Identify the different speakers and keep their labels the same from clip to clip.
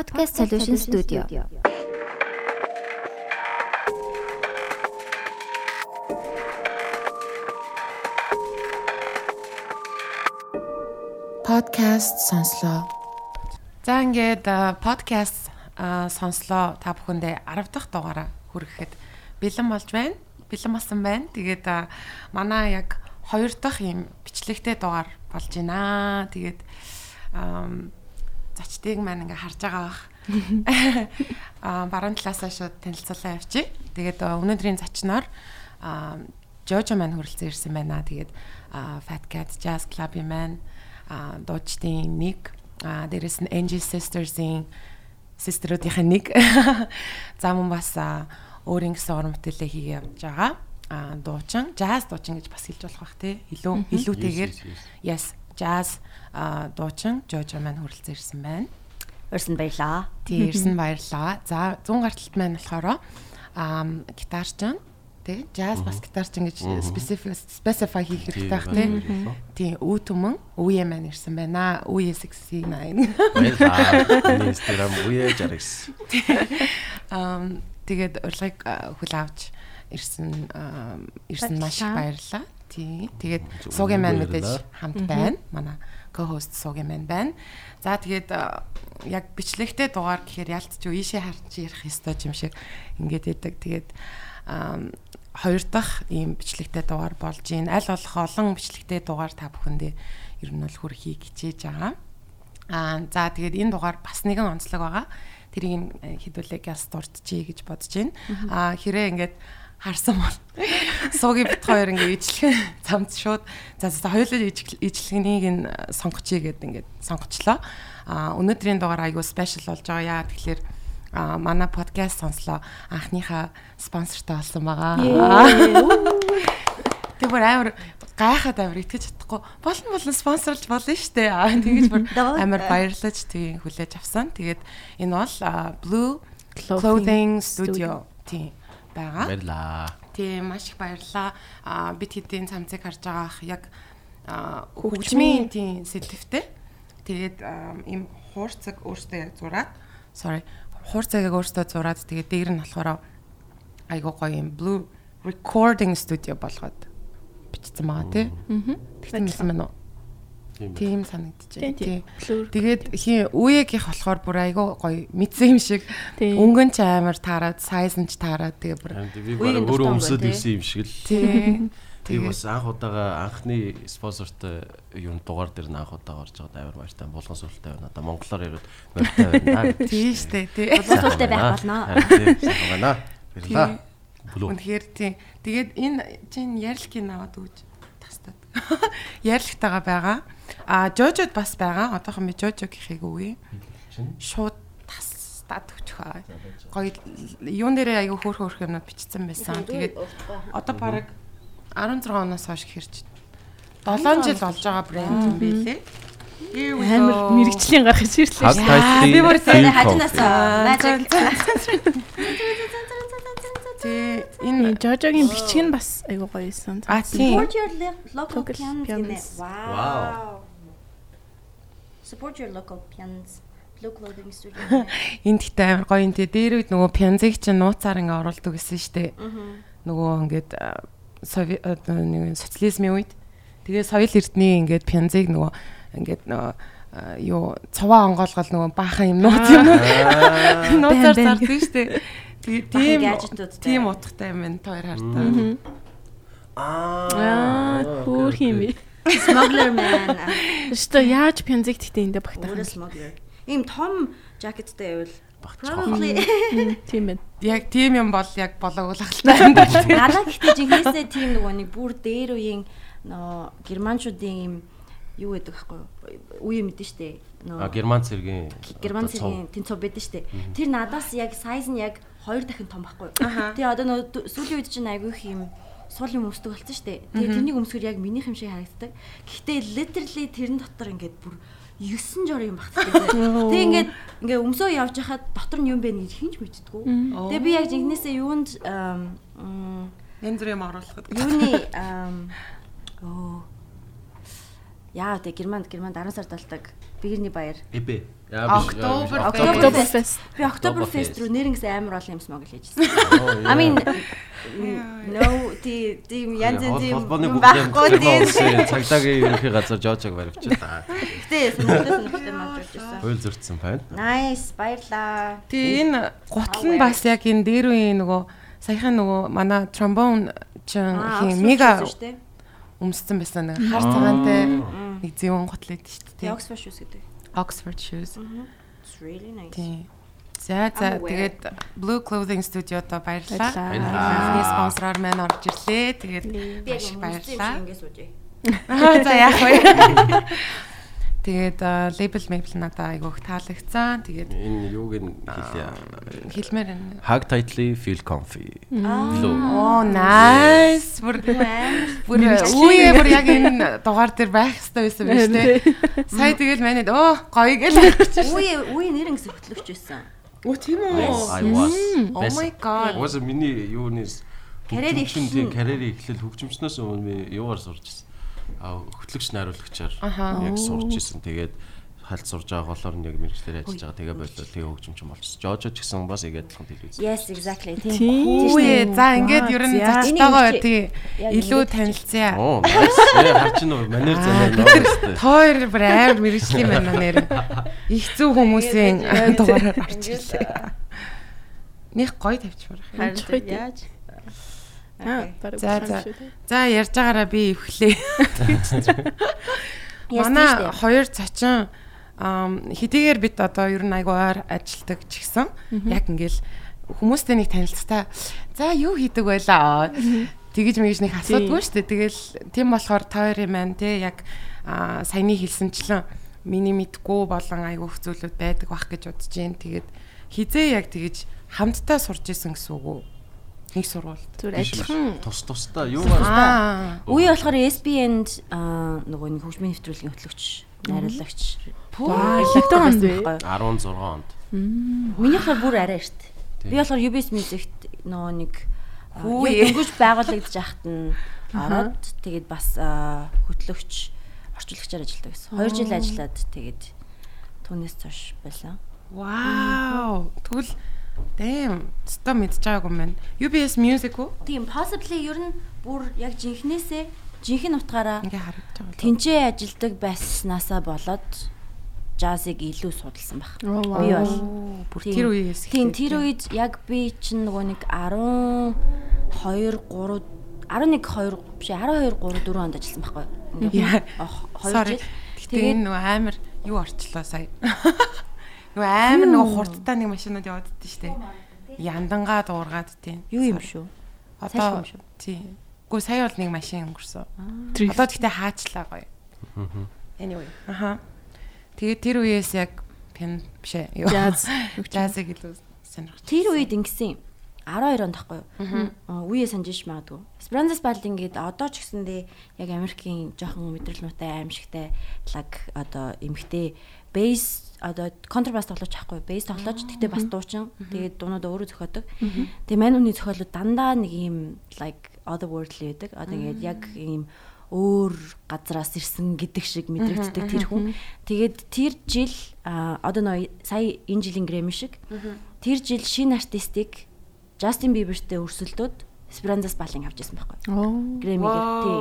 Speaker 1: Podcast Solution Studio.
Speaker 2: Podcast сонслоо.
Speaker 3: За ингээд подкаст сонслоо та бүхэндээ 10 дахь дугаараа хүрэхэд бэлэн болж байна. Бэлэн болсон байна. Тэгээд манай яг 2 дахь юм бичлэгтэй дугаар болж байна. Тэгээд зочдыг маань ингээ харж байгаа бах. Аа баруун талаасаа шууд танилцуулаа явчих. Тэгээд өнөөдрийн зочноор а Жожо маань хүрэлцэн ирсэн байна. Тэгээд Fat Cat Jazz Club-ийн маань а дуучдын нэг а дээрэс нь Angel Sisters-ийн систерүүдийн нэг за мөн бас өөрийн гэсэн уран бүтээлээ хийгээ явж байгаа. А дуучин, jazz дуучин гэж бас хэлж болох бах тий. Илүү илүүтэйгээр yes jazz а дуучин Жожо маань хүрэлцэн ирсэн байна.
Speaker 1: Өрсөн баярлаа.
Speaker 3: Тий, ирсэн баярлаа. За 100 гарталт маань болохоор а гитарчин тий jazz бас гитарчин гэж specific specify хийх хэрэгтэй байх тий. Тий, үе түмэн үе маань ирсэн байна. Үе 69.
Speaker 4: Баярлалаа. Инстаграм үе жаргас.
Speaker 3: Ам тэгээд урилгыг а, хүл авч ирсэн ирсэн маш их баярлалаа. Тий. Тэгээд суугийн маань мэдээж хамт байна. Манай co-host суугийн маань байна. За тэгээд яг бичлэгтэй дугаар гэхээр ялцч юу ийшээ харж ярих ёстой юм шиг ингээд идэг. Тэгээд хоёр дахь ийм бичлэгтэй дугаар болж гин аль болох олон бичлэгтэй дугаар та бүхэндээ ер нь бол хүрхийг хичээж байгаа. Аа за тэгээд энэ дугаар бас нэгэн онцлог байгаа. Тэрийг хідүүлээ газ дурдчихъя гэж бодож байна. Аа хэрэг ингээд харсан бол суугийн бит хоёр ингээд ижлэх замд шууд за за хоёулаа ижлэхнийг нь сонгочихъя гэд ингээд сонгочлоо. Аа өнөөдрийн дугаар айгу спешиал болж байгаа яа тэгэхээр а манай подкаст сонслоо анхныхаа спонсортой болсон байгаа. Тэр бүр амар гайхаад амар итгэж чадахгүй. Болно болно спонсорлж болно штэ. Аа тэгэж бүр амар баярлаж тийм хүлээж авсан. Тэгээд энэ бол а, Blue Clothing Studio тийм байгаа.
Speaker 4: Баярлаа.
Speaker 3: Тийм маш их баярлаа. А бид хэдийн цамцыг харж байгаах яг а, хөгжмийн тийм сэтгвтэй. Тэгээд им хуурцаг өөртөө яг зураад sorry хуурцаг яг өөртөө зураад тэгээд дээр нь болохоор айгуу гоё юм blue recording studio болгоод бичсэн байгаа тий. Аа. Тэгсэн хэлсэн байна уу? Тийм санагдчихэ. Тий. Тэгээд хин үеигийнх болохоор бүр айгуу гоё мэдсэн юм шиг өнгөн ч амар таарад, сайз нь ч таарад тэгээ бүр
Speaker 4: өөрөө өмсөд ирсэн юм шиг л.
Speaker 3: тий.
Speaker 4: Тийм бас анх удаага анхны спонсортой юу дугаар дээр нь анх удаага орж байгаад амар баяртай булган сүрэлтэй байна. Одоо монголоор яриад баяртай байна.
Speaker 3: Тий штэ тий.
Speaker 1: Боловсруулалттай байх болно.
Speaker 4: Тийм байна. Баярлаа.
Speaker 3: Үнэхээр тий. Тэгээд энэ чинь ярилкийг аваад өгч Ярилктайгаа байгаа. А Жожод бас байгаа. Одоохон би Жожо гэхийг үгүй. Шууд тастаад өчхөө. Гоё юун дээрээ аягүй хөөх хөөх юмнууд бичсэн байсан. Тэгээд одоо бараг 16 оноос хойш хэрч 7 жил болж байгаа брэнд юм билээ.
Speaker 5: Амар мэрэгчлийн гарах.
Speaker 4: Хад тайтлын
Speaker 1: Би бүр сая хажинаас magic.
Speaker 3: Тий энэ
Speaker 5: Жожогийн бичиг нь бас айгуу гоё байсан.
Speaker 3: а тий
Speaker 1: Support your local гинэ. Wow. Support your local pians. Blue clothing studio.
Speaker 3: энд ихтэй амар гоё юм тий дээр үед нөгөө пянзыг чинь нууцаар ингээ оруулдаг гэсэн штэ. Нөгөө ингээд социализмын үед тэгээ соёл эрдний ингээд пянзыг нөгөө ингээд нөгөө юу цуваа онгоолгол нөгөө баахан юм нууц юм нууцаар зардаг штэ. Тийм тийм утгатай юм байна та хоёр хартаа.
Speaker 5: Аа, хөөх юм бэ.
Speaker 1: Smuggler man.
Speaker 5: Өстө яаж пянзиг тэгтээ эндэ багтаах
Speaker 1: Өөрөө
Speaker 5: юм.
Speaker 1: smuggler. Ийм том жакеттай байвал probably
Speaker 5: Тийм байна.
Speaker 3: Яг тийм юм бол яг болоог ахaltaа юм байна.
Speaker 1: надад гэхдээ жинхэнэсээ тийм нөгөө нэг бүр дээр үеийн нөө германчуудын ийм юу гэдэг байхгүй юу? Үе мэдэн штэ.
Speaker 4: А
Speaker 1: Нөө
Speaker 4: герман цэргийн
Speaker 1: герман цэргийн тэнцүү байдэн штэ. Тэр надаас яг сайз нь яг хоёр дахин том байхгүй? Тэгээ одоо нөө сүүлийн үед чинь айгүй их юм суул юм өмсдөг болсон штэ. Тэгээ тэрнийг өмсгөр яг минийх юм шиг харагддаг. Гэхдээ literally тэрэн дотор ингээд бүр 9 жор юм багтдаг. Тэгээ ингээд ингээ өмсөө явж хахад дотор нь юм бэ гэж хинж мэдтгүү. Тэгээ би яг жинхнээсээ юунд
Speaker 3: Янз бүр юм оруулахад.
Speaker 1: юуны оо яа тэг германд германд 10 сар талдаг бигэрний баяр
Speaker 4: Эбэ. Яа биш.
Speaker 3: Октобер
Speaker 5: Oktoberfest.
Speaker 1: Би Oktoberfest. руу нэрнгэс амар олон юм смогл хийжсэн. I mean no ти тийм янз янз юм байхгүй тийм.
Speaker 4: цагдаагийн ерөнхий газар жоожог баривчлаа.
Speaker 1: Гэтэ сонирхолтой сонирхолтой маж урж ирсэн.
Speaker 4: Хууль зөрчсөн байна.
Speaker 1: Nice баярлаа.
Speaker 3: Тэгээ энэ гутал нь бас яг энэ дээр үе нөгөө саяхан нөгөө манай тромбон чин хин мега өмссөн байсан нэг хар цагаантай нэг зэвэн идэв шүү дээ.
Speaker 1: Oxford shoes гэдэг.
Speaker 3: Oxford shoes.
Speaker 1: It's really nice.
Speaker 3: За за тэгээд Blue Clothing Studio-то баярлалаа.
Speaker 5: Баярлалаа.
Speaker 3: Анхны спонсороор маань орж ирлээ. Тэгээд маш баярлалаа.
Speaker 1: ингэж суужээ.
Speaker 3: Аа за яах вэ? Тэгээд лейбл мейбл надаа айгуух таалагдсан. Тэгээд
Speaker 4: Энэ юуг нь хэлье.
Speaker 3: хэлмээр энэ.
Speaker 4: Hug tightly feel comfy.
Speaker 3: Оо nice. Бүр бүр үе бүр яг энэ дугаар дээр байх хэрэгтэй байсан биз дээ. Сая тэгэл манайд оо гоё гэл.
Speaker 1: Үе үе нэр ингэсэн хөтлөгч байсан.
Speaker 3: Оо тийм үү? Oh my god.
Speaker 4: Was миний юунес
Speaker 1: Карьер эхлэн.
Speaker 4: карьер эхлэл хөгжимчнөөс өмнө юугаар сурч ирсэн. Хөтлөгч найруулагчаар яг сурч ирсэн. Тэгээд хальт сурж байгаа голоор нь яг мэрэгчлэр ажиллаж байгаа. Тэгээ болоо тэгээ хөгжимч юм болчихсон. Жожо ч гэсэн бас яг адилхан телевиз.
Speaker 1: Yes exactly тийм.
Speaker 3: Үе за ингээд ер нь зочтойгоо тий илүү танилцъя.
Speaker 4: Оо, харж нөө манер занаа нөөстэй.
Speaker 3: Тоор бүр амар мэрэгжлийн байна нэр. Их зүг хүмүүсийн дугаараар орж ирлээ. Них гоё тавьчихвар.
Speaker 5: Ханчих үед.
Speaker 1: Яаж?
Speaker 3: За, за. За ярьж байгаараа би эвхлээ.
Speaker 1: Yes,
Speaker 3: Манай хоёр ам хэдийгээр бид одоо ер нь айгу ойр ажилдаг ч гэсэн яг ингээл хүмүүстэй нэг танилцтаа за юу хийдэг байлаа тэгэж мэгж нэг асуудгүй шүү дээ. Тэгэл тийм болохоор тойр юм байна те яг саяны хэлсэнчлэн миний мэдгүй болон айгуух зүйлүүд байдаг бах гэж бодож जैन. Тэгээд хизээ яг тэгэж хамтдаа сурч исэн гэсэн үг үү? Нэг сургуульд.
Speaker 5: Зүгээр адилхан
Speaker 4: Тус тусдаа юугаар
Speaker 3: Аа.
Speaker 1: Үе болохоор SBN-д аа, нөгөө нэг хөгжмийн нэвтрүүлгийн хөтлөгч, найруулагч.
Speaker 5: Хэдэн онд вэ?
Speaker 4: 16 онд.
Speaker 1: Миний болохоор бүр арай.
Speaker 4: Тийм.
Speaker 1: Би болохоор UBS Music-т нөгөө нэг
Speaker 3: Хүү
Speaker 1: дөнгөж байгуулагдаж ахт нь ороод тэгээд бас хөтлөгч, орчуулагчаар ажилладаг гэсэн. 2 жил ажиллаад тэгээд түүнээс цош байлаа.
Speaker 3: Вау. Тэгвэл дэм ста мэдж байгаагүй юм байна. UBS Music уу?
Speaker 1: Тийм possibly ер нь бүр яг жинхнээсээ жинхэнэ утгаараа
Speaker 3: Ингээ харагдаж байгаа.
Speaker 1: тэнцээ ажилдаг байснаасаа болоод жазыг илүү судалсан баг. Би бол
Speaker 3: бүр
Speaker 1: Тийм.
Speaker 3: тэр үеэс
Speaker 1: Тийм
Speaker 3: эхлээд
Speaker 1: тэр үед яг би чинь нөгөө нэг 12 3 11 2 биш 12 3 4 онд ажилласан байхгүй.
Speaker 3: Яа.
Speaker 1: 2
Speaker 3: Sorry.
Speaker 1: жил.
Speaker 3: Энэ нөгөө амар юу орчлоо сая. Нөгөө амар нөгөө хурдтай нэг машинууд яваад дий штэ. Яндангаа дуургаад тийм.
Speaker 1: Юу юм шүү?
Speaker 3: Одоо тийм. Гэхдээ сая бол нэг машин өнгөрсөн. Одоо тэгтээ хаачлаа гоё. Anyway. Аха. Тэгээ тэр үеэс яг пен биш ээ. юу.
Speaker 5: Jazz.
Speaker 3: Жазыг илүү сонирхож.
Speaker 1: Тэр үед ингэсэн юм. 12 онд тахгүй юу? Аа, Үе санджиж магадгүй. Esperanza Spalding гээд одоо ч гэсэндээ яг Америкийн жоохон мэдрэл нутай аимшигтай лаг одоо эмхтэй бейс одоо контрабас тоглож байхгүй бейс тоглож тэгтээ бас дуучин тэгээд дуунууд өөрөө зохиодог. Тэгээ мань үний зохиолууд дандаа нэг юм like otherworldly байдаг. Одоо ингээд яг ийм өөр газраас ирсэн гэдэг шиг мэдрэгддэг тэр хүн. Тэгээд тэр жил одоо нөө сая энэ жилийн Grammy шиг тэр жил шинэ артистик Justin Bieber-тэй өрсөлдөөд Esperanza Spalding авч ирсэн байхгүй. Grammy-гээр тий.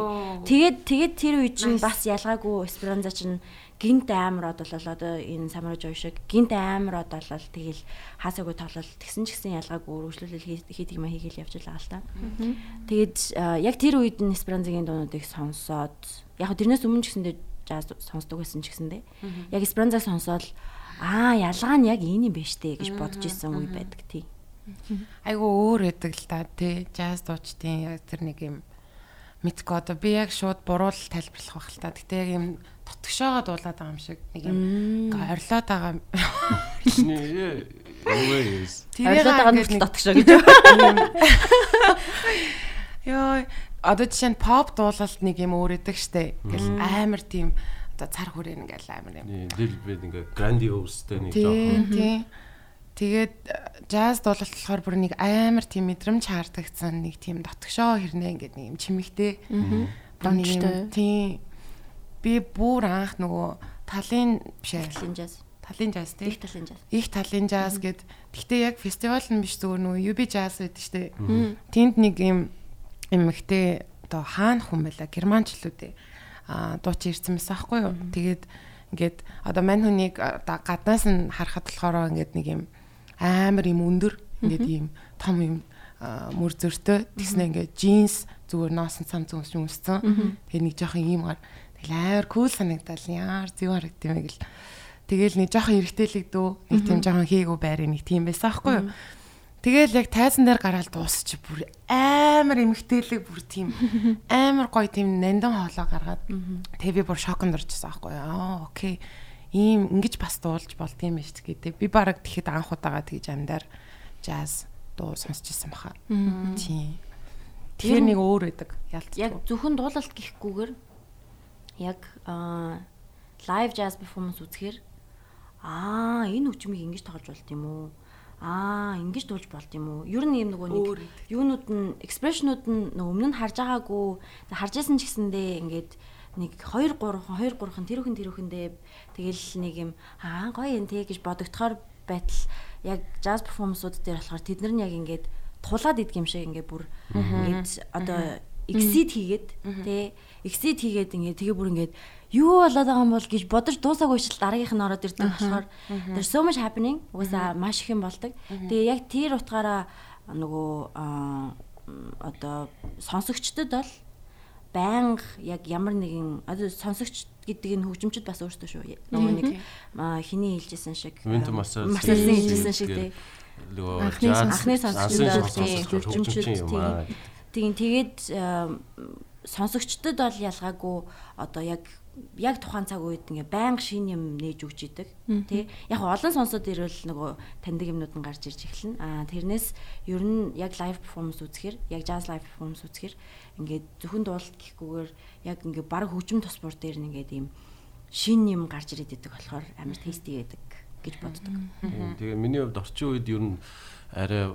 Speaker 1: Тэгээд тэгээд тэр үе чинь бас ялгаагүй Esperanza чинь гинт од болол одоо энэ Samurai Joy шиг гинт од болол тэгэл хаасаагүй тоглол тэгсэн ч гэсэн ялгаагүй үргэлжлүүлэл хийдэг юм хийгээл явж байгаа л та. Тэгээд яг тэр үед нь Esperanza-гийн дуунуудыг сонсоод яг тэрнээс өмнө ч гэсэндээ jazz сонсдог байсан ч гэсэндээ яг Esperanza сонсоод аа ялгаа нь яг энэ юм байна штэ гэж бодож исэн үе байдаг тий.
Speaker 3: Айгу өөр байдаг л та тий. Jazz дуучдын яг тэр нэг юм мэдгүй одоо би яг шууд буруул тайлбарлах байх л та. Гэтэ яг юм тотгошоогоо дуулаад байгаа юм шиг нэг юм ингээ орлоод байгаа. юм.
Speaker 1: Ойлгоод байгаа нь дотгошоо гэж.
Speaker 3: Йоо одоо жишээ нь pop дуулалт нэг юм өөр өгдөг штэ. Ингээл амар тийм одоо цар хүрээ ингээл амар юм.
Speaker 4: Дэлбэд ингээ grandiose-тэй нэг жоохон.
Speaker 3: тийм. Тэгээд jazz дуулалт болохоор бүр нэг амар тийм мэдрэмж хаардагцсан нэг тийм дотгошоо хэрнээ ингээд нэг юм чимэгтэй. Аа.
Speaker 5: Дончтой.
Speaker 3: Тийм. Би бүр анх нөгөө талын биш ээ.
Speaker 1: Талын jazz.
Speaker 3: талын жаз тий.
Speaker 1: Их талын жаз.
Speaker 3: Их талын жаз гэд. Гэхдээ яг фестивал нь биш зүгээр нөгөө UB jazz байдаг штэ. Тэнд нэг юм эмэгтэй одоо хаана хүн байла германчлууд ээ. Аа дуучин ирсэн байсан аахгүй юу. Тэгээд ингээд одоо мань хүнийг одоо гаднаас нь харахад болохоор ингээд нэг юм амар юм өндөр ингээд ийм том юм мөр зөртөө тэгснэ ингээд джинс зүгээр носон цам зүмс юмссан. Тэгээ нэг жоохон ийм гар тэгэл амар кул санагдал яар зүг харагд юм гэл. Тэгэл нэг жоохон эргэтэлэгдүү нэг тийм жоохон хийгүү байрыг нэг тийм байсан аахгүй юу. Тэгэл яг тайзан дээр гараад дуусч бүр амар эмгтээлэг бүр тийм амар гоё тийм нандин хоолоо гаргаад тэгээ би бүр шоконд орчихсон аахгүй юу. Аа окей. Ийм ингэж бас дуулж болдгийм биш гэдэг. Би бараг тэгэхэд анх удаага тэгж амьдаар jazz дуу сонсч ирсэн баха. Тийм. Тэгэхээр нэг өөр байдаг.
Speaker 1: Яг зөвхөн дуулалт гэхгүйгээр яг лайв jazz performance үзэхээр аа энэ хөгжмийг ингэж тоглож болд юм уу? Аа ингэж дуулж болд юм уу? Ер нь юм нөгөө нэг юунууд нь экспрешнүүд нь өмнө нь харж байгаагүй. Харж исэн ч гэсэндээ ингээд нэг 2 3 2 3хан тэр хүн тэр хүндээ тэгэл нэг юм аа гоё юм те гэж бодогдохоор байтал яг jazz performance-ууд дээр болохоор тэд нар нь яг ингээд тулаад идэх юм шиг ингээд бүр ингээд одоо exit хийгээд тий exit хийгээд ингээд тэгээ бүр ингээд юу болоод байгаа юм бол гэж бодож дуусаагүй шил дараагийнх нь ороод ирдэг болохоор there's so much happening уусаа маш их юм болдог. Тэгээ яг тэр утгаараа нөгөө одоо сонсогчдод бол байнга яг ямар нэгэн одоо сонсогч гэдэг энэ хөгжимчд бас өөрсдөө шүү. Нөгөө нэг хиний хэлжсэн шиг Марсалын хэлжсэн шиг тий.
Speaker 4: нөгөө
Speaker 5: Анхны
Speaker 1: сонсогчдод хөгжимчд. Тийм тэгээд сонсогчдод бол ялгаагүй одоо яг яг тухайн цаг үед ингээ байнга шин юм нээж өгч идэг тий. Яг олон сонсоод ирвэл нөгөө таньдаг юмнууд нь гарч ирж эхэлнэ. А тэрнээс ер нь яг лайв перформанс үзэхэр яг jazz live performance үзэхэр ингээд зөвхөн дуулалт гэхгүйгээр яг ингээ баг хөгжим тосбор дээр нь ингээд ийм шин юм гарч ирээд идэг болохоор амар тести байдаг гэж боддог.
Speaker 4: Тэгээ миний хувьд орчин үед ер нь арай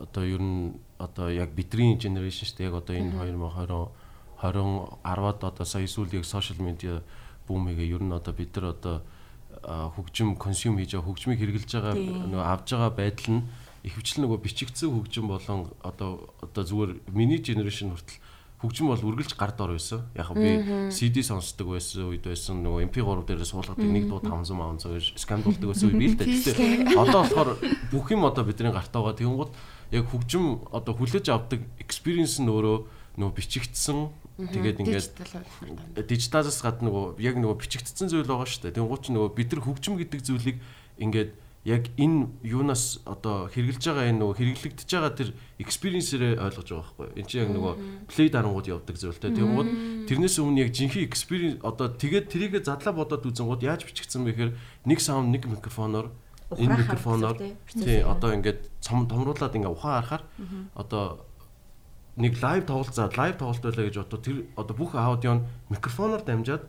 Speaker 4: одоо ер нь одоо яг бидний генерашн шүү дээ. Яг одоо энэ 2020 20 10-ад одоо сая сүүл яг сошиал медиа бүүмигээ ер нь одоо бид нар одоо хөгжим консюм хийж байгаа хөгжмийг хэрэгжилж байгаа нөгөө авж байгаа байдал нь ихэвчлэн нөгөө бичигдсэн хөгжим болон одоо одоо зүгээр миний генерашн хүртэл хөгжим бол үргэлж гард ор байсан. Яг би CD сонсдог байсан үед байсан нөгөө MP3 дээр суулгадаг нэг дуу 500 500 гэж скандалдаг байсан үе би л дээ. Одоо болохоор бүх юм одоо бидний гарт байгаа. Тэгэнгუთ яг хөгжим одоо хүлээж авдаг experience нь өөрөө нөгөө бичигдсэн тэгээд ингээд дижиталаас гадна нөгөө яг нөгөө бичигдсэн зүйл байгаа шүү дээ. Тэнгуут ч нөгөө бид нар хөгжим гэдэг зүйлийг ингээд яг энэ юунаас одоо хэрэгжилж байгаа энэ нөгөө хэрэглэгдэж байгаа тэр experience-ээрээ ойлгож байгаа байхгүй. Энд чинь яг нөгөө play дарангууд явдаг зүйлтэй. Тэнгуут тэрнээс өмнө яг жинхэнэ experience одоо тэгээд трийгээ задлаа бодоод үзэнгууд яаж бичигдсэн бэ гэхээр нэг саунд нэг микрофоноор энэ микрофоноор тий одоо ингээд цом томруулаад ингээ ухаан харахаар одоо нэг лайв тоглолт за лайв тоглолт байлаа гэж одоо тэр одоо бүх аудио нь микрофоноор дамжаад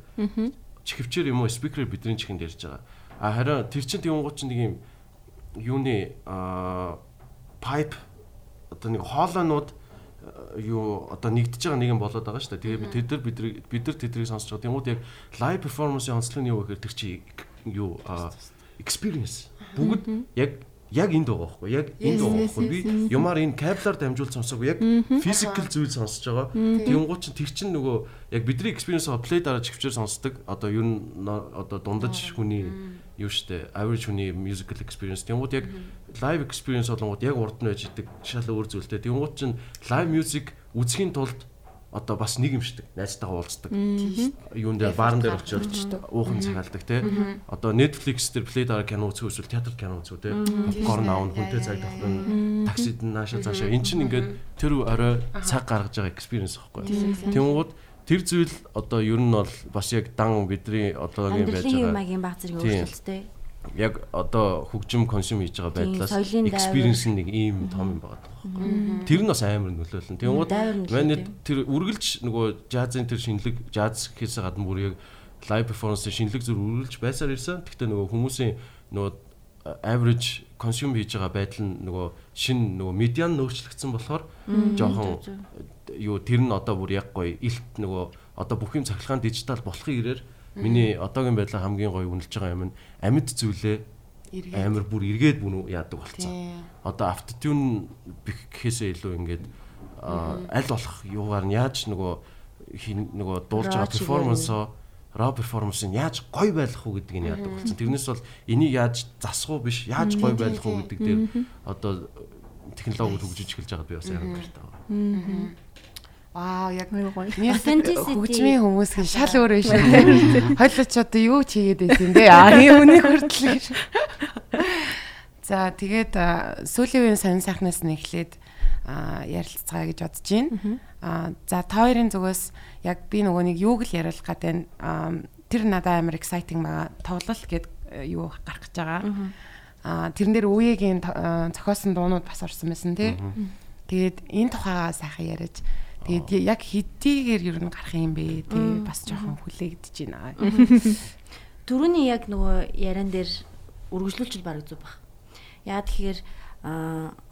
Speaker 4: чихвчээр юм уу спикерээр бидний чихэнд ярьж байгаа. А харин тэр чин тэнгууд чинь нэг юм юуны а пайп одоо нэг хоолойнууд юу одоо нэгдэж байгаа нэг юм болоод байгаа шүү дээ. Тэгээ би тэд нар бид бид нар тэдрийг сонсож байгаа. Тэнгууд яг лайв перформансын онцлог нь юу гэхээр тэр чи юу experience бүгд яг яг энд байгаа байхгүй яг энд байгаа байхгүй. Би юмар энэ кабелаар дамжуул сонсоогүй. Яг физикал зүйл сонсож байгаа. Тэнгуут чинь тэр чинь нөгөө яг бидний experience play дараа чивчээр сонсдог. Одоо ер нь одоо дундаж хүний юу штэ average хүний musical experience. Тэнгуут яг live experience болонгууд яг урд нь байж идэг. Шал өөр зүйлтэй. Тэнгуут чинь live music үзэхийн тулд одоо бас нэг юм шдэг найзтайгаа уулздаг. Юун дээр баарн дээр очиод уухан цагаалдаг те. Одоо Netflix дээр play дараа кино үзэх эсвэл театр кино үзүү те. Попкорн аавн хүнтэй цаг тавхна таксид нь нааша цаашаа. Эн чинь ингээд тэр орой цаг гаргаж байгаа experience байхгүй тэнгууд тэр зүйл одоо ер нь бол бас яг дан бидний одоогийн байж байгаа.
Speaker 1: магийн баг зэрэг
Speaker 4: Тийм.
Speaker 1: өөрчлөлттэй
Speaker 4: яг одоо хөгжим консюм хийж байгаа байдлаас experience нэг ийм том юм байгаа байхгүй. Тэр нь бас амар нөлөөлнө. Тэнгууд манай тэр үргэлж нөгөө жазын тэр шинэлэг жаз хийсэ гадна бүр яг live performance шинэлэг зүр үргэлж байсаар ирсэн. Гэхдээ нөгөө хүмүүсийн нөгөө average consume хийж байгаа байдал нь нөгөө шин нөгөө медиан нөөцлөгдсөн болохоор жоохон юу тэр нь одоо бүр яг гоё илт нөгөө одоо бүх юм цахилгаан дижитал болохын ирээр Миний одоогийн байдлаа хамгийн гоё үнэлж байгаа юм нь амьд зүйлээ амар бүр эргээд бүнүү яадаг болцсон. Одоо автотюн гэхээсээ илүү ингээд аль болох юугаар нь яаж нөгөө нөгөө дуулж байгаа перформансоо raw performance-ыг яаж гоё байлгах уу гэдгийг нь яадаг болсон. Тэрнээс бол энийг яаж засах уу биш яаж гоё байлгах уу гэдэг дээр одоо технологи хөгжиж эхэлж байгаад би бас ярих хэрэгтэй байна.
Speaker 3: Вау, яг
Speaker 5: гоё.
Speaker 3: хөгжмийн хүмүүс хин шал өөр биш үү? Хойлооч одоо юу ч хийгээд байсан бэ? Аа, ийм үнийг хүртэл гэж. За, тэгээд сүүлийн үеийн сонин сайхнаас нь эхлээд ярилцгаа гэж бодож байна. Аа, за та хоёрын зүгээс яг би нөгөө нэг юуг л яриулах гэдэг нь тэр надад амар exciting байгаа. Тоглол гэд юу гарах гэж байгаа. Аа, тэрэн дээр үеийн зохиосон дуунууд бас орсон байсан тий. Тэгээд энэ тухайгаа сайхан яриад Тэгээд яг хэдийгээр ер нь гарах юм бэ? Тий бас жоохон хүлээгдэж байна.
Speaker 1: Төрөний яг нөгөө яран дээр үргэлжлүүлчихэл баг зүг баг. Яа тэгэхээр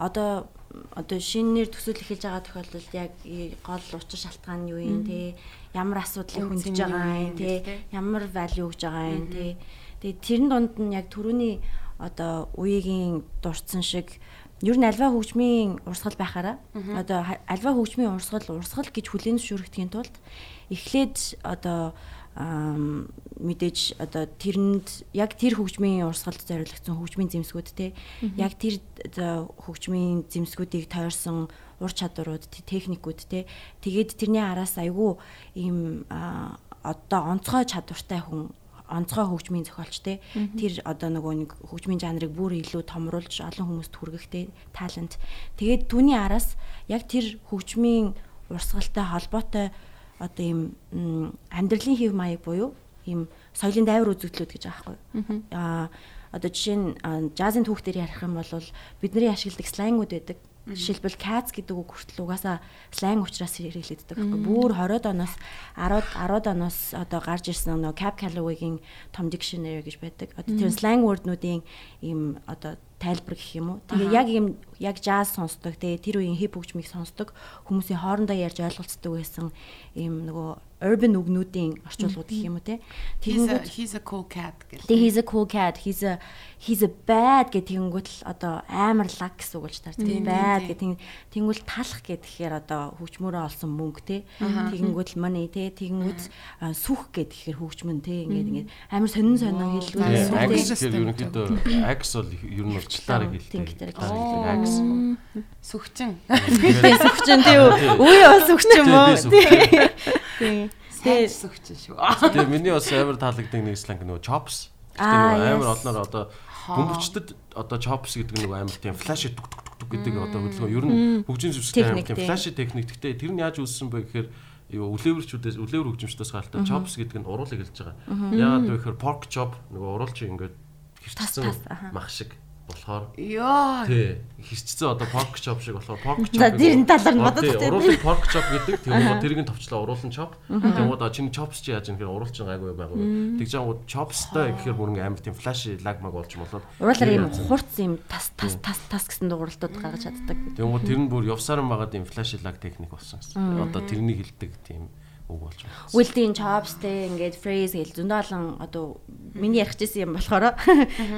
Speaker 1: одоо одоо шинээр төсөөл эхэлж байгаа тохиолдолд яг гол учир шалтгаан нь юу юм те ямар асуудлыг хөндөж байгаа юм те ямар value өгж байгаа юм те тэгээ тэрэн донд нь яг төрөний одоо үеийн дурдсан шиг Ер нь альва хөгжмийн урсгал байхаараа. Одоо альва хөгжмийн урсгал урсгал гэж хүлээн зөвшөөрөхдгийн тулд эхлээд одоо мэдээж одоо тэрэнд яг тэр хөгжмийн урсгалд зориулагдсан хөгжмийн зэмсгүүд те. Яг тэр хөгжмийн зэмсгүүдийг тойрсон ур чадварууд техникүүд те тэгээд тэрний араас айгүй ийм одоо онцгой чадвартай хүн онцгой хөгжмийн зохиолч те тэр одоо нөгөө нэг хөгжмийн жанрыг бүр илүү томруулж олон хүмүүст хүргэхтэй талент. Тэгээд түүний араас яг тэр хөгжмийн урсгалтай холбоотой одоо ийм амьдралын хэв маяг буюу ийм соёлын дайвар үзэгдлүүд гэж байгаа байхгүй. Аа одоо жишээ нь жазын түүхтэр ярих юм бол бидний ашигладаг слангууд байдаг Жишээлбэл cats гэдэг үг хүртэл угаасаа slang учраас хэрэглэгддэг байхгүй. Бүр 20-од оноос 10-д 10-од оноос одоо гарч ирсэн нөгөө Cap Calloway-гийн Tom Dictionary гэж байдаг. Одоо тэр slang word-нуудын ийм одоо тайлбар гэх юм уу. Тэгээ яг юм яг jazz сонсдог. Тэгээ тэр үеийн хип хөгжмийг сонсдог хүмүүсийн хоорондоо ярьж ойлголцдог байсан ийм нөгөө urban үгнүүдийн орчуулгууд гэх юм уу те.
Speaker 3: Тэгэнгүүт he's a cool cat
Speaker 1: гэх. Тэгээ he's a cool cat, he's a he's a bad гэх тэгэнгүүт л одоо амар лаг гэсэн үг болж таар. Тэгээ bad гэх тэгэнгүүт талах гэхээр одоо хөгжмөрөө олсон мөнгө те. Тэгэнгүүт л money те. Тэгэнгүүт сүх гэхээр хөгжмөн те. Ингээд ингээд амар сонин сонин
Speaker 4: сүхтэй. Ерөнхийдөө ax бол ер нь урчлаарыг хэлдэг. Ax
Speaker 3: сүхчин.
Speaker 1: Сүхчин тий. Үе бас сүхчин мó.
Speaker 3: Тий. Тэгээд сүхчин шүү.
Speaker 4: Тэгээ миний бас амар таалагддаг нэг сланг нөгөө chops. Амар олноор одоо бөмбөчдөд одоо chops гэдэг нөгөө амар тийм флаш дүг дүг дүг гэдэг одоо хөдөлгөөн. Ер нь хөгжин зүстэй амар тийм флаш техник. Гэхдээ тэр нь яаж үүссэн бэ гэхээр юу үлээвэрчүүдээс үлээвэр хөгжимчдөөс галтаа chops гэдэг нь уруулыг хэлж байгаа. Яагаад вэ гэхээр pork chop нөгөө уруулчин ингээд хэрчсэн мах шиг болохоор
Speaker 3: ёо
Speaker 4: тий хэрчсэн одоо pork chop шиг болохоор pork chop
Speaker 1: за тэр энэ талаар нь бодож
Speaker 4: тий уруулын pork chop гэдэг. Тэгвэл тэрийг нь товчлоо уруулан chop. Тэгвэл чиний chops чи яаж юм гэхээр уруулчин гайгүй байгаа юм тэгж байгаа chopsтай гэхээр бүр ингээм амар тийм flash lag mag болж болоод.
Speaker 1: Уруулаар юм хурц юм тас тас тас тас гэсэн дууралтууд гаргаж чаддаг.
Speaker 4: Тэгвэл тэр нь бүр явсаар байгаа тийм flash lag техник болсон гэсэн. Одоо тэрнийг хилдэг тийм үг болж байна.
Speaker 1: Үлдийн chopsтэй ингээд phrase гэл зөндөө олон одоо миний ярих гэсэн юм болохоор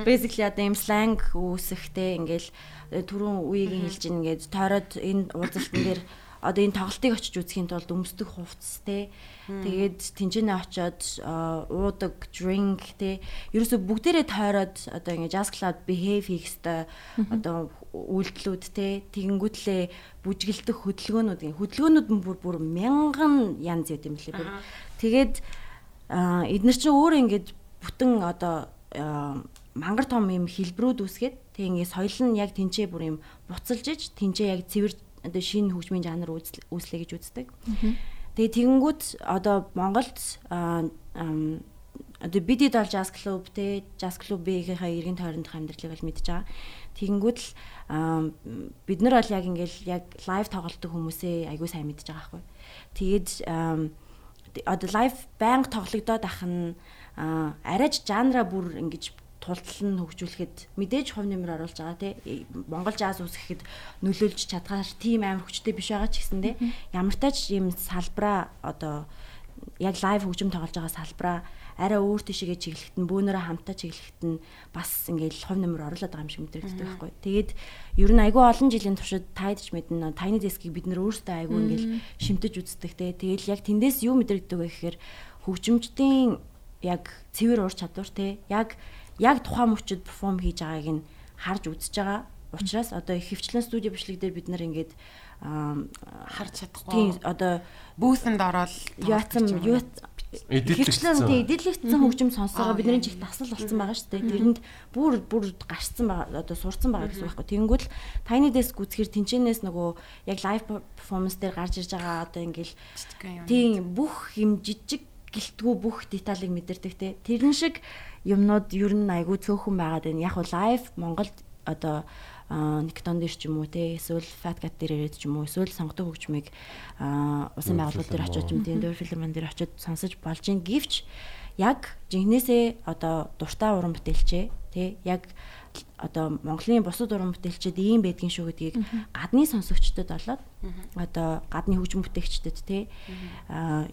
Speaker 1: basically одоо юм slang үүсэхтэй ингээл э, түрүүн үеийг хэлж ин ингээд тойроод энэ уулзалтан дээр одоо энэ тоглолтыг очиж үзэхийн тулд өмсдөг хувцас те тэгээд тэнцэнэ очоод уудаг drink те. Ерөөсө бүгдээрээ тойроод одоо ингэ jazz club behave хийх хэвээр одоо үйлдэлүүд те тэгэнгүүтлээ бүжгэлдэх хөдөлгөөнүүд хөдөлгөөнүүд нь бүр бүр мянган янз байт юм лээ тэгээд эднэр чинь өөр ингэж бүтэн одоо мангар том юм хэлбэрүүд үсгээд тэг ингээ соёл нь яг тэнцээ бүр юм буцалж иж тэнцээ яг цэвэр одоо шинэ хөгжмийн жанр үүслэе гэж үздэг. Тэгээ тэгэнгүүт одоо Монголд одоо бидэд бол jazz club те jazz club-ийнхээ эргэн тойрондох амьдралыг бол мэдж байгаа. Тэгэнгүүт л бид нар бол яг ингээл яг лайв тоглолтог хүмүүсээ аягүй сайн мэдж байгаа байхгүй. Тэгээд одоо лайв байнга тоглогдоод ах нь арайч жанра бүр ингэж тултал нь хөгжүүлэхэд мэдээж хувь нэмэр оруулж байгаа тий Монгол жаз үсгэхэд нөлөөлж чадгаар тийм амар хүчтэй биш байгаа ч гэсэн тий ямар тач юм салбараа одоо яг лайв хөгжим тоглож байгаа салбараа арай өөр тишгээ чиглэхэд нь бөөнөрөө хамтаа чиглэхэд нь бас ингээл хувь нэмэр оруулаад байгаа юм шиг мэдрэгддэг байхгүй. Тэгээд ер нь айгүй олон жилийн туршид тайдч мэднэ тайны дискийг бид нэр өөрсдөө айгүй ингээл шимтэж үздэг те. Тэгэл яг тэндээс юу мэдрэгддэг вэ гэхээр хөгжимчдийн яг цэвэр ур чадвар те. Яг яг тухайн мөчөд перформ хийж байгааг нь харж үзэж байгаа учраас одоо их хвчлэн студи бичлэг дээр бид нар ингээд
Speaker 3: харж чадахгүй.
Speaker 1: Тийм одоо
Speaker 3: бүүсэнд ороод
Speaker 1: яатсан юу. Хөвчлэн тий эдэлэгдсэн хөгжим сонсоогоо бидний чих тасал болсон байгаа шүү дээ. Тэрэнд бүр бүр гарцсан байгаа одоо сурцсан байгаа гэсэн үг байхгүй. Тэнгүүл Tiny Desk үзэхэр тэнчэнээс нөгөө яг live performance дээр гарч ирж байгаа одоо ингээл тийм бүх юм жижиг гэлтгүү бүх деталийг мэдэрдэг те. Тэрэн шиг юмнууд ер нь айгүй цөөхөн байгаад байна. Яг live Монголд одоо Никтон дээр ч юм уу те эсвэл Fat Cat дээр ирээд ч юм уу эсвэл сонгодог хөгжмийг усан байгууллага дээр очиж юм тийм Дөр Филмэн дээр очиж сонсож болж ин гівч яг жинхнээсээ одоо дуртай уран бүтээлчээ те яг одоо Монголын бусад уран бүтээлчид ийм байдгийн шүү гэдгийг гадны сонсогчдод болоод одоо гадны хөгжим бүтээгчдэд те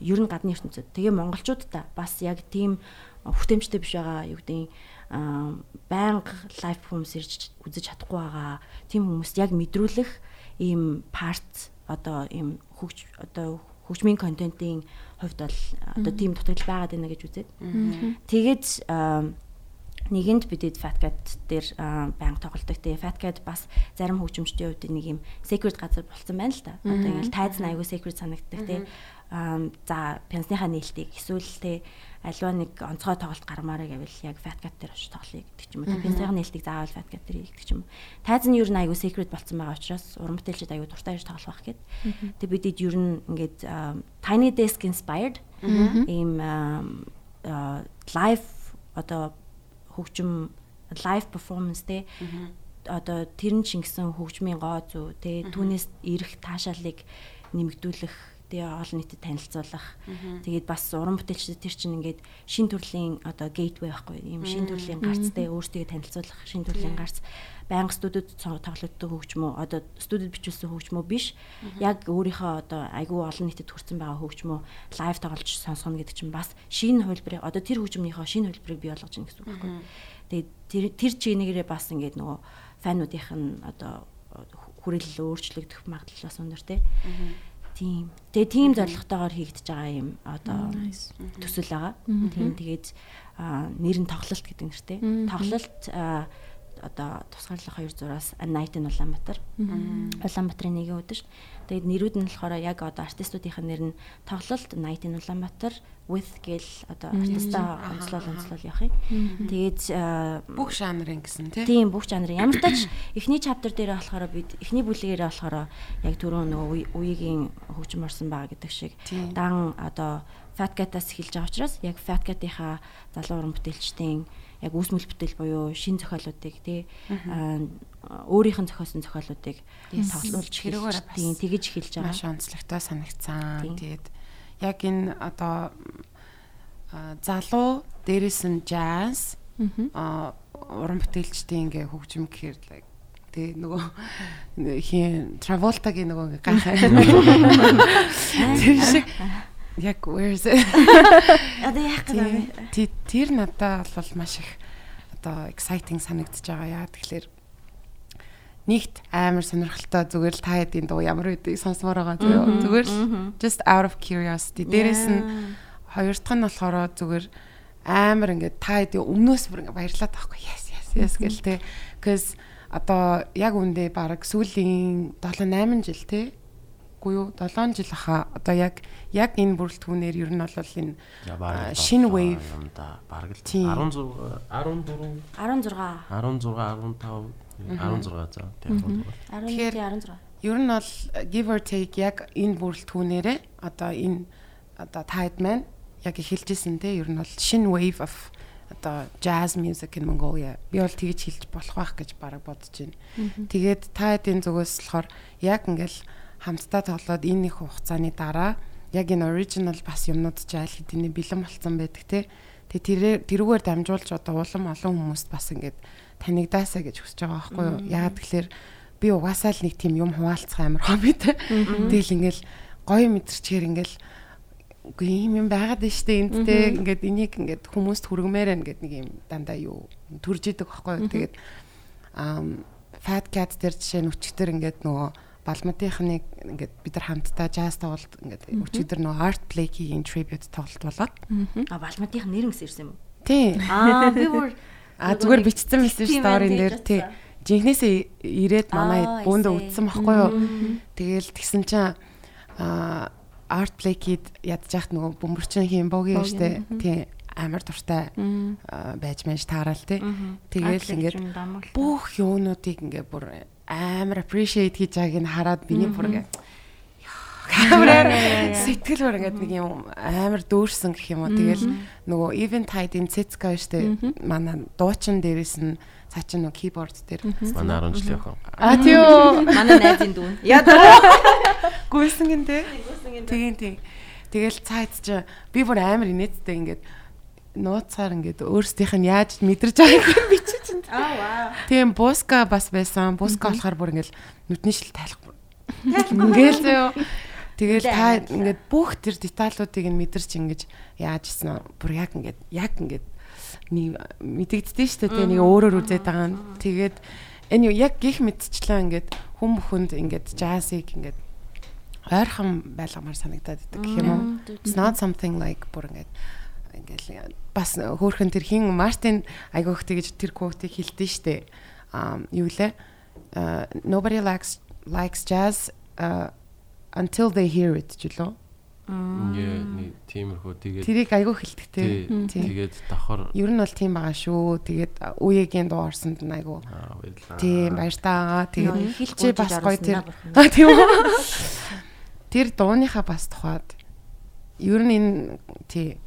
Speaker 1: ер нь гадны ертөнцид. Тэгээ монголчуудаа бас яг тийм хүртээмжтэй биш байгаа юу гэдэг байнга лайв performance ирж үзэж чадахгүй байгаа тийм хүмүүст яг мэдрүүлэх ийм парт одоо ийм хөгж одоо хөгжмийн контентын хувьд бол одоо тийм дутагдал байгаад байна гэж үзээд. Тэгээд нэгэнд бидэд Fatcat дээр байнга тоглолдог. Тэгээ Fatcat бас зарим хөгжимчдийн хувьд нэг юм secret газар болсон байна л да. Одоо ингээл тайз аягүй secret санагддаг тий. За пенсныхаа нээлтийг эсвэл тий альва нэг онцгой тоглолт гармаарэ гэвэл яг Fatcat дээр очиж тоглоё гэдэг ч юм уу. Пенсныхаа нээлтийг заавал Fatcat дээр хийдэг ч юм уу. Тайз нь ер нь аягүй secret болсон байгаа учраас уран бүтээлчд аягүй дуртай ирж тоглох байх гээд. Тэгээ бидэд ер нь ингээд Tiny Desk inspired ийм live одоо хөгжим live performance те одоо тэр нь шингэсэн хөгжмийн гоо зүй те түүнээс ирэх таашаалыг нэмэгдүүлэх тэгээ олон нийтэд танилцуулах. Тэгээд бас уран бүтээлчид тэр чинь ингээд шин төрлийн одоо gateway байхгүй юм шин төрлийн гарцтай өөртөө танилцуулах шин төрлийн гарц. Байнга студид тоглогддог хөгжмөө одоо студид бичүүлсэн хөгжмөө биш. Яг өөрийнхөө одоо айгүй олон нийтэд хүрсэн байгаа хөгжмөө лайв тоглож сонсгоно гэдэг чинь бас шинэ хөлбөрийг одоо тэр хөгжмийнхөө шинэ хөлбөрийг бий болгож гин гэсэн үг байхгүй. Тэгээд тэр тэр чигнэгээрээ бас ингээд нөгөө фануудынх нь одоо хүрээлэл өөрчлөгдөх магадлал бас өндөр те Тийм. Тэгээ тийм зорилготойгоор хийгдэж байгаа юм одоо төсөл байгаа. Тийм тэгээд нэр нь тоглолт гэдэг нэртэй. Тоглолт одоо тусгаарлах хоёр зураас Night in Улаанбаатар. Улаанбаатарын нэгэн өдөр ш. Тэгээд нэрүүд нь болохоор яг одоо артистуудын нэр нь тоглолт Night in Улаанбаатар with гэл одоо артистаа онцлол онцлол явах юм. Тэгээд
Speaker 3: бүх жанрын гэсэн тийм.
Speaker 1: Бүх жанрын. Ямар ч эхний чаптер дээр болохоор бид эхний бүлэгээрээ болохоор яг түрүүн нөгөө үеийн хөгжим орсон байгаа гэдэг шиг дан одоо Fatcat-аас эхэлж байгаа учраас яг Fatcat-ийнхаа залуу уран бүтээлчдийн яг үүсмэл бүтээл буюу шин зохиолуудыг тий өөрийнх нь зохиосон зохиолуудыг тоглуулж
Speaker 3: хэрэгээр
Speaker 1: тийм тэгэж эхэлж байгаа.
Speaker 3: Маш онцлогтой санагцсан. Тэгээд яг энэ одоо залуу дээрэс нь jazz а уран бүтээлчдийн ингээ хөгжим гэхээр тэг нөгөө хин Travolta-гийн нөгөө гайхаа. Тэр шиг яг where is it?
Speaker 1: Одоо яах
Speaker 3: гэдэг тэр надад бол маш их одоо exciting санагдаж байгаа яа. Тэгэхээр нэгт амар сонирхолтой зүгээр л та хэдийн дуу ямар үдийг сонсомоор байгаа зүгээр зүгээр л just out of curiosity. Дээрэс нь хоёр дахь нь болохоор зүгээр амар ингээд та хэдийн өмнөөс бүр ингээд баярлаад байхгүй. Yes yes yes гэл те. Because одоо яг үндэ баг сүүлийн 7 8 жил те үгүй юу? 7 жил хаа одоо яг яг энэ бүрэлдэхүүнээр ер нь бол энэ шинэ wave.
Speaker 4: юм да. Бараг л 16 14
Speaker 1: 16
Speaker 4: 16 15 16 за. Тийм бол
Speaker 1: 16
Speaker 3: ер нь бол give or take яг энэ бүрэлдэхүүнээрээ одоо энэ одоо таад маань яг эхэлжсэн те ер нь бол шинэ wave of одоо jazz music in Mongolia. Би бол тэгж хэлж болох байх гэж бараг бодож байна. Тэгээд та хэдийн зүгээс болохоор яг ингээл хамтдаа тоглоод энэ их хугацааны дараа яг энэ original бас юмнууд ч айл хэдийн бэлэн болцсон байдаг те. Тэгээ тэрүүгээр дамжуулж одоо улам олон хүмүүст бас ингээд танигдаасаа гэж хүсэж байгаа байхгүй юу. Яагаад тэгэхээр би угаасаа л нэг тийм юм хуваалцах амар хобби те. Тэгэл ингээл гоё мэдэрчээр ингээл үгүй юм юм байгаад байна штэ энд те ингээд энийг ингээд хүмүүст хүргэмээр байна гэд нэг юм дандаа юу төрж идэг байхгүй тэгээд ам fat cat дээр жишээ нь өчтөр ингээд нөгөө балматынхныг ингээд бид нар хамтдаа jazz тоглолт ингээд өчигдөр нөгөө art play-ийн tribute тоглолт болоод.
Speaker 1: А балматынх нэрнгэс ирсэн юм уу?
Speaker 3: тий.
Speaker 1: Аа би бүр
Speaker 3: А зүгээр бичсэн байсан storyn дээр.
Speaker 1: тийм
Speaker 3: тий. Жинхнээсээ ирээд манай бөөндө үдсэн байхгүй юу. Тэгэл тэгсэн чинь а арт плейкид ядчих нөгөө бөмбөрчин хийм богийн штэ. Тий. Амар дуртай байж мэж таарал тий. Тэгэл ингээд бүх юунуудыг ингээ бүр амар appreciate хийж байгааг нь хараад миний бүр ингээ Камераар сэтгэл бүр ингээд нэг юм амар дүүрсэн гэх юм уу. Тэгэл нөгөө even tide-ийн цэцка штэ манай дуучин дээрээс нь цаа чин нөгөө keyboard дээр.
Speaker 4: Манай 10 жилийн охин.
Speaker 3: А тийм
Speaker 1: манай найзын дүүн.
Speaker 3: Яа гүйсэн гинтэй. Тийм тийм. Тэгэл цаад чи би бүр амар инээдтэй ингээд нууцаар ингээд өөрсдийнх нь яаж мэдэрч байгааг нь бичиж чинь.
Speaker 1: Аа вау.
Speaker 3: Тийм буска бас байсан. Буска болохоор бүр ингээд нүдний шил тайлахгүй. Ингээл зөө. Тэгэл та ингээд бүх тэр деталлуудыг нь мэдэрч ингэж яаж исэн бүр яг ингээд яг ингээд мэдэгддээ шүү дээ. Нэг өөрөөр үзээд байгаа нь. Тэгээд энэ яг гих мэдчихлээ ингээд хүм бүхэнд ингээд джазыг ингээд ойрхон байлгамаар санагдаад идэг гэх юм уу. It's not something like бүр ингээд ингээл бас хөөхөн тэр хин Мартин айгуух тэгж тэр quote-ийг хэлдэж штэ. Um юу лээ? Uh, nobody likes likes jazz uh, until they hear it жилөө.
Speaker 4: Ингээ нэг тиймэрхүү тэгээд
Speaker 3: Тэрийг
Speaker 4: тий,
Speaker 3: тий.
Speaker 4: тэгээд давхар
Speaker 3: Ер нь бол тийм байгаа шүү. Тэгээд үегийн дуу орсонд нь айгуу.
Speaker 4: аа баярлаа.
Speaker 3: Тийм баяртаа. Тэгээд
Speaker 1: гүйж
Speaker 3: бас гоё тэр.
Speaker 1: оруулснаа
Speaker 3: А тийм үү. Тэр дууныхаа бас тухайд ер нь энэ тий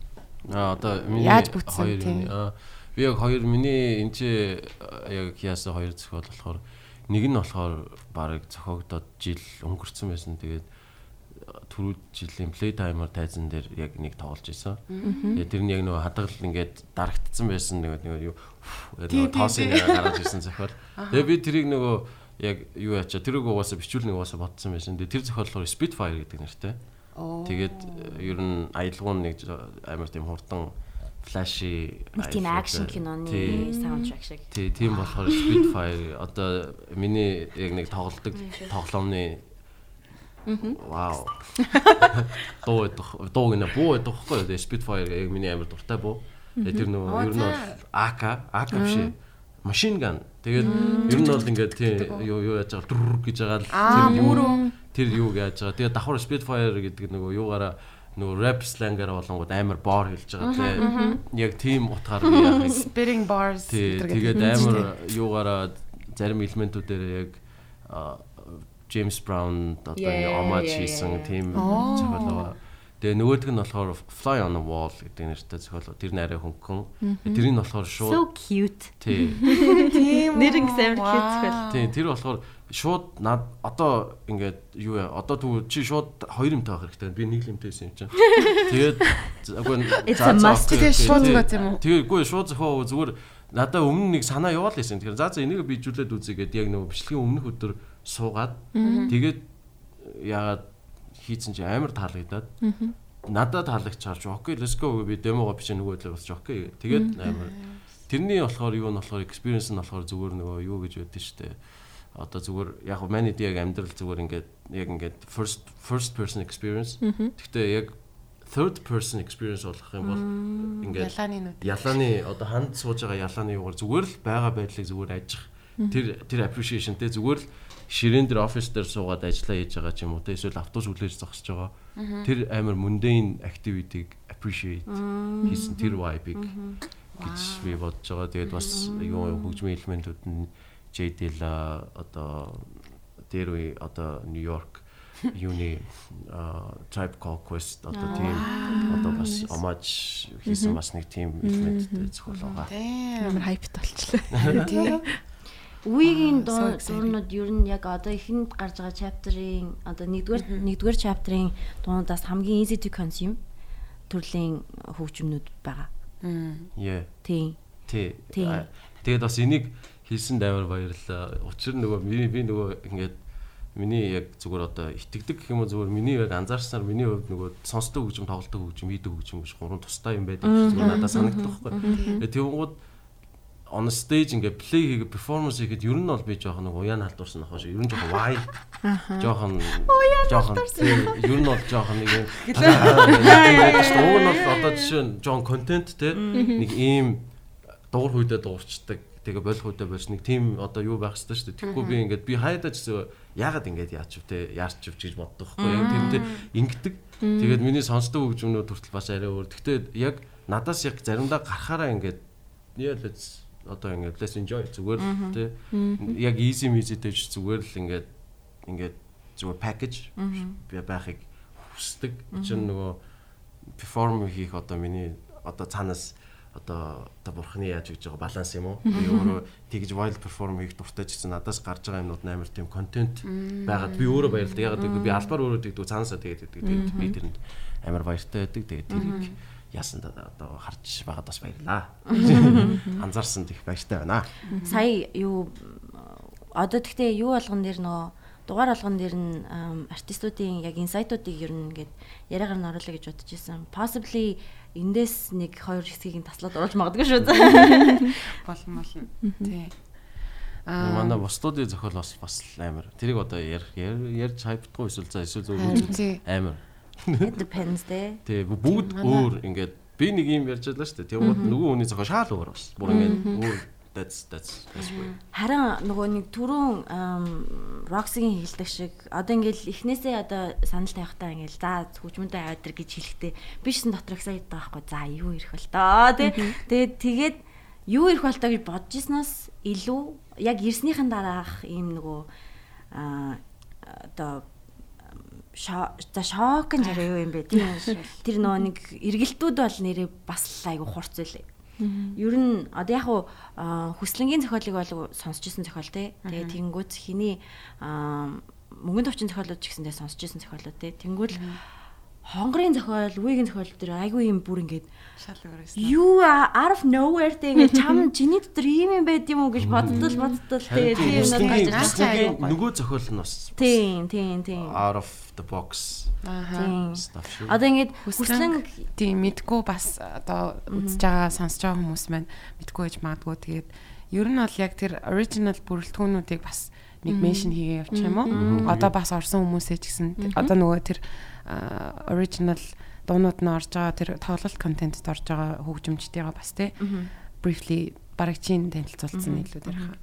Speaker 4: Аа одоо миний
Speaker 3: Яаж бүтсэн, тийм.
Speaker 4: аа би яг хоёр миний энэ чи яг яасан хоёр зохиол болохоор нэг нь болохоор баг зохиогдоод жил өнгөрцөн байсан. Тэгээд түрүү жилийн Playtime-аар тайзан дээр яг нэг тоглож исэн. Тэгээд тэр нь яг нөгөө хадгалал ингээд дарагдсан байсан нэг нэг юу нөгөө тоосын гараад ирсэн зохиол. Тэгээд би тэрийг нөгөө яг юу ячаа тэрийг угаасаа бичүүлнэг угаасаа бодсон байсан. Тэгээд тэр зохиол болохоор Spitfire гэдэг нэртэй. Тэгээд э, ер нь аялгуун нэг амар тийм хурдан флаши
Speaker 1: тийм акшн киноны саундтрек шиг.
Speaker 4: Тий, тийм болохоор Spitfire одоо миний яг нэг тоглолдог тоглоомны Вау. Дуу дуу гинэ буу байхгүй юу? Spitfire яг миний амар дуртай буу. Тэр нөгөө ер нь бол AK, AK биш. Machine gun. Тэгээд ер нь бол ингээд тий юу юу яаж байгаа дүр гэж байгаа л тэр
Speaker 3: мөрөө.
Speaker 4: Тэр юу яаж байгаа. Тэгээд давхар Spitfire гэдэг нөгөө юугаараа нөгөө rap slang-аар болонгууд амар боор хэлж байгаа тий. Яг тийм утгаар би яахыг
Speaker 3: spitting bars гэдэг
Speaker 4: тэгээд
Speaker 3: юм
Speaker 4: амар юугаараа зарим элементүүдээр яг Джеймс Браун одоо
Speaker 3: yeah,
Speaker 4: хийсэн тийм зохиол байгаа. Тэгээ нөгөөх нь болохоор Fly on the Wall гэдэг нэртэй зохиол. Тэр нэрээ хөнгөн. Тэрийг нь болохоор
Speaker 1: So
Speaker 4: шууд
Speaker 1: cute.
Speaker 4: тий.
Speaker 3: Тийм.
Speaker 1: Нэр ингээ амар cute зохиол.
Speaker 4: Тий, тэр болохоор шууд над одоо ингээд юу яа одоо түр чи шууд хоёр юмтай байх хэрэгтэй. Би нэг л юмтай байсан юм чинь. Тэгээд үгүй
Speaker 1: It's a must.
Speaker 3: Тэгээ шууд згөөц юм уу?
Speaker 4: Тэгээ үгүй шууд зөхөө зүгээр надаа өмнө нэг санаа яваал байсан. Тэгэхээр за за энийг би жүүлээд үзье гэдэг яг нөгөө бичлэгийн өмнөх өдөр суугаад тэгээд яагаад хийцэн чи амар таалагдаад надад таалагчаарч окей let's go би демого бичээ нөгөө хэлээ болчих окей тэгээд амар тэрний болохоор юу нь болохоор experience нь болохоор зүгээр нөгөө юу гэж байдсан шүү дээ одоо зүгээр яг манайд яг амьдрал зүгээр ингээд яг ингээд first first person experience. Гэхдээ яг third person experience болох юм бол ингээд
Speaker 3: Ялааны нүд.
Speaker 4: ялааны одоо ханд сууж байгаа ялааны юугаар зүгээр л байгаа байдлыг зүгээр ажих тэр тэр appreciationтэй зүгээр л ширээн дээр офис дээр суугаад ажиллаа хийж байгаа ч юм уу те эсвэл автобус үлээж зогсож байгаа. Тэр амар mundane activity-г appreciate хийсэн тэр vibe-ыг гэж би бодож байгаа. Тэгээд бас юу хөгжмийн элементүүд нь J Dilla одоо дээр үе одоо New York юуны а, Tribe Called Quest одоо тийм одоо бас homage хийсэн бас нэг тийм элементтэй зохиол байгаа.
Speaker 3: Тийм.
Speaker 5: Амар хайпт болчихлоо.
Speaker 3: Тийм.
Speaker 1: Үеийн дуунууд ер нь яг одоо ихэнд гарч байгаа chapter-ийн одоо нэгдүгээр нэгдүгээр chapter-ийн дуунуудаас хамгийн easy to consume төрлийн хөгжмнүүд байгаа. Тийм.
Speaker 4: Тий.
Speaker 1: Тийм.
Speaker 4: А, Тэгээд бас энийг хийсэн даймар баярлалаа. Учир нь нөгөө миний би нөгөө ингээд миний яг зүгээр одоо итгэдэг гэх юм уу зүгээр миний яг анзаарснаар миний хувьд нөгөө сонсдог хөгжим тоглолтог хөгжим хийдэг хөгжим гэж гурван тустай юм байдаг гэж зүгээр надад санагдах байхгүй. Тэгвэл on stage ингээ play хийгээ performance хийгээд ер нь бол би жоохон нэг уян халдварсан ах шиг ер нь жоохон wild жоохон жоохон ер нь бол жоохон нэг юм уг нь бол одоо жишээ нь жоохон контент те нэг ийм дуур хүйдэ дуурчдаг тэгээ болох үедээ болж нэг тим одоо юу байх хэрэгтэй шүү дээ. Тэгэхгүй би ингээд би хайдаа ч яагаад ингээд яач вэ те яарч вэ гэж боддог хгүй яг тэрнтэй ингэдэг. Тэгээд миний сонсдог хөгжмөнүүд хүртэл бас арай өөр. Гэхдээ яг надаас яг заримдаа гарахаараа ингээд let's одоо ингээд let's enjoy зүгээр л те. Яг easy music-тэй ч зүгээр л ингээд ингээд зүгээр package байхыг хүсдэг. Чинь нөгөө перформ хийх одоо миний одоо цаанаас одоо одоо бурхны яаж хийж байгаа баланс юм уу? Би өөрөө тэгж wild perform хийх дуртай ч гэсэн надаас гарч байгаа юмнууд амар тийм контент байгаад би өөрөө баярлалаа. Яг гэвэл би албаар өөрөө тэгдэг цаанасаа тэгээд тэгдэг. Тэгээд би тэрэнд амар баяртай байдаг. Тэгээд тэрийг яасан одоо харж байгаад бас баярлаа. Анзаарсан тех баяртай байна.
Speaker 1: Сая юу одоо тэгтээ юу болгон дэр нөгөө дугаар алган дээр нь артистуудын яг инсайтуудыг ер нь ингээд яриагаар нь оруулах гэж бодож исэн. Possibly эндээс нэг хоёр хэсгийг нь таслаад оруулж магадгүй шүү дээ.
Speaker 3: Болно болно. Тий.
Speaker 4: Аа манай бусдуудын зохиол бас бас амар. Тэрийг одоо ярь ярьж хайпдаггүй эсвэл за эсвэл зөв амар.
Speaker 1: Depends дээ.
Speaker 4: Тий бүгд өөр ингээд би нэг юм ярьж байлаа шүү дээ. Тэгвэл нөгөө хүний зохиол шаал өөр бас. Бүр ингээд өөр that's that's that's great.
Speaker 1: Харин нөгөө нэг түрүүн Roxy-гийн хэлдэг шиг одоо ингээл эхнээсээ одоо санал тавихтаа ингээл за хөгжмөнтэй ир гэж хэлэхдээ бишсэн дотор их саяд байгаа байхгүй. За юу ирэх бол тоо тий. Тэгээд тэгээд юу ирэх бол тоо гэж бодож ирснаас илүү яг ирснийхэн дараах ийм нөгөө а одоо за шок гэж юу юм бэ тийм тэр нөгөө нэг эргэлтүүд бол нэрээ бас айгу хурц үлээ Ер нь одоо яг хүслэнгийн зохиолыг бол сонсч ирсэн зохиол те. Тэгээ тэнгүүц хиний мөнгөнд товчин зохиолууд ч гэсэндээ сонсч ирсэн зохиолууд те. Тэнгүүл хонгорын зохиол, үеийн зохиол дээр айгүй юм бүр ингээд
Speaker 3: шал өөрөөс.
Speaker 1: Юу out of nowhere тэ ингээд чам чиний дотор ийм юм байд юм уу гэж боддол боддол тэгээ тийм юм гарч
Speaker 4: ирж байгаа. Нөгөө зохиол нь бас.
Speaker 1: Тийм, тийм, тийм.
Speaker 4: Out of the box.
Speaker 1: Аа. Одоо ингээд хүслэн
Speaker 3: тийм мэдгүй бас одоо үзэж байгаа сонсож байгаа хүмүүс маань мэдгүй гэж магадгүй тэгээд ер нь бол яг тэр original бүрэлдэхүүнүүдийг бас нэг меншн хийгээ явчих юм уу? Одоо бас орсон хүмүүсээ ч гэсэн одоо нөгөө тэр original дуунууд нь орж байгаа тэр тоглолт контентд орж байгаа хөгжимчдийгээ бас тий. Briefly барагчийн танилцуулсан нийлүүд ярих.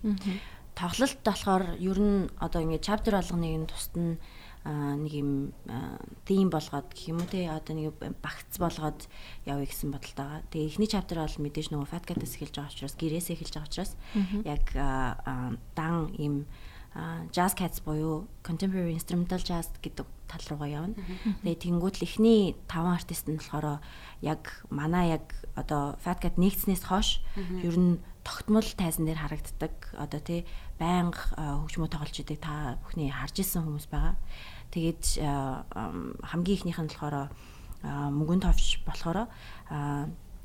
Speaker 1: Тоглолт болохоор ер нь одоо ингээд chapter болгоныг нь тусад нь нэг юм тийм болгоод гэх юм уу те одоо нэг багц болгоод явъя гэсэн бодолтой байгаа. Тэгээ эхний chapter бол мэдээж нөгөө fatcat-аас эхэлж байгаа учраас гэрээсээ эхэлж байгаа учраас яг дан им jazz cats буюу contemporary instrumental jazz гэдэг тал руугаа явна. Тэгээ тэнгуут л эхний таван артист нь болохоор яг манай яг одоо Fat Cat нэгдснээс хойш ер нь тогтмол тайзан дээр харагддаг одоо тий байнга хөгжмөө тоглож идэг та бүхний харж исэн хүмүүс байгаа. Тэгээд хамгийн ихнийх нь болохоор мөнгөн товч болохоор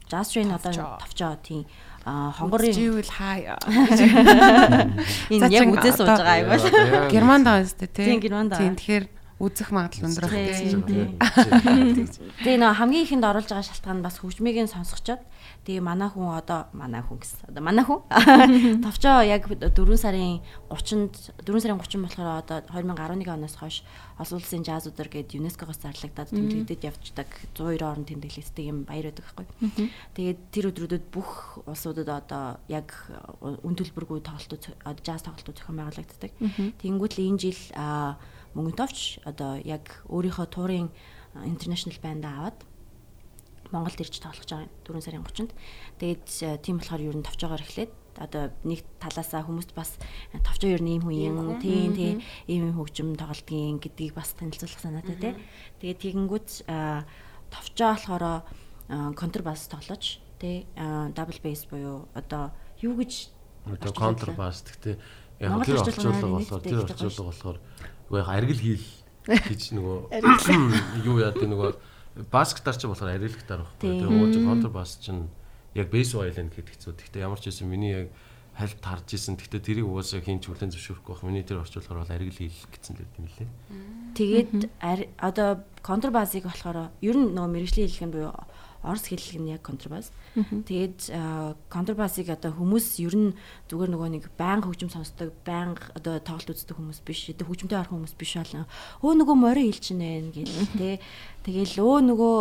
Speaker 1: Jazz Train одоо товчоо тийм хонгорын
Speaker 3: живэл хай.
Speaker 1: Энэ яг үзээ сууж байгаа айгуул.
Speaker 3: Германд байгаа зү тий.
Speaker 1: Тийм Германд байгаа.
Speaker 3: Тийм тэгэхээр үзэх магадлал өндөр
Speaker 1: байх. Тэгээ нөө хамгийн ихэнд оруулж байгаа шалтгаан бас хөгжмийг нь сонсгочоод тэгээ манай хүн одоо манай хүн гэсэн. Одоо манай хүн товчоо яг 4 сарын 30-нд 4 сарын 30 болохоор одоо 2011 оноос хойш олон улсын жаз өдөр гээд ЮНЕСКО-гоос зарлагдаад тэмдэглэдэд явждаг 102 орн тэмдэглэсдэг юм баяр байдаг байхгүй. Тэгээд тэр өдрүүдэд бүх улсуудад одоо яг үн төлбөргүй тоглолтууд жаз тоглолтууд зохион байгуулагддаг. Тэнгүүт л энэ жил мөнгөн товч одоо яг өөрийнхөө туурын international band аваад Монголд ирж тоглож байгаа 4 сарын 30-нд. Тэгээд тийм болохоор ер нь товчоогоор эхлээд одоо нэг талаасаа хүмүүст бас товчоо ер нь ийм хүн юм тийм тийм ийм юм хөгжим тоглодгийн гэдгийг бас танилцуулах санаатай тий. Тэгээд тэгэнгүүт товчоо болохоор контрабас тоглож тий дабл бейс буюу одоо юу гэж
Speaker 4: одоо контрабас гэхдээ яг тэр орчуулга болохоор тэр орчуулга болохоор яг аргил хийл гэж нөгөө юу яадаг нөгөө бас гитар ч болохоор аргил гитар багхгүй. Тэгээ ууж контрабас чинь яг бейс violin гэдэг хэцүү. Гэхдээ ямар ч байсан миний яг хальт харж исэн. Гэхдээ тэрийг угаасаа хийн ч хүлэн зөвшөөрөхгүй байх. Миний тэр орчуулгаар бол ариг л хийх гэсэн л юм лээ.
Speaker 1: Тэгээд одоо контрабасыг болохоор ер нь нөгөө мэрэгжлийн хэллэг нь буюу орос хэллэг нь яг контрабас. Тэгээд контрабасыг одоо хүмүүс ер нь зүгээр нөгөө нэг байнга хөгжим сонсдог, байнга одоо тоглолт үздэг хүмүүс биш, одоо хөгжимтэй орох хүмүүс биш болон өө нөгөө морин хэлчихнэ гэл тэ. Тэгэл өө нөгөө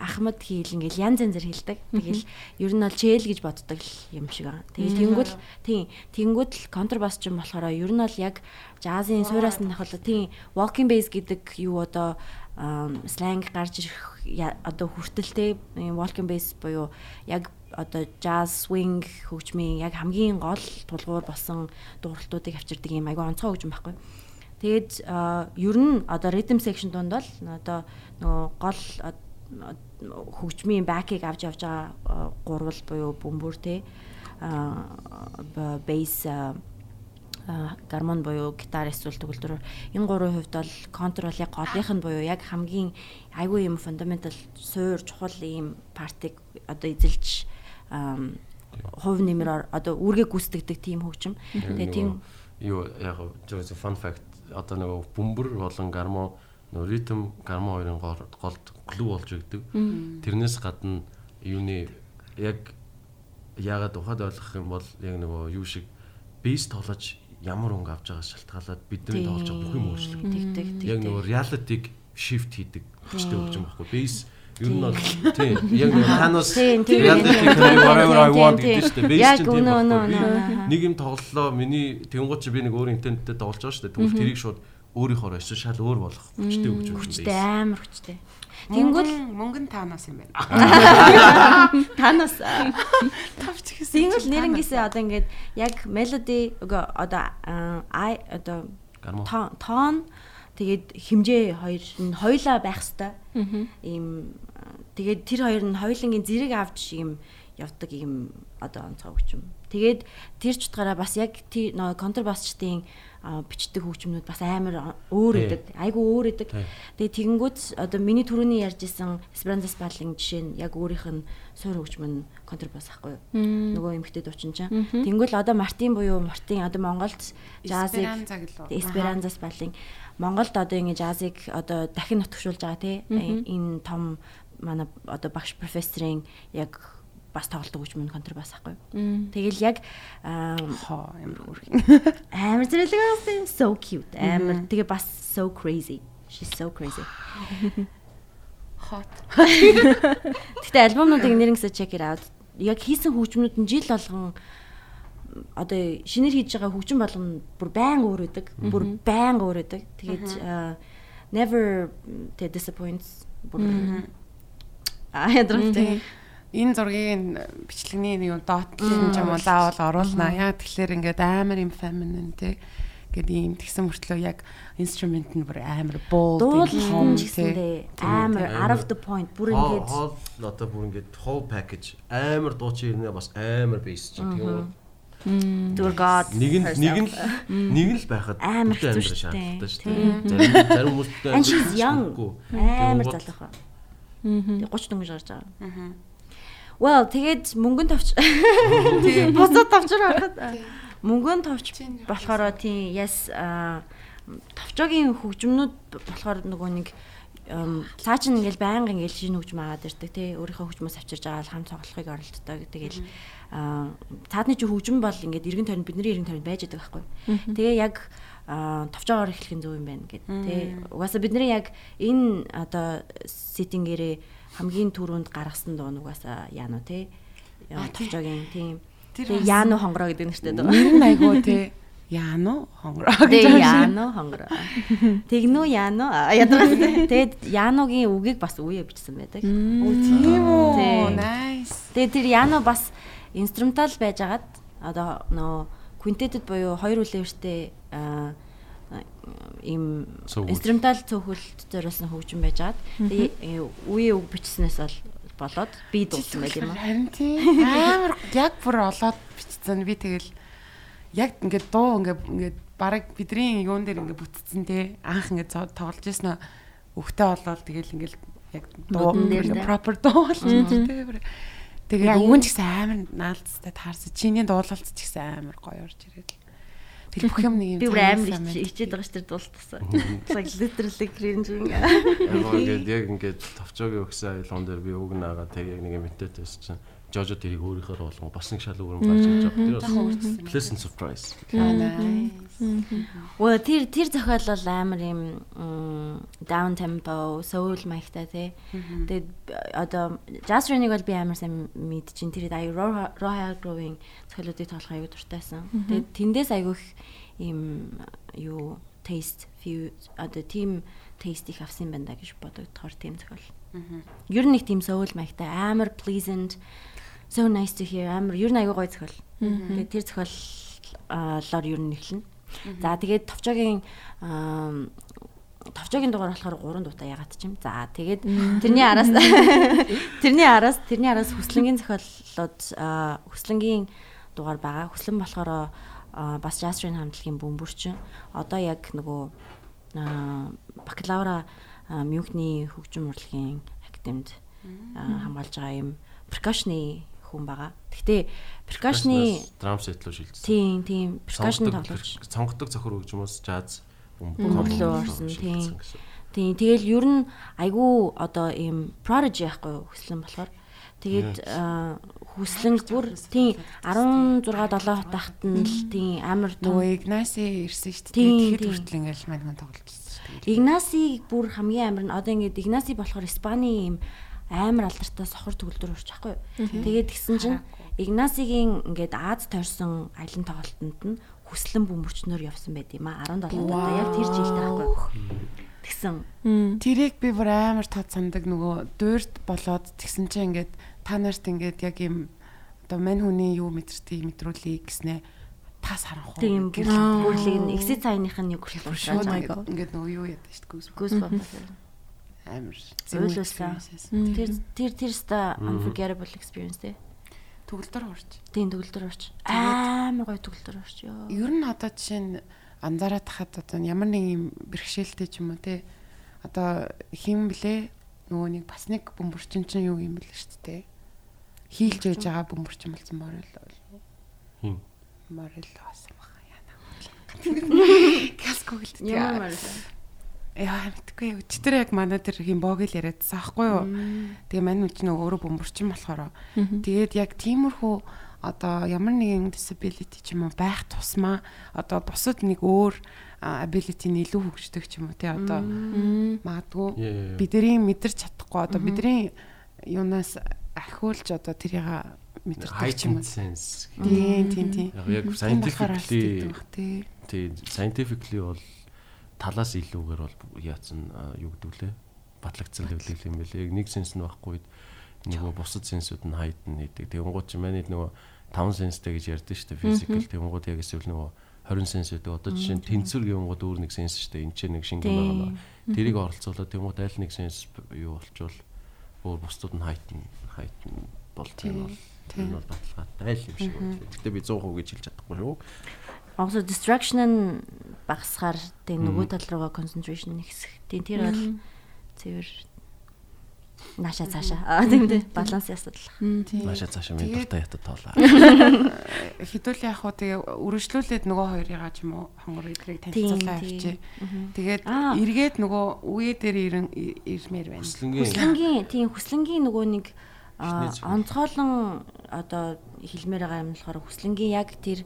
Speaker 1: ахмад хийл ингээл янз янзэр хэлдэг. Тэгэл ер нь бол чээл гэж боддог юм шиг аа. Тэгэл тэнгууд тийм тэнгууд л контрабас ч юм болохоор ер нь бол яг жазын суураас нь хавал тийм walking bass гэдэг юу одоо сленг гарч ирэх одоо хүртэлтэй walking bass буюу яг одоо jazz swing хөгжмийн яг хамгийн гол тулгуур болсон дууралтуудыг авчирдаг юм айгүй онцгой хөгжим байхгүй. Тэгээд ер нь одоо rhythm section донд бол одоо нөгөө гол хөгжмийн back-ыг авч явж байгаа гурвал буюу бөмбөр те bass гармон буюу гитар эсвэл төгөлдөр энэ гурвын хувьд бол контр бол яг голынх нь буюу яг хамгийн айгүй юм фундаментал суур чухал ийм партиг одоо эзэлж хувь нэмэр одоо үүргээ гүйцэтгэдэг тийм хөгжим. Тэгээ тийм
Speaker 4: юу яг зөв fun fact одоо нөгөө бөмбөр болон гармо нөгөө ритм гармо хоёрын гол глүү болж өгдөг. Тэрнээс гадна юуны яг яагаад ухаад ойлгох юм бол яг нөгөө юу шиг бейс тоглож ямар өнгө авч байгаас шалтгаалаад бидний тоглож байгаа бүх юм өөрчлөгдөв. Яг нөгөө reality-г shift хийдэг хүчтэй хөгжим байхгүй. Бейс ер нь бол тийм яг нөгөө танаас reality whatever I want гэдэг. Бейс
Speaker 1: Яг
Speaker 4: чинь тийм нэг юм тоглолоо миний тэнгууд чи би нэг өөр интентэд тоглож байгаа шүү дээ. Тэгвэл тэрийг шууд өөрийнхөө очиж шал өөр болох хүчтэй хөгжим.
Speaker 1: хүчтэй амар хүчтэй. Тэнгүүл
Speaker 3: Тэнгүүл мөнгөн таанаас юм байна.
Speaker 1: танаас
Speaker 3: Тавч гэсэн.
Speaker 1: Тэнгүүл нэрнгээсээ одоо ингээд яг мелоди үгүй одоо ай одоо тон тэгээд хэмжээ хоёр нь хоёлаа байх хэвээр ийм тэгээд тэр хоёр нь хоёулангийн зэрэг авч ийм явдаг ийм одоо онцгой хөгжим. Тэгээд тэр ч утгаараа бас яг тий нөө контрабасчдын бичдэг хөгжмнүүд бас амар өөр өгдөг. Айгу өөр өгдөг.
Speaker 4: Тий.
Speaker 1: Тэгээд тэгэнгүүт одоо миний түрүүний ярьж исэн Esperanza Spalling жишээ нь яг өөрийнх нь суур хөгжим нь контрабас ахгүй юу? Нөгөө эмгтэй дуучин чинь. Тэнгүүл одоо Мартин буюу Мартин одоо Монголд жазыг. Esperanza Spalling Монголд одоо ингэ жазыг одоо дахин нутгшуулж байгаа тий. Энэ том манай одоо багш профессорын яг бас тоглолт хөгжим нь контрабас ахгүй? Тэгэл яг
Speaker 3: Хоо ямар хөрх.
Speaker 1: амар зэрэлэг байсан. So cute. Амар тэгээ бас so crazy. She's so crazy.
Speaker 3: Хот.
Speaker 1: Гэтэ альбомнуудыг нэрнгэсээ check it out. Яг хийсэн хөгжмүүд нь жил болгон одоо шинээр хийж байгаа хөгжим болгоно бүр байн өөр өдөг. Бүр байн өөр өдөг. Тэгээд never тэ disappoints. Аа ядрахтай.
Speaker 3: Энэ зургийн бичлэгний нэг юм доотлын ч юм уу заавал оруулна. Яа тэгэхээр ингээд амар юм feminine те гэдэг ийм тэгсэн мөртлөө яг инструмент нь бүр амар bold
Speaker 1: Дуулсан гэсэндээ амар out of the point бүр ингээд
Speaker 4: хоол одоо бүр ингээд whole package амар дуучин ирнэ бас амар бейс чинь тийм үү.
Speaker 1: зүгээр god
Speaker 4: Нэг нь нэг нь нэг нь л байхад
Speaker 1: Амар хэцүү
Speaker 4: амьдрал
Speaker 1: шүү дээ.
Speaker 4: шаардлагатай шүү дээ. Зарим зарим хүмүүс бүтэн
Speaker 1: And she's
Speaker 4: амьдрал
Speaker 1: young.
Speaker 4: хэрэггүй.
Speaker 1: Амар залуухан. Тэгээ 30 дөнгөж гарч байгаа. Well, тэгээд мөнгөн товч. Тийм. Бусад товчор харахад. Мөнгөн товч болохоор тийм yes товчоогийн хөгжмнүүд болохоор нөгөө нэг цаа чин ингээл байнга ингээл шинэ хөгжим аваад ирдэг тий. Өөрийнхөө хөгжмөөс авчирж байгаа л хам цоглохыг оролддог. Тэгэл цаадны чи хөгжим бол ингээд эргэн тойронд бидний эргэн тойронд байж байгаа байхгүй. Тэгээ яг товчоогоор эхлэх нь зөв юм байна гэд тий. Угаасаа бидний яг энэ одоо сеттингээрээ хамгийн түрүүнд гаргасан дуу нь угаасаа яано тий товчоогийн тийм
Speaker 3: Тэр
Speaker 1: Тэгээ яано хонгороо гэдэг нэртэй дөө.
Speaker 3: Нэр нь айгуу те. Яано хонгороо гэж
Speaker 1: Тэгээ
Speaker 3: байна.
Speaker 1: яано хонгороо. Тэгнүү яано ядраа. Тэгээд яаногийн үгийг бас үе бичсэн байдаг.
Speaker 3: Оо тийм үү. Nice.
Speaker 1: Тэгээд тэр яано бас инструментал байжгаад одоо нөө квинтэтэд буюу хоёр үлээвэртэй аа ийм инструментал цөөхөлт зориулсан хөгжим байжгаад тэгээ үе үг бичснээс бол болоод би дуулсан байт юм аа.
Speaker 3: Харин тийм амар яг бүр олоод бичсэн. Би тэгэл яг ингээд дуу ингээд ингээд бараг бидний юун дээр ингээд бүтцэн те анх ингээд тоглож ирсэн өгтэй болоод тэгэл ингээд яг дуу proper дуу болж те өвөн
Speaker 1: юу?
Speaker 3: ч гэсэн амар наалцтай таарсан. Чиний дуулалт ч гэсэн амар гоё орж ирээд. Тэр бүх юм нэг юм.
Speaker 1: Би бүр амар
Speaker 3: цаанаас
Speaker 1: ич-
Speaker 3: амт.
Speaker 1: ичээд байгаа ш тэр дуултасаа. Like literally cringe юм.
Speaker 4: Яг ингээд яг ингээд товчоогийн өгсөн айлон дээр би үг наагаа тэг яг нэг имитет байсан чинь Жожо тэрийг өөрийнхөө болгон бас нэг шал өөр гарч ирж байгаа. Тэр бас pleasant surprise.
Speaker 1: Well тэр тэр зохиол бол амар юм down tempo, soul маягтай тий. Тэгээд одоо jazz rain-ыг бол би амар сайн мэдчихин. Тэр аюу Royal Grove-ийн зохиолуудыг тоглох аюу дуртайсан. Тэгээд тэндээс аюух юм юу taste view одоо team taste их авсан байна гэж бодогдохоор тийм зохиол. Ер нь нэг тийм soul маягтай амар pleasant so nice to hear амар ер нь аюу гоё зохиол. Тэгээд тэр зохиолоор ер нь эхэлнэ. За тэгээд товчоогийн товчоогийн дугаар болохоор 3 дуутай ягаад ч юм. За тэгээд тэрний араас тэрний араас тэрний араас хүслэнгийн зохиолууд хүслэнгийн дугаар байгаа. Хүслэн болохоор бас train хамтлагийн бөмбөрчин. Одоо яг нөгөө бакалавра Мюнхний хөгжим урлагийн академид аа, хамгаалж байгаа юм percussion-ы хүн байгаа. Гэхдээ percussion-ы
Speaker 4: drum set руу шилжсэн.
Speaker 1: тийм тийм percussion тоглож
Speaker 4: сонгодог цохор хөгжмөөс jazz
Speaker 1: Бөмбөглөө орсон, тийм. Тийм тэгэл ер нь айгүй одоо ийм prodigy байхгүй юу хүслэн болохоор тэгээд хүслэн бүр тийм 16 7 тахт нь л тийм амар
Speaker 3: Нөгөө Игнаси ирсэн шүү дээ. Тэгэхэд хүртэл ингээл мань мань тоглолцсон шүү дээ.
Speaker 1: Игнасиг бүр хамгийн амар нь одоо ингээд Игнаси болохоор Испани ийм амар алдартай сохор төгөлдөр урч байхгүй юу. Тэгээд гисэн чинь Игнасигийн ингээд Аз тойрсон аялын тоглолтод нь хүслэн бөмбөрчнөр явсан байт юм а 17 одоо яг тэр жилд байхгүй юу. Тэгсэн
Speaker 3: Тэрийг би бүр амар тод сандаг нөгөө дуурт болоод тэгсэн чинь ингээд та нарт ингээд яг юм одоо мань хүний юу мэдэртийг мэдрүүлээ гэснээ тас харанхуу.
Speaker 1: тийм
Speaker 3: гэрэл
Speaker 1: бүрлийг нь эксит цайных нь юу гэж
Speaker 3: шууд
Speaker 1: уушаад
Speaker 3: ингээд нөгөө юу яд шүү дээ.
Speaker 1: Goosebumps.
Speaker 3: Амар
Speaker 1: Ойлуулсан. Тэр тэр тэр ста unforgettable experience те.
Speaker 3: төгөлдөр урч.
Speaker 1: Тийм төгөлдөр орч. Амар гоё төгөлдөр орч ёо.
Speaker 3: Ер нь одоо жишээ нь анзаараад тахад одоо ямар нэг юм бэрхшээлтэй ч юм уу те одоо хин блэ нөгөө нэг бас нэг бөмбөрчин чинь юу юм бэл шүү дээ. Хийлж яж байгаа бөмбөрчин болсон морил
Speaker 4: Хин.
Speaker 3: морил басан баха яна. Каско гэлтэй.
Speaker 1: Ямар
Speaker 3: Яа мэдгүй өчтөр яг манай тэр хин богил яриадсан аахгүй юу. Тэгээ манай үч нөгөө өөрөө бөмбөрчин болохоор. Тэгээд яг тиймэрхүү одоо ямар нэгэн disability ч юм уу байх тусмаа одоо бусад нэг өөр ability нь илүү хөгждөг ч юм уу тий одоо. Магадгүй бидний мэдэрч чадахгүй одоо бидний юунаас ахиулж одоо тэрийг мэдэрдэг юм. Тийм тийм тийм.
Speaker 4: Яг scientifically
Speaker 3: тий
Speaker 4: scientifically бол талаас илүүгээр бол яатсан юу гэдэг лээ батлагдсан хэвлэл юм билээ. Яг нэг сенс нь байхгүй нөгөө бусад сенсүүд нь хайдан хийдэг. Тэгэнгүүт чи манайд нөгөө 5 сенстэй гэж ярьдэн шүү дээ. Физикл тэгэнгүүт яг эсвэл нөгөө 20 сенс гэдэг. Одоо жишээ нь тэнцвэр гэнгүүт өөр нэг сенс шүү дээ. Энд чинь нэг шингэн байгаа наа. Тэрийг оролцуулаад тэгэнгүүт аль нэг сенс юу болчвол өөр бусдууд нь хайдан хайдан бол тийм бол
Speaker 3: тийм
Speaker 4: бол баталгаатай л юм шиг байна. Гэхдээ би 100% гэж хэлж чадахгүй шүү.
Speaker 1: Also distraction нь багасгаар тэг нөгөө тал руугаа concentration ихсэх. Тийм тэр бол цэвэр нааша цаашаа. Аа тийм дээ. Баланс асуудал.
Speaker 3: Тийм.
Speaker 4: Машаа цаашаа минь дуртай ятад тоолаа.
Speaker 3: Хідүүл яг хуу тэгээ үргэлжлүүлээд нөгөө хоёрыгаа ч юм уу хонгор идрийг танилцуулаа
Speaker 1: тийм.
Speaker 3: авчи. Тэгээд эргээд нөгөө үе дээр ирэн ирмээр байна.
Speaker 4: Хүслэнгийн
Speaker 1: тийм хүслэнгийн нөгөө нэг онцгойлон одоо хэлмээр байгаа юм болохоор хүслэнгийн яг тэр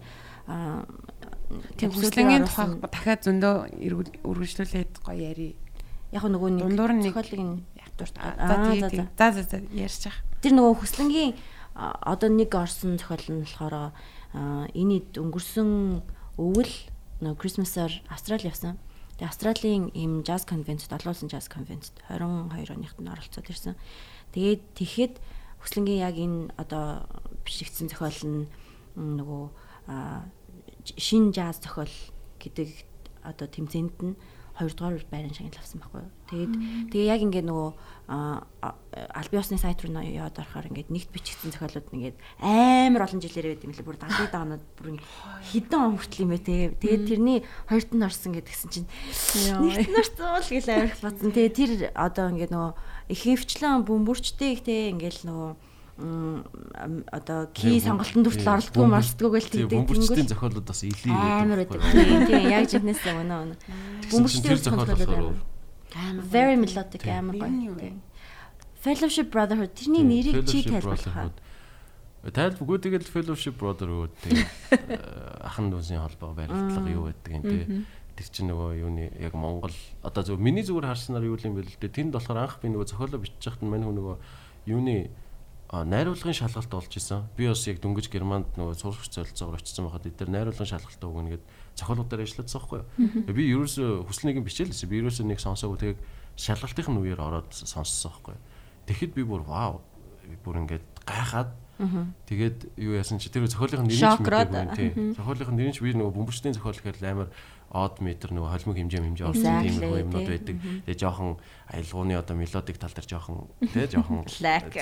Speaker 3: Тийм хүслэнгийн тухай дахиад зөндөө үргэлжлүүлээд гоё яри.
Speaker 1: яг нөгөө нэг зохиолыг нь дуртай.
Speaker 3: За
Speaker 1: за, за.
Speaker 3: Ярьж байгаа.
Speaker 1: Тэр нөгөө хүслэнгийн одоо нэг орсон зохиол нь болохоор а, энэ өнгөрсөн өвөл нөгөө Christmas-аар Австрали явсан. Тэгээ Австралийн им jazz convent долуулсан jazz convent 22 оныхт нь оролцоод ирсэн. Тэгээд тэгэхэд хүслэнгийн яг энэ одоо бишигдсэн зохиол нь нөгөө шин jazz зохиол гэдэг одоо тэмцээнд нь хоёрдугаар байран шагнал авсан байхгүй юу. Тэгээд тэгээ яг ингээд нөгөө а, а, албан ёсны сайт руу яваад орохоор ингээд нэгт бичигдсэн зохиолууд ингээд амар олон жилээр байд юм лээ. Бүр 70 даанууд бүр хэдэн он хүртэл юм бэ те. Тэгээд тэрний хоёрт нь орсон гэдгсэн чинь нэгт нь орсон л гэл амар батсан. Тэгээд тэр одоо ингээд нөгөө их хөвчлэн бөмбөрчтэй те ингээд нөгөө одоо ки сонголтын хүртэл оролдгүй морсдгүй гэл
Speaker 4: тийм
Speaker 1: тэгдэг
Speaker 4: бөмбөрчдийн зохиолууд бас илий
Speaker 1: амар байдаг. Тийм тийм яг жинхнээс өнөө өнөө. Бөмбөрчдийн зохиолууд амар. Very melodic амар гоё. Fellowship Brotherhood тэрний нэрийг чи тайлбарлах уу?
Speaker 4: Тайл бүгөө тэгэл Fellowship Brotherhood тийм ахан дүүсийн холбоо барилдлага юу гэдэг юм тий. Тэр чинь нөгөө юуны яг Монгол одоо зөв миний зүгээр харснаар юу юм бэ л дээ. Тэнд болохоор анх би нөгөө зохиолоо бичиж байхад мань хүн нөгөө юуны найруулгын шалгалт болж исэн. Би бас яг дөнгөж Германд нөгөө сурах солилцоогоор очсон байхад эдгээр найруулгын шалгалт өгнө гэд зохиолуудаар ажилладаг байхгүй юу. Би ерөөсө юм бичээлсэн. Би ерөөсө нэг сонсоогүй тэгээд шалгалтын үеэр ороод сонссон байхгүй юу. Тэгэхэд би бүр вау бүр ингээд гайхаад тэгээд юу яасан чи тэр зохиолын нэрийг мэдээгүй тий. Зохиолын нэрийг би нөгөө бөмбөрчдийн зохиол гэхэл амар од метр нөгөө холимог хэмжээ хэмжээ орсон
Speaker 1: Exactly,
Speaker 4: тийм юм юмнууд байдаг. Тэгээ жоохон аялгауны одоо мелодик тал дээр жоохон тий жоохон
Speaker 1: Лак.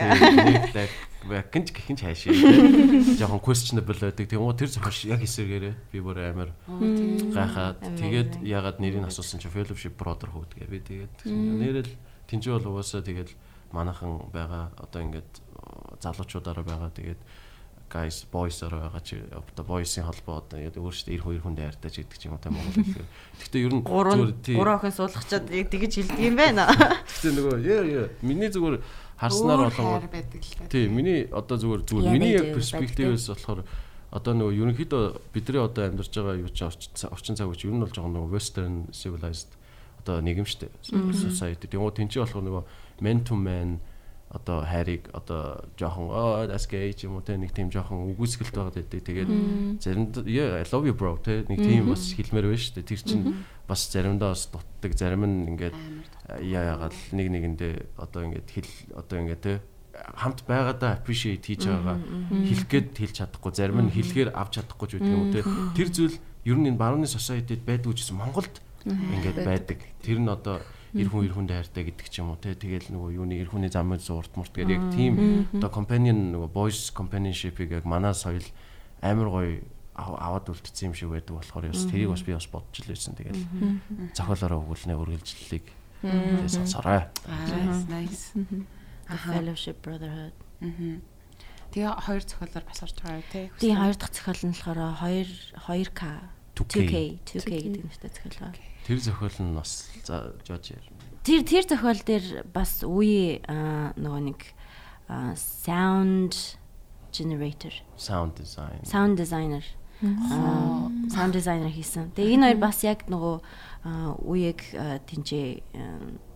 Speaker 4: лак гинж гихэнч хаашаа тий. Жоохон questionable байдаг. Тэгмээ тэр зохиол яг эсэргээрээ би бүр амар гайхаад. Тэгээд ягаад нэрийг асуусан чи fellowship brotherhood гэ би тэгээд нэрэл тэнцүү бол угаасаа тэгээд манахан байгаа. Одоо ингээд залуучуудаараа байгаа. Тэгээд guys boys-ороо байгаа чи одоо boys-ийн холбоо одоо эр хоёр хүн дайртаж гэдэг ч юм уу та Монгол хэлээр. Гэхдээ ер нь
Speaker 1: Гурван
Speaker 4: зүгээр тий.
Speaker 1: гурван охин суулгачаад яг тэгэж хэлдэг юм байна.
Speaker 4: Гэхдээ нөгөө яа яа миний зүгээр харснаар болоо
Speaker 3: байдаг л та.
Speaker 4: тий миний одоо зүгээр зүгээр миний яг перспективээс болохоор одоо нөгөө ерөнхийдөө бидний одоо амьдарч байгаа юу ч орчин ца- орчин цаг үеч ер нь бол жоохон нөгөө western civilized одоо нийгэм штэ society. Тэгээ тэнцээ болохоор нөгөө men to man одоо хайрыг одоо жоохон оо that's gay ч юм уу те нэг тийм жоохон үгүйсгэлт байгаад байдаг. Тэгээд заримдаа yeah I love you bro те нэг тийм бас хэлмээр байна штэ. Тэр чинь бас заримдаа бас дутдаг, зарим нь ингээд яа яагаад нэг нэгэндээ одоо ингээд хэл одоо ингээд те хамт байгаадаа appreciate хийж байгаагаа хэлэх гээд хэлж чадахгүй. Зарим нь хэлэхээр авч чадахгүй ч гэдэг юм уу те тэр зүйл ер нь энэ барууны society-д байдгүй ч гэсэн Монголд ингээд байдаг. Тэр нь одоо эр хүн эр хүн дайртай гэдэг ч юм уу те тэгэл нөгөө юуны эр хүний замын зурт мурт гэдэг яг тийм одоо companion нөгөө boys companionship-ийг яг манай соёл амар гоё ав- аваад үлдсэн юм шиг байдаг болохоор бас тэрийг бас би бас бодож л байсан. Тэгэл зохиолоороо өгүүлнэ үргэлжлэлийг. Тэгээ сонсорой
Speaker 3: Nice.
Speaker 1: Fellowship Brotherhood.
Speaker 3: Тэгээ хоёр зохиолоор бас орж байгаа тий.
Speaker 1: Тийм хоёр дахь зохиол нь болохоор 2 2K 2K 2K гэдэг нэртэй зохиол байна.
Speaker 4: тэр зохиол нь бас жож яар
Speaker 1: Тэр тэр зохиол дээр бас үе аа, нөгөө нэг sound generator,
Speaker 4: sound design
Speaker 1: sound designer. Аа, sound designer хийсэн. Тэгээ энэ хоёр бас яг нөгөө үеийг тэнцээ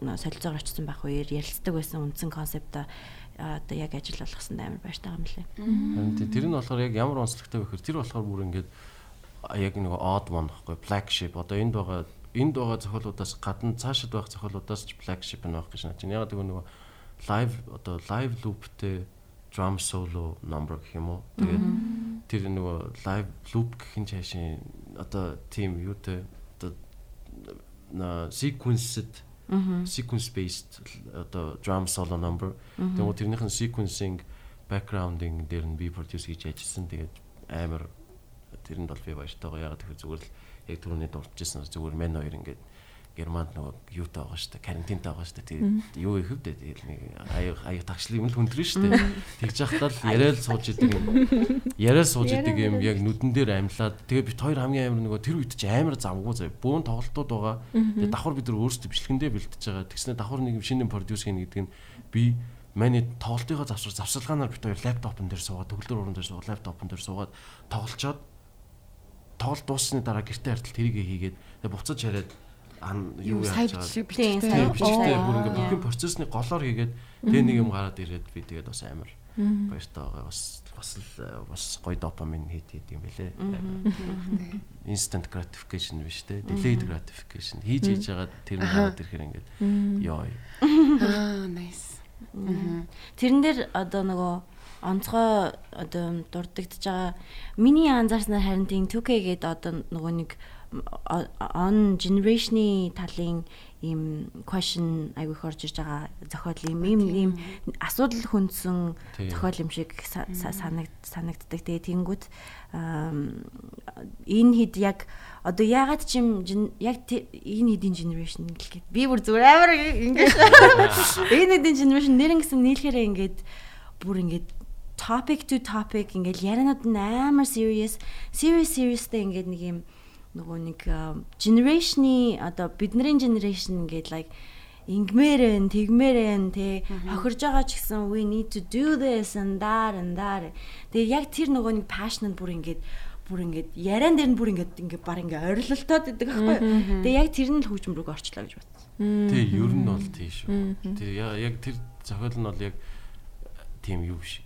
Speaker 1: нөгөө солилцоогоор очсон байх үеэр ярилцдаг байсан үндсэн концептаа аа, одоо яг ажил болгосон амар баяртай юм лээ.
Speaker 4: Тэр нь болохоор яг ямар онцлогтой вэ гэхээр тэр болохоор бүр ингээд яг нэг odd one байхгүй flagship одоо энд байгаа энд байгаа зохиолуудаас гадна цаашид байх зохиолуудаас ч flagship нь байх гэж наа чинь. Яг нөгөө нөгөө live одоо live loopтэй drum solo number гэх юм уу? Тэгээд тэр нөгөө live loop гэх нь цаашийн одоо team юутэй одоо на sequenced sequence based одоо drum solo number. Тэгээд тэрнийх нь sequencing backgrounding дээр нь би produce хийж ажилласан. Тэгээд амар тэрэнд бол би баяртай байгаа. Яг тэгэхээр зүгээр л яг түрүүний дурдчихсан зүгээр мен хоёр ингээд Германд нөгөө юутай байгаа шүү дээ. Карантинтай байгаа дээ. Тэгээд юу их хөвдөө тэгээд нэг аяа аяа тагшлын юм л хүндрэн дээ. Тэгж яхтаа л яриад сууж идэг юм. Яриад сууж идэг юм яг нүдэн дээр амьлаад тэгээд бит хоёр хамгийн амар нөгөө тэр үед чи амар завгүй заяа. Бүүн тоглолтууд байгаа. Тэгээд давхар бид нар өөрсдөө бичлэгэндээ бэлтэж байгаа. Тэгснэ давхар нэг юм шинэ продюс хийнэ гэдэг нь би Манай тоглолтынхаа завсар завсарлагаанаар бит хоёр лаптопн дээр суугаад төгөлдөр уран дээр суугаад лаптопн дээр суугаад тоглолцоод тоглолт дууссаны дараа гэртээ хартал тэрийг хийгээд тэгээ буцаж хараад ан юу яаж
Speaker 3: бичлэгтэй.
Speaker 1: Оо.
Speaker 4: бүр ингээ бүхэн процессны голоор хийгээд тэгээ нэг юм гараад ирээд би тэгээд бас амар баяртай байгаа бас бас л бас гоё допамин хит хит юм бэлээ instant gratification биш те delayed gratification. Хийж хийж байгаа тэр нь гараад ирэхээр ингээд ёо
Speaker 3: Аа, nice.
Speaker 1: Тэрэн дээр одоо нөгөө онцгой одоо дурддагдж байгаа. Миний анзаарснаар харин тийм 2K гэдэг одоо нөгөө нэг on generation-ы талын ийм question айгүй их орж ирж байгаа зохиол юм. Ийм ийм асуудал хүндсэн зохиол юм шиг са- са- санагд санагддаг. Тэгээ тэнгүүд ам, энэ хэд яг одоо ягаад ч юм яг энэ хэдийн generation гэлгээд би бүр зүгээр амар ингэж. Энэ хэдийн generation нэр ингэсэн нийлэхээрээ ингээд бүр ингээд topic to topic ингээл ярианууд нь амар serious serious seriousтэй ингээд нэг юм нөгөө нэг generation-ы одоо бидний generation ингээд like ингмээрэн тэгмээрэн тэ хохирж байгаа ч гэсэн we need to do this and that and that. Тэгээ яг тэр нөгөө нэг passion нь бүр ингээд бүр ингээд яриан дээр нь бүр ингээд ингээд баг ингээд ойрлолтоод идэг аахгүй. Тэгээ яг тэр нь л хөгжим рүү орчлоо гэж бодсон.
Speaker 4: Тий, ер нь бол тий шүү. Тэр яг тэр зохиол нь бол яг тийм юу биш.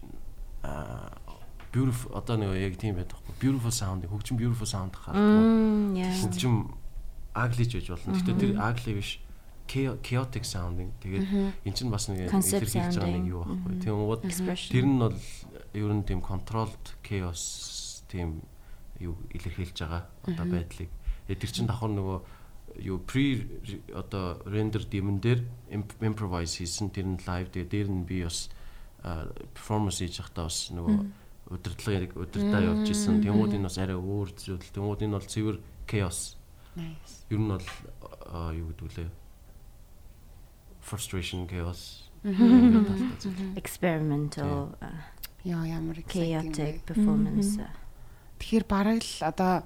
Speaker 4: Beautiful одоо нэг яг тийм байдаг хгүй. Beautiful sound, хөгжим beautiful sound хаа. Хөгжим ugly ч байж болно. Гэхдээ тэр ugly биш chaotic sounding. Тэгээд эн чинь бас нэг илэрхийлж байгаа нэг юу байхгүй. Тийм ууд тэр нь бол ер нь тийм controlled chaos тийм юу илэрхийлж байгаа одоо байдлыг. Тэр чинь давхар нөгөө юу pre одоо render димэн дээр improvise хийсэн тэр нь live дээр нь би бас performance хийж байхдаа бас нөгөө удирдлагыг удирдаа явуулж исэн. Тэмүүд энэ бас арай өөр зүйл. Тэмүүд энэ бол цэвэр chaos. Nice. Ер нь бол юу гэдэг лээ frustration chaos.
Speaker 1: Experimental
Speaker 3: яа ямар
Speaker 1: chaotic performance
Speaker 3: тэгэхээр бараг л одоо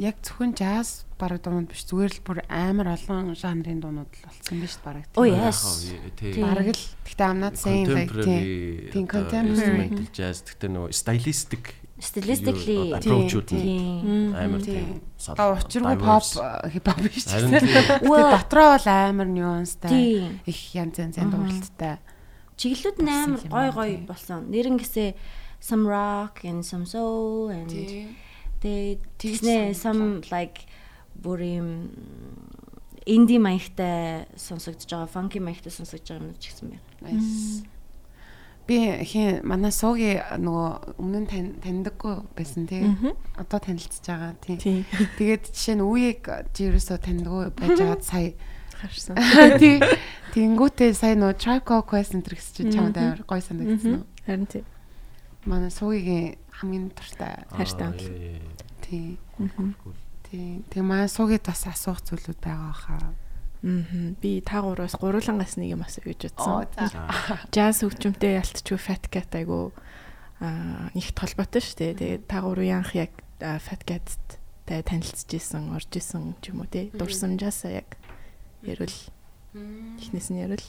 Speaker 3: яг зөвхөн jazz бараг дуунууд биш зүгээр л бүр амар олон жанрын дуунууд л болсон юм биш бараг.
Speaker 1: Oh yes.
Speaker 3: бараг л. Гэхдээ not saying like
Speaker 4: тийм contemporary. jazz гэхдээ нөгөө stylistic
Speaker 1: Stylistically
Speaker 4: approach-ууд нь амар тийм
Speaker 3: одоо учиргүй pop hip hop биш гэсэн. Тэгээ дотроо бол амар nuanceтай их янз янзын дууралттай.
Speaker 1: Чиглэлүүд нь амар гой гой болсон. Нэрнгэсээ some rock and some soul and тэгээ some like бүр юм инди маягтай сонсогдож байгаа, funky маягтай сонсогдож байгаа юм ч гэсэн байна.
Speaker 3: Nice би хин манай сууги нөгөө өмнө нь таньдаггүй байсан тий. Одоо танилцж байгаа тий. Тэгээд жишээ нь үеийг чи ерөөсөө таньдаггүй байж байгаад сая
Speaker 5: харсан.
Speaker 3: Тий. Тэнгүүтээ сая нөгөө Called Quest энэ гэсэн чамд амар гой санагдсан уу?
Speaker 5: Харин тий.
Speaker 3: Манай суугийн хамгийн дуртай
Speaker 5: хайртай.
Speaker 3: Тий. Тий. Тэгээ манай суугид бас асуух зүйлүүд байгаа хаа.
Speaker 5: Аа би та гураас гурлангаас нэг юм асуу гэж утсан. Jazz хөгжмөнтэй ялтчгүй Fat Cat айгу аа ихт холбоотой шүү дээ. Тэгээд та гурвын анх яг Fat Cat-тай танилцж исэн, орж исэн ч юм уу те. Дурсан jazz-а яг ярил. Эхнээс нь ярил.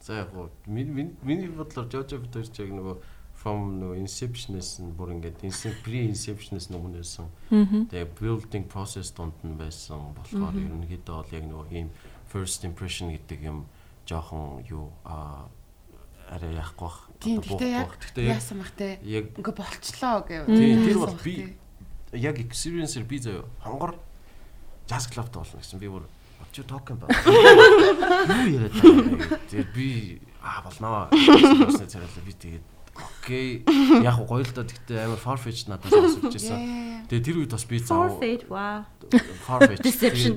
Speaker 4: За яг миний миний бодлоор Jojo Peter яг нөгөө from нөгөө inception-ээс нь бүр ингээд pre inception-ээс өмнө байсан. Тэгээ building process донд нь байсан болохоор ерөнхийдөө бол яг нөгөө ийм first impression гэдэг юм жоохон юу а арай яахгүй бах.
Speaker 3: Гэхдээ яасан бах те. Яг ингээ болчлоо гэв.
Speaker 4: Тийм тэр бол би яг experience-ээр би зөө хонгор jazz club-т болно гэсэн би бүр чи токен ба. Юу яриад байгаа. Тэгээд би аа болноо. Би тэгээд Окей. Яг гоё л доо гэхдээ амар farfetch надад сонсож байсан. Тэгээ тэр үед бас би зав.
Speaker 1: Farfetch wow.
Speaker 4: Farfetch.
Speaker 1: Deception.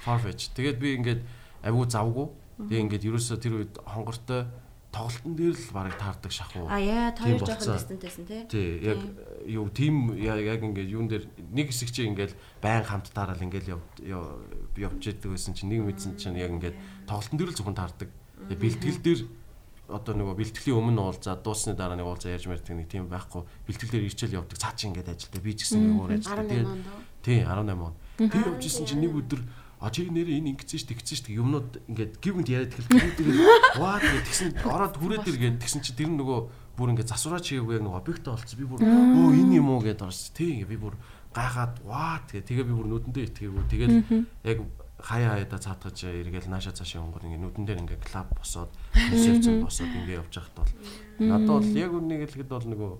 Speaker 4: Farfetch. Тэгээд би ингээд авгүй завгүй. Тэгээ ингээд ерөөсөө тэр үед хонгортой тоглолтын дээр л барыг таардаг шахуу.
Speaker 1: А яа, хоёр жоохон дистантэйсэн тий.
Speaker 4: Тий, яг юу тим яг ингээд юун дээр нэг хэсэг чи ингээд байн хамт таарал ингээд явж яддаг байсан чинь нэг мэдсэн чинь яг ингээд тоглолтын дээр л зөвхөн таардаг. Бэлтгэл дээр одоо нөгөө бэлтгэлийн өмнө уулзаад дуусны дараа нэг уулзаа ярьж мэрдэг нэг тийм байхгүй. Бэлтгэлээр ирчэл явдаг. Цаа чи ингээд ажилтаа би ч гэсэн нэг өөр тэгээд тий 18 он тэр явжсэн чинь нэг өдөр а чи нэрээ энэ ингэсэн ш тэгсэн ш юмнууд ингээд гівэнд яриад эхэлдэг тэгээд ваа тэгсэн ороод хүрээд иргэн. Тэгсэн чи тэр нөгөө бүр ингээд засвараа чигээгүй нэг объект болцсон. Би бүр өө энэ юм уу? гэдээ орсон. Тий би бүр гайхаад ваа тэгээ тэгээ би бүр нүдэндээ итгээгүй тэгээд яг хаяа хаяада цаатгаж эргээл нааша цаашаа өнгөр ингээ нүдэн дээр ингээ клаб босоод ресепшн босоод ингээ явж байхад бол надад бол яг үнийг хэлэхэд бол нөгөө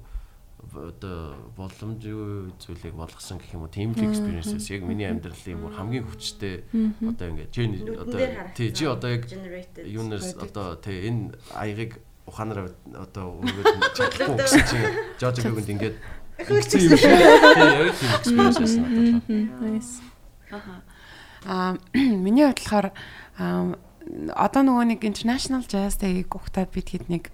Speaker 4: одоо боломжгүй зүйлийг болгосон гэх юм уу team experiences яг миний амьдралын бүр хамгийн хүчтэй одоо ингээ чи одоо тий чи одоо яг юунаас одоо тий энэ аягийг ухаанаар одоо өгөөд чадахгүй гэсэн чинь жожигонд ингээд ингэсэн юм шиг тий яг team experiences надад.
Speaker 5: Nice.
Speaker 3: Аа миний хувьд болохоор одоо нөгөө нэг international jazz day-ийг ухтаад бид хэд нэг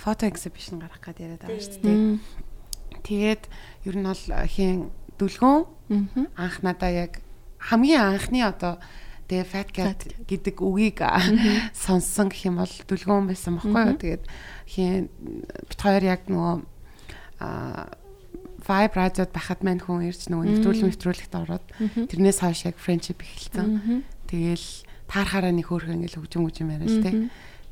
Speaker 3: фото exhibition гаргах гээд яриад байгаа шүү дээ. Тэгээд ер нь бол хийн дүлгөөн анх надаа яг хамгийн анхны одоо Тэгээ Fat Cat гэдэг үгийг сонссон гэх юм бол дүлгөөн байсан баггүй юу. Тэгээд хийн бит хоёр яг нөгөө а Vibe радиод байхад мань хүн ирж нөгөө нэвтрүүлэг нэвтрүүлэгт ороод тэрнээс хойш яг friendship эхэлсэн. Тэгээл таархаараа нэг хөөрхөн ингээл хөгжим хөгжим яриа л те.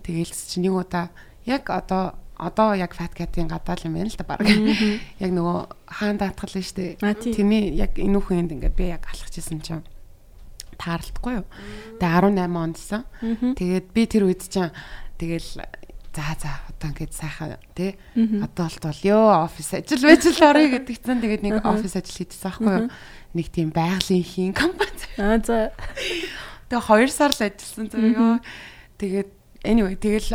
Speaker 3: Тэгээл чи нэг удаа яг одоо одоо яг Fat Cat-ийн гадаал юм байна л да баг. Яг нөгөө хаан даатгал нь штэ. Тэрний яг энэ үхэнд ингээд би яг алхажсэн чинь таарлахгүй юу. Тэгээ 18 ондсан. Тэгээд би тэр үед чинь тэгэл за за одоо ингээд сайхан тий одоо болтол ёо офис ажил байж л орё гэдэг чинь тэгээд нэг офис ажил хийчихсэн байхгүй юу. Нэг тийм байгалийн хийн компани.
Speaker 5: Аа за.
Speaker 3: Тэгээ 2 сар л ажилласан зөө. Тэгээд anyway тэгэл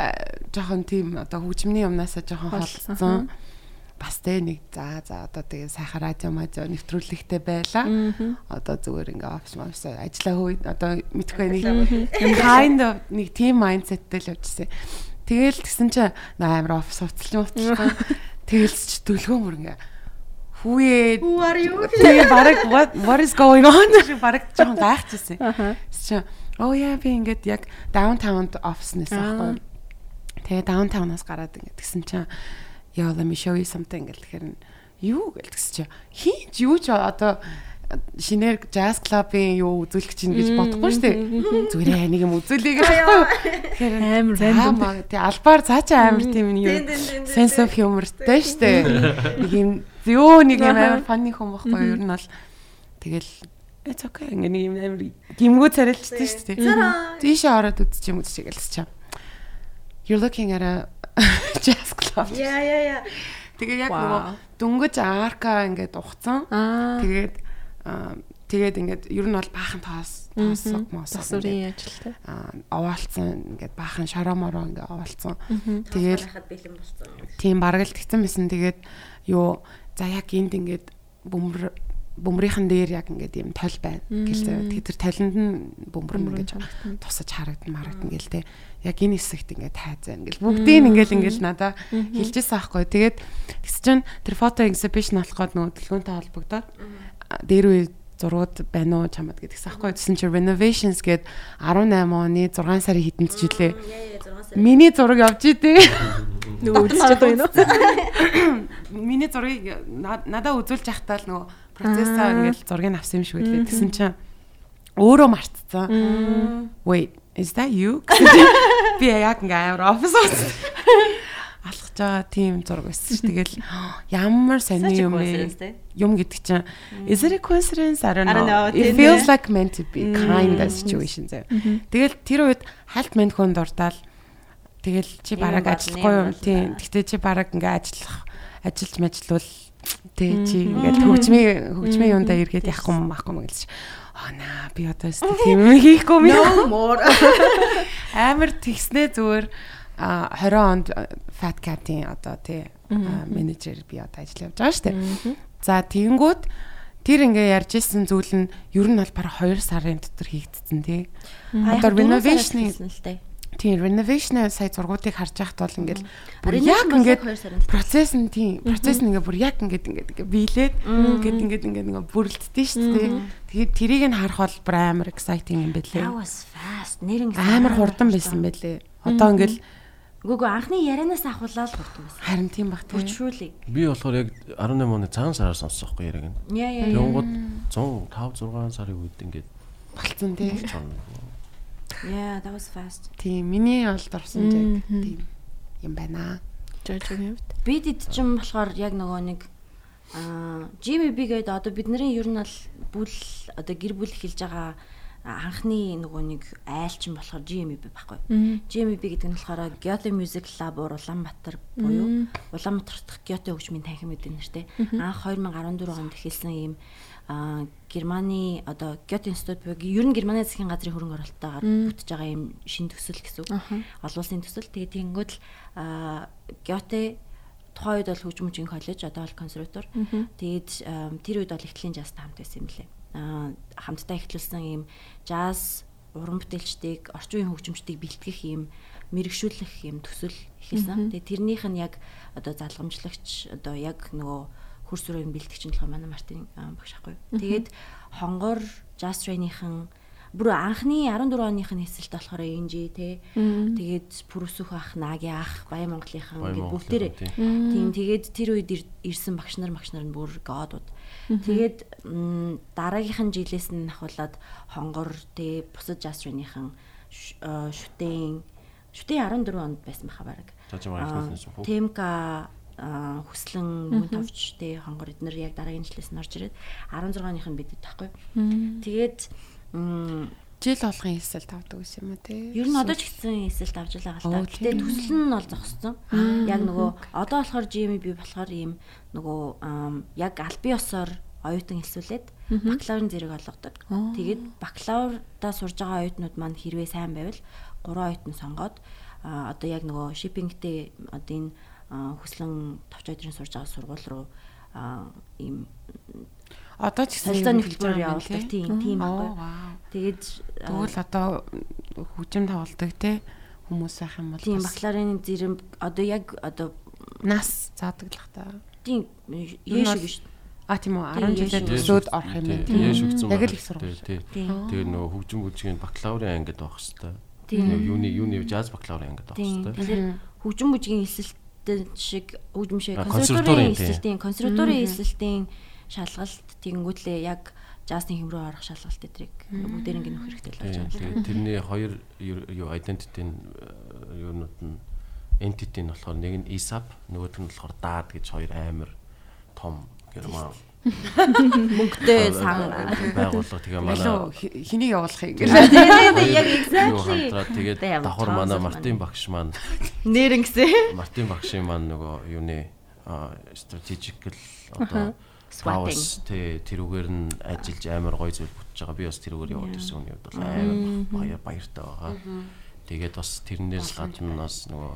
Speaker 3: жоохон тийм одоо хөгжмний юмнасаа жоохон холцсон. Бас тэ нэг за за одоо тэгээ сайхан радио мажо нэвтрүүлэгтэй байла. Одоо зүгээр ингээ офис офис ажиллаа хөө одоо мэдхгүй нэг kind of нэг team mindsetтэй л явжсэн. Тэгэл тэгсэн чинь амар офис уцалж уцалж тэгэл ч дөлгөө мөр ингээ хүүе
Speaker 1: Who are you?
Speaker 3: Тэгээ бараг what what is going on? Бараг жоохон гайхчихсан. Чи оо яа би ингээд яг downtown office-нээс аахгүй. Тэгээ downtown-аас гараад ингээд гисэн чинь яа let me show you something. Гэхээр юу гэлтгс чи хинч юу ч одоо шинээр jazz club-ийн юу үзүүлэх чинь гэж бодохгүй шүү дээ. Зүгээрээ нэг юм үзүүлээ гэж байхгүй. Тэгэхээр амар random. Тэг албаар цаачаа амар тийм юу sense of humorтэй шүү дээ. Нэг юм ёо нэг юм амар funny хүн байхгүй юу? Ер нь бол тэгэл it's okay ингээ нэг юм амар гимгүү царилчтэй шүү дээ. Тийшээ ороод үзчих юм үзчих гэлс чам. You're looking at a jazz club.
Speaker 1: Яа яа яа.
Speaker 3: Тэгээ яг нөгөө дөнгөж арка ингээд ухцсан. Тэгээд тэгээд ингээд ер нь бол баахан тоос тоосог моос
Speaker 5: засварын ажилтай.
Speaker 3: Аа овоолцсон ингээд баахан шороо мороо ингээд овоолцсон. Тэгэл
Speaker 1: бэлэн болсон.
Speaker 3: тийм бараг л тэгсэн байсан. Тэгээд юу за яг энд ингээд бөмбөр бөмбөрийнхэн дээр яг ингээд юм толь байна гэлээ. Тэгээд тэр толинд нь бөмбөр нь ингээд тусаж харагдан марагдан гэл те. Яг энэ хэсэгт ингээд тайзаа ингээл бүгдийг ингээд ингээд надаа хэлжсэн аахгүй. Тэгээд тэгс чинь тэр фото exhibition болох гээд нөгөө дэлгөөнтэй холбогдоод дээр үе зургууд байна уу чамд гэдгийгс аахгүй. Тэсэн чи renovations гээд 18 оны 6 сарын хэдэнд ч жилээ. Миний зураг явж идэв.
Speaker 5: Нөгөө үзэж байгаа юм уу?
Speaker 3: Миний зургийг надаа үзүүлж явахдаа л нөгөө процессаа ингээл зургийг авсан юм шиг үлээ. Тэгсэн чинь өөрөө мартцсан. Wait, is that you? Би яг ингээ амар офис. Алхаж байгаа тийм зураг байсан ш. Тэгэл ямар сони юм бэ? Юм гэдэг чинь is it a coincidence? I don't know. It feels like meant to be kind of situation зэ. Тэгэл тэр үед хальт мэд хүн дурдаал тэгэл чи бараг ажиллахгүй юм тийм. Гэтэ чи бараг ингээ ажиллах ажиллаж мэжлүүл Тэ чи ингээд хөгжмийн хөгжмийн юундаа эргээд яахгүй юм аахгүй мөн гэлж. Аа наа би одоо тийм хийхгүй юм. Амар тэгснээ зүгээр 20 онд Fat Cat-ийн одоо тий менежер би одоо ажил явж байгаа шүү дээ. За тэгэнгүүт тэр ингээ ярьж исэн зүйл нь ер нь бол бараг 2 сарын дотор хийгдсэн тий. Одоо renovation Тийм renovation сая зургуудыг харж байхад бол ингээл бүр яг ингээд процесс нь тийм процесс нь ингээд бүр яг ингээд ингээд ингээд биелээд ингээд ингээд ингээд нэг бүрэлддэж шүү дээ. Тэгээд тэрийг нь харах бол бүр амар exciting юм байлээ.
Speaker 1: That was fast. Нэр ингээд
Speaker 3: амар хурдан байсан байлээ. Одоо ингээл
Speaker 1: Гүгөө анхны ярианаас ахуулаад хурдан байсан.
Speaker 3: Харин тийм баг тийм.
Speaker 1: Truly.
Speaker 4: Би болохоор яг 18 оны цагаан сараар сонссон байхгүй яриаг нь.
Speaker 1: Яа яа.
Speaker 4: Тэнгууд 105 6 сарын үед ингээд
Speaker 3: болцсон тийм.
Speaker 1: Yeah, that was fast.
Speaker 3: Тийм, миний бол дурсан яг тийм юм байна.
Speaker 5: Жожгийн хувьд.
Speaker 1: Бид эд чинь болохоор яг нөгөө нэг аа Jimmy B гэдэг одоо бидний ер нь бол бүл одоо гэр бүл эхэлж байгаа анхны нөгөө нэг айлчин болохоор GMB байхгүй. GMB гэдэг нь болохоор Gyoto Music Lab Улаанбаатар буюу Улаанбаатар дахь Gyoto хөгжмийн танхим гэдэг нэртэй. Анх 2014 онд эхэлсэн ийм Германы одоо Гёте институт буюу ер нь Германы засгийн газрын хөрөнгө оруулалтаагаар бүтэж байгаа юм шин төсөл гэсэн үг. Олон улсын төсөл. Тэгээд тэгэнгүүт л Гёте тухайн үед бол хөгжмөчийн коллеж одоо бол консерватор. Тэгээд тэр үед бол ихтлийн жазтай хамт байсан юм лээ. Хамтдаа ихтлүүлсэн юм жаз уран бүтээлчдийг орчин үеийн хөгжимчдийг бэлтгэх юм мэрэгшүүлэх юм төсөл эхэлсэн. Тэгээд тэрнийх нь яг одоо залгамжлагч одоо яг нөгөө хөрс өрөөний бэлтгэгч нь болохоор манай Мартин багш ахгүй. Тэгээд хонгор Jazz Train-ийнхэн бүр анхны 14 оных нь хэсэлт болохоор инжи те. Тэгээд Пүрүсөх ах, Наги ах, Баян Монголынхан бүгдээрээ
Speaker 4: Монголынхан,
Speaker 1: тийм тэгээд тэр үед ир- ирсэн багш нар багш нар нь бүр годууд. Тэгээд м, дараагийнхан жилээс нь ахуулаад хонгор те бусад жасрынхан шүтэн шүтэн 14 онд байсан баха
Speaker 4: нэсэн хүү.
Speaker 1: Темка а, хүслэн мөн товч те хонгор эднэр яг дараагийн жилээс нь орж ирээд 16-ных нь бидэд тахгүй. Тэгээд
Speaker 3: Жил болгон хийсэл тавдаг гэсэн юм уу те?
Speaker 1: ер нь одоо ч гэсэн эсэлт авч байгаа л та. Гэтэ төсөл нь бол зогссон. Яг нөгөө одоо болохоор GMB болохоор ийм нөгөө яг аль бие осоор оюутан хэлсүүлээд бакалаврын зэрэг олгодог. Тэгээд бакалаврдаа сурж байгаа оюутнууд маань хэрвээ сайн байвал гурван оюутан сонгоод одоо яг нөгөө шиппингтэй одоо энэ хүслэн товч өдрийн сурж байгаа сургууль руу ийм
Speaker 3: Одоо ч гэсэн
Speaker 1: солилцооны
Speaker 3: хэлбэр
Speaker 1: явуулдаг тийм тийм байхгүй. Тэгээд
Speaker 3: Тэгвэл одоо хүчим тавладаг те хүмүүс ах юм бол
Speaker 1: тийм бакалаврын зэрэг одоо яг одоо
Speaker 3: нас заадаг л та.
Speaker 1: тийм яаш гэж
Speaker 3: А тийм үү
Speaker 1: Тийм,
Speaker 3: 10 жилээр төсөөд орох юм байна.
Speaker 4: Тийм, яш өгсөн
Speaker 3: Яг л их сургууль.
Speaker 4: Тэгээ нөгөө хөгжим бүжгийн бакалаврын ангид байх хэвээр.
Speaker 1: Тийм.
Speaker 4: Юуны юуны жаз бакалаврын ангид байх
Speaker 1: тийм
Speaker 4: хэвээр.
Speaker 1: тэгэхээр хөгжим бүжгийн эсэлтэн шиг хөгжим шиг консерваторийн эсэлтийн консерваторийн эсэлтийн шалгалт тэгэнгүүтлээ яг жазны хэм рүү орох шалгалт эдрийг бүгдээр ингэ нөх хэрэгтэй л болж
Speaker 4: Тийм,
Speaker 1: байгаа.
Speaker 4: тэгээ тэрний хоёр юу- identity юунууд нь entity нь болохоор нэг нь ESAP, нөгөөх нь болохоор DAD гэж хоёр амар том герман
Speaker 1: Мөнгөтэй сан.
Speaker 4: байгууллага тэгээ манай
Speaker 3: хэнийг явуулахыг
Speaker 1: яг exactly.
Speaker 4: тэгээд давхар манай Мартин багш маань
Speaker 1: Нэрэн гэсэн.
Speaker 4: Мартин багшийн маань нөгөө юуны strategical одоо Powers тэ тэрүүгээр нь ажиллаж амар гоё зүйл бүтэж байгаа. Би бас тэрүүгээр яваад ирсэн хүний хувьд бол амар баяр баяртай байгаа. Тэгээд бас тэрнээс гадна бас нөгөө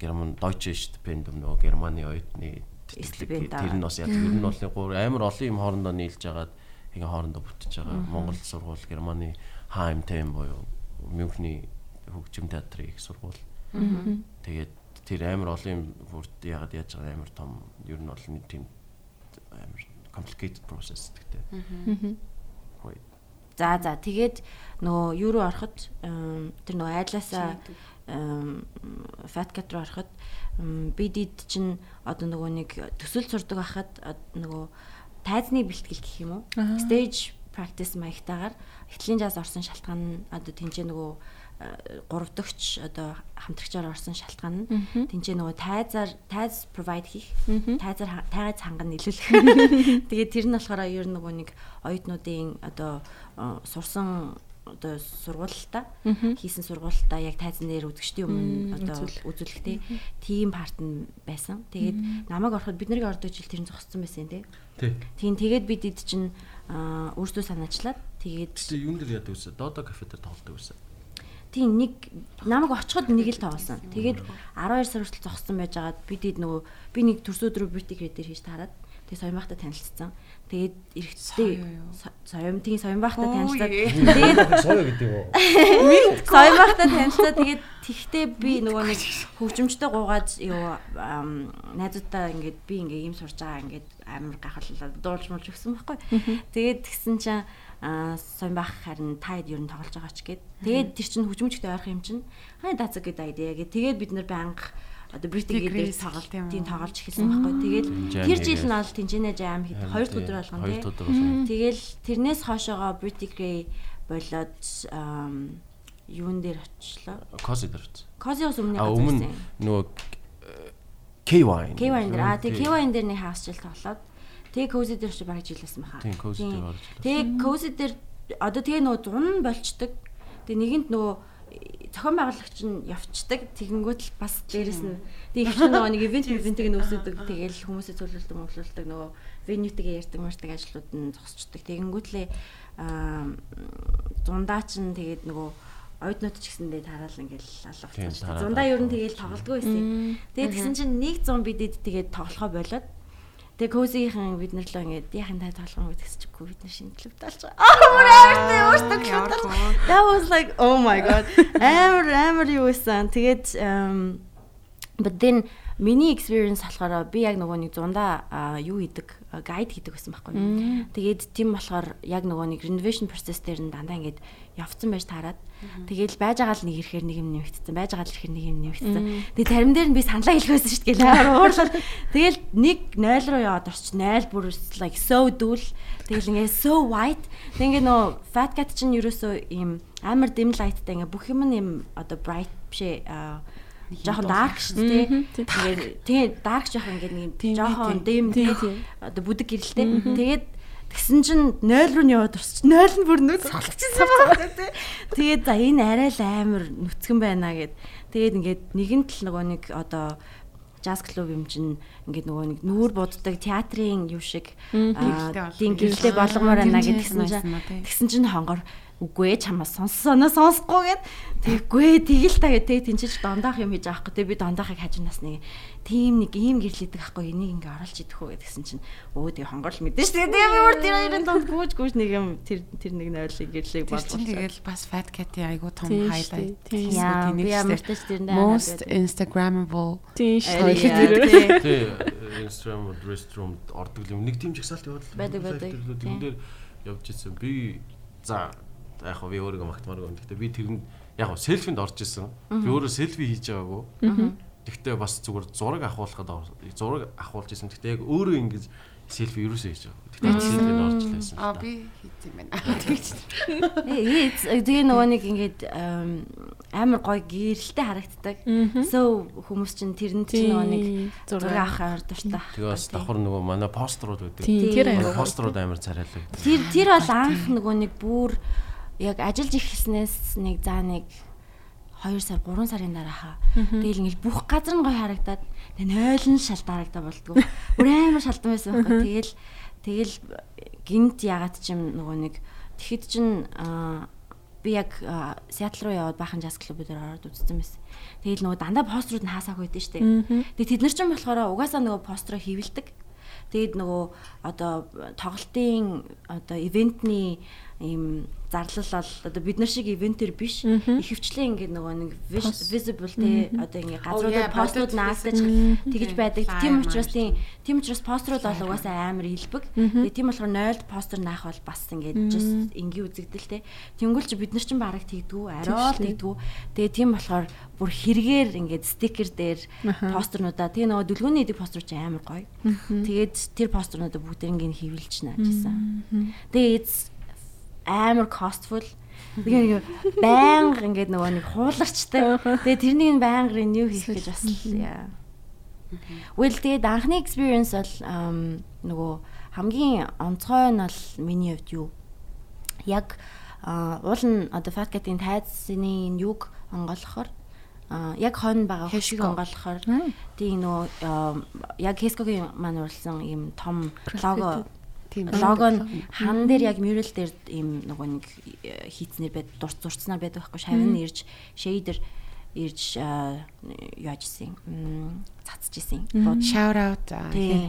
Speaker 4: Герман Deutsche Stipendium нөгөө Германы оюутны тэр нь бас яг ер нь бол амар олон юм хоорондоо нийлж агаад ингээ хоорондоо бүтэж байгаа. Монгол сургууль Германы HMTM буюу Мюнхний хөгжим театрын их сургууль. Тэгээд тэр амар олон юм бүрд ягаад яаж байгаа? Амар том ер нь бол нэг тийм амар complicated process гэдэг. Хой.
Speaker 1: За за тэгээд нөгөө юу руу ороход тэр нөгөө айдлаасаа м, fat cat руу ороход бидэд чинь одоо нөгөө нэг төсөл сурдаг байхад нөгөө тайзны бэлтгэл гэх юм уу stage practice маягтайгаар эхлэлийн жаз орсон шалтгаан нь одоо тэнцээ нөгөө гуравдагч одоо хамтрагчаар орсон шалтгаан нь тэнцээ нөгөө тайзаар тайз provide хийх тайзаар тайз хангана нийлүүлэх тэгээд тэр нь болохоор ер нь нөгөө нэг оюутнуудын одоо сурсан одоо сургуультай хийсэн сургуультай яг тайзан дээр үзэгчдийн өмнө одоо үзүүлэхтэй тийм парт нь байсан. Тэгээд намайг ороход бид нарын ордог жил тэр нь зогссон байсан тий.
Speaker 4: Тий.
Speaker 1: Тийм тэгээд бид эд чинь өөрсдөө санаачлаад тэгээд
Speaker 4: юун дээр яадаг вэ? Додо кафе дээр тоглодог вэ?
Speaker 1: Тийм нэг намайг очиход нэг л тоглосон. Тэгээд 12 сар хүртэл зогссон байжгаад бид эд нөгөө би нэг төрс өдрөө бьюти кредитээр хийж таарад. Тэгээд соёмбахтай танилцсан. Тэгээд эрэхтдээ соём тийм соёмбахтай танилцаад тэгээд
Speaker 4: Соё гэдэг юу?
Speaker 1: соёмбахтай танилцаад тэгээд тэгтээ би нөгөө нэг хөгжимчтэй гуугаад юу найзуудаа ингээд би ингээ юм сурж байгаа ингээд амар гахаллаа дуулж муулж өгсөн байхгүй. Тэгээд тэгсэн чинь аа соёмбах харин таад ер нь тоглож байгаа ч гээд тэгээд тэр чинь хөгжимчтэй ойрхон юм чинь хай даацаг гэдэг айдаа гээд тэгээд бид нар байнга одоо бритиг дээр
Speaker 3: Грейс
Speaker 1: тоглолт
Speaker 3: тийм үү?
Speaker 1: тийм тоглож эхэлсэн байхгүй. Тэгээд
Speaker 4: Жам
Speaker 1: тэр жил нь бол тэнцэнэ жам хэд хоёр дахь өдөр болгоно
Speaker 4: Хоёр
Speaker 1: тий.
Speaker 4: дахь өдөр болгоно.
Speaker 1: Тэгэл тэрнээс Pretty Grey болоод юун дээр очлоо.
Speaker 4: Коси дээр очив.
Speaker 1: Козиос өмнө
Speaker 4: А
Speaker 1: газар
Speaker 4: өмнө
Speaker 1: байсан.
Speaker 4: нөгөө K-wine.
Speaker 1: K-Wine дээр аа тий K-Wine дээр нэг хагас жил тоглоод тэгээ Cozy дээр чи бараг жилсэн баха.
Speaker 4: Тийм, Cozy дээр бараг жилсэн.
Speaker 1: Тэгээ Cozy дээр одоо тэгээ нөгөө зун болчдөг. Тэгээ нэгэнд нөгөө зохион байгуулагч нь явцдаг. Тэгэнгүүт л бас дээрэс нь тэгээ их нөгөө нэг ивент ивентийг нөөсөдөг. Тэгээл хүмүүсээ төлөвлөлдөг, мөвлөлдөг нөгөө веньютэйгээ ярьдаг, мөрдөг ажлууд нь зогсчдөг. Тэгэнгүүтлээ аа зундаа чинь тэгээд нөгөө оюутнууд ч гэсэндээ тараал ингээл алга
Speaker 4: тараад
Speaker 1: Зундаа ер нь тэгээл тоглодгоо байсан. Тэгээд тэгсэн чинь нэг зун бидэд тэгээд тоглохоо болоод Тэгээ Козигийн бид нар л ингээд яхин тай тоглоом гэдгс чиггүй бид нар шинэ клуб таалж байгаа. Аа бүр амартай өөртөө клуб таалж. That was like oh my god. Амар амар юу байсан. Тэгээд But then миний experience болохоор би яг нөгөө нэг зундаа юу хийдэг, гайд хийдэг байсан байхгүй. Тэгээд тийм болохоор яг нөгөө нэг renovation process дээр нь дандаа ингээд явцсан байж таарад. Тэгээл байж байгаа л нэг ирэхээр нэг юм нэмэгдсэн, байж байгаа л ирэхээр нэг юм нэмэгдсэн. Тэгээд тарим дээр нь би саналаа хэлэх байсан шүү дээ. Уурлал. Тэгээл нэг 0 руу яваад орч 0 бүр like so дүүл. Тэгээл ингээд so white. Тэг ингээд нөгөө fat cat чинь ерөөсөө ийм амар dim lightтай ингээд бүх юм нь ийм одоо bright бишээ жоохон dark шүү дээ. Тэгээд тэгээ dark жоохон ингээд нэг жоохон dim одоо бүдэг гэрэлтэй. Тэгээд Тэгсэн чинь 0 руу нь яваад орчих. 0 нь бүр нүц салчихсан байна тий. Тэгээд за энэ арай л амар нүцгэн байна гэд. Тэгээд ингээд нэгэн тал нөгөө нэг одоо жаз клуб юм чинь ингээд нөгөө нэг нүүр буддаг театрын юу шиг тийм гэрэлтэй болгомоор байна гэдгсэн чинь тэгсэн чинь хонгор үгүй ээ чамаас сонссоноо сонсохгүй гэд. Тэггүй тэгэл та гэдэг тэнцэж дондоох юм хийж авахгүй. Тэг би дондоохыг хажуунаас нэг тийм нэг ийм гэрлээдэг ахгүй энийг ингээ оруулж идэх үү гэдгсэн чинь. Өө тэг хонгорл мэдэн шүү дээ би бүр тэр хоёрын донд гүйж гүйж нэг юм тэр тэр нэг нойлыг гэрлээг
Speaker 3: болгоо тэгэл бас fat cat-ийн айгу том highlight
Speaker 1: яа би ямартаж тэрэндээ
Speaker 3: most instagrammable
Speaker 4: тийм шүү дээ Instagram restroom ордог юм. Нэг тийм жагсаалт яваад
Speaker 1: байдаг байдаг.
Speaker 4: тэр дээр явж ирсэн би за яг хөө би өөрийгөө магтмаар гэнэ. Гэхдээ би тэрэнд яг хөө селфинд орж исэн. Би өөрөө селфи хийж байгаагүй. Гэхдээ бас зүгээр зураг авахулахад зураг авахулж исэн. Гэхдээ яг өөрөө ингэж селфи юусоо хийж байгаа. Тэгтээ селфинд орж лээсэн.
Speaker 3: Аа би хийх юм байна.
Speaker 1: Ээ тэгээ нөгөө нэг ингээд амар гоё гэрэлтэй харагддаг. So хүмүүс чинь тэрэнд чинь нөгөө нэг зураг авах амар дуртай.
Speaker 4: Тэгээ бас давхар нөгөө манай постерууд байдаг.
Speaker 5: Тэр амар
Speaker 4: постерууд амар царайлаг.
Speaker 1: Тэр тэр бол анх нөгөө нэг бүр яг ажиллаж ирснээс нэг заа нэг 2 сар 3 сарын дарааха. Тэгэл ингээл бүх газар нь гоё харагдаад тэгээ 0 шал дарагдаа болдгоо. Бүр амар шалдан байсан байхгүй. Тэгэл тэгэл гинт ягаад ч юм нөгөө нэг тэгэхэд чин би яг Сиэтл руу яваад бахан жаз клуб дээр ороод үзсэн байсан. Тэгэл нөгөө дандаа постерууд нь хаасааг байдсан шүү дээ. Тэгээ тэд нар ч юм болохоор угаасаа нөгөө постероо хивэлдэг. Тэгээд нөгөө одоо тоглолтын одоо ивентний ийм зарлал бол одоо бид нар шиг ивентэр биш. Ихэвчлэн ингээд нөгөө нэг visible те одоо ингээд газруудад постууд наагдаж тэгж байдаг. Тийм учраас тийм учраас постерууд бол угаасаа амар илбэг. Тэгээ тийм болохоор 0-д постэр наах бол бас ингээд just энгийн үзэгдэл те. Тэнгүүл чи бид нар ч бараг тэгдгүү, арай л тэгдгүү. Тэгээ тийм болохоор бүр хэрэгээр ингээд стикер дээр постернуудаа тэгээ нөгөө дүлгөөний эдэг постэр чи амар гоё. Тэгээд тэр постернуудаа бүгдээр ингээд хивэлж наажсан. Тэгээ амар costful. Тэгээ байнга ингээд нөгөө нэг хууларчтай. Тэгээ тэрнийг байнга renew хийх гэж бас яа. Well тэгээд анхны experience бол нөгөө хамгийн онцгой нь бол миний хувьд юу? Яг уул нь одоо cat-ийн тайзны юг онгоолохоор яг хойно байгаа хөшиг онгоолохоор тийм нөгөө яг Хескогийн маань уралсан ийм том лого лого нь хан дээр яг mural дээр ийм нөгөө нэг э, хийцнэр байд дурц зурцнаар байдаг байхгүй шавин ирж shader ирж яаж исэн цацж исэн.
Speaker 3: Shout out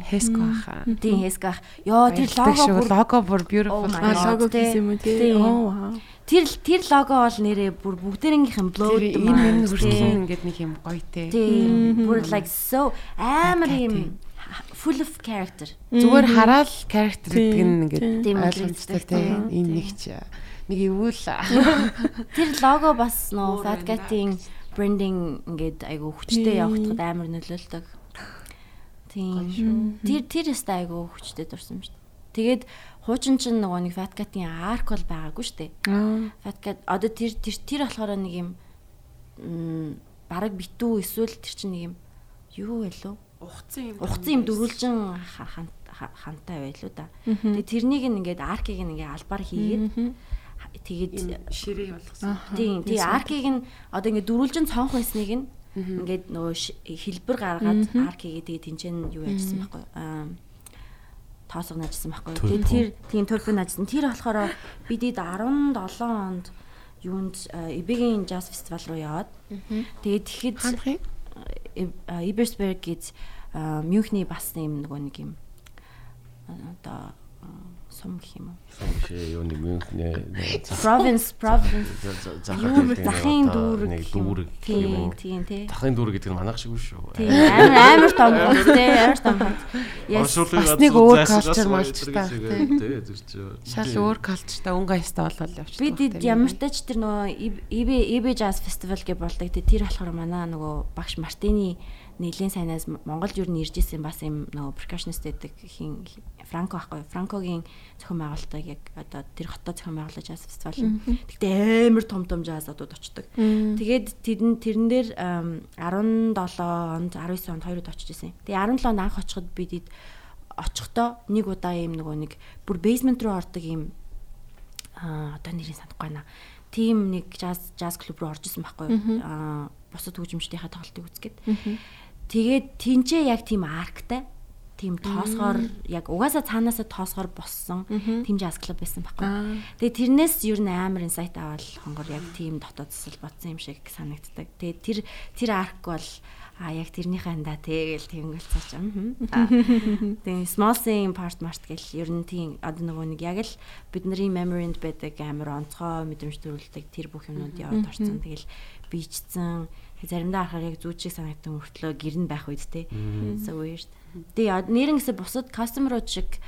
Speaker 3: Хеско аха.
Speaker 1: Тийм Хеско ах. Йоо тэр лого бүр
Speaker 3: лого бүр beautiful.
Speaker 5: Лого гэсэн юм уу тий. Оо
Speaker 1: Тэр тэр лого бол нэрээ бүр бүгдээрийнх нь blurred
Speaker 3: энэ хүртэл ингээд нэг юм гоё те.
Speaker 1: Тийм бүр like so амар юм full of character.
Speaker 3: Зүгээр хараад character гэдэг нь ингээд ойлгомжтой тийм энэ нэг ч нэг ивүүл.
Speaker 1: Тэр лого бас нөө Fat Cat-ийн брендинг ингээд айгу хүчтэй явагдахад амар нөлөөлдөг. Тийм. Тэр тэр өстэй айгу хүчтэй дурсан шүү дээ. Тэгээд хуучин чинь нөгөө нэг Fat Cat-ийн arc бол байгаагүй шүү дээ. Fat Cat одоо тэр тэр тэр болохоор нэг юм бараг битүү эсвэл тэр чинь нэг юм юу вэ лөө?
Speaker 3: Ухцсан юм
Speaker 1: ухцсан юм дөрүлжин хантай байлуу да. Тэгээ тэрнийг ингээд аркийг ингээд албаар хийгээд тэгээд
Speaker 3: ширээ болгосон.
Speaker 1: Тийм тий аркийг нь одоо ингээд дөрүлжин цонх байсныг нь ингээд нөгөө хэлбэр гаргаад аркийг тэгээд тэнцэн юу яжсан байхгүй аа тоосго наажсан байхгүй. Тэгээд тэр тийм төлбөр наажсан. Тэр болохоор бидэд 17 онд юунд Эбигийн jazz festival руу яваад тэгээд тэгэхэд Ibersberg гэж Мюнхний бас юм нөгөө нэг юм. Одоо сум гэх юм уу?
Speaker 4: Шээ юу нэг Мюнхнээ
Speaker 1: Province province захын дүүр
Speaker 4: нэг
Speaker 1: гэх юм.
Speaker 4: дүүр
Speaker 1: Тийм тийм тий.
Speaker 4: Дахын дүүр гэдэг нь манайх шиг биш шүү.
Speaker 1: Тийм амар амар том хот тий амар том. Yes.
Speaker 3: Бас нэг өөр culture малчтай, тий.
Speaker 4: Тий чинь.
Speaker 3: Шал өөр калчтай өнгө аястай болол явчихсан.
Speaker 1: Би тэд ямар ч тач тэр нөгөө EB EB Jazz Festival гэж болдог. Тэ тэр болохоор манай нөгөө багш Мартины нэлийн сайнаас Монголд юу нэрж исэн бас юм нөгөө percussionist гэдэг хин Франко байхгүй Франкогийн зохион байгуулалтыг яг одоо тэр хотоо зохион байгуулаж jazz фестивал. Тэгтээ амар том том жазадууд очдог. Тэгээд тэрэн тэрэн дээр 17 онд 19 онд хоёрод очиж исэн. Тэгээ 17 онд анх очиход бид очихдоо нэг удаа юм нөгөө нэг бүр basement руу ордог юм аа одоо нэрийг санахгүй байна. Тим нэг jazz jazz клуб руу орж исэн байхгүй юу? Аа бусад хөгжимчдийнхээ тоглолтыг үзгээд. Тэгээд тэнцээ яг тийм арктай тийм тоосгоор яг угаасаа цаанаасаа тоосгоор боссон тийм jazz клуб байсан байхгүй. Тэгээ тэрнээс ер нь амар инсайт аваад хонгор яг тийм дотоод засал бодсон юм шиг санагддаг. Тэгээ тэр тэр арк бол а яг тэрнийхээ андаа тэгэл тэнгэл цаач. Тэгээ small scene part mart гэл ер нь тийм одоо нөгөө нэг яг л бидний memory-нд байдаг амар онцгой мэдрэмж төрүүлдэг тэр бүх юмнууд яваад орсон. Тэгэл бичсэн заримдаа харахаар яг зүүчиг санагдсан мөртлөө гэрн байх үед те. So weird. Тэгээ нэрнгэсээ бусад customer шиг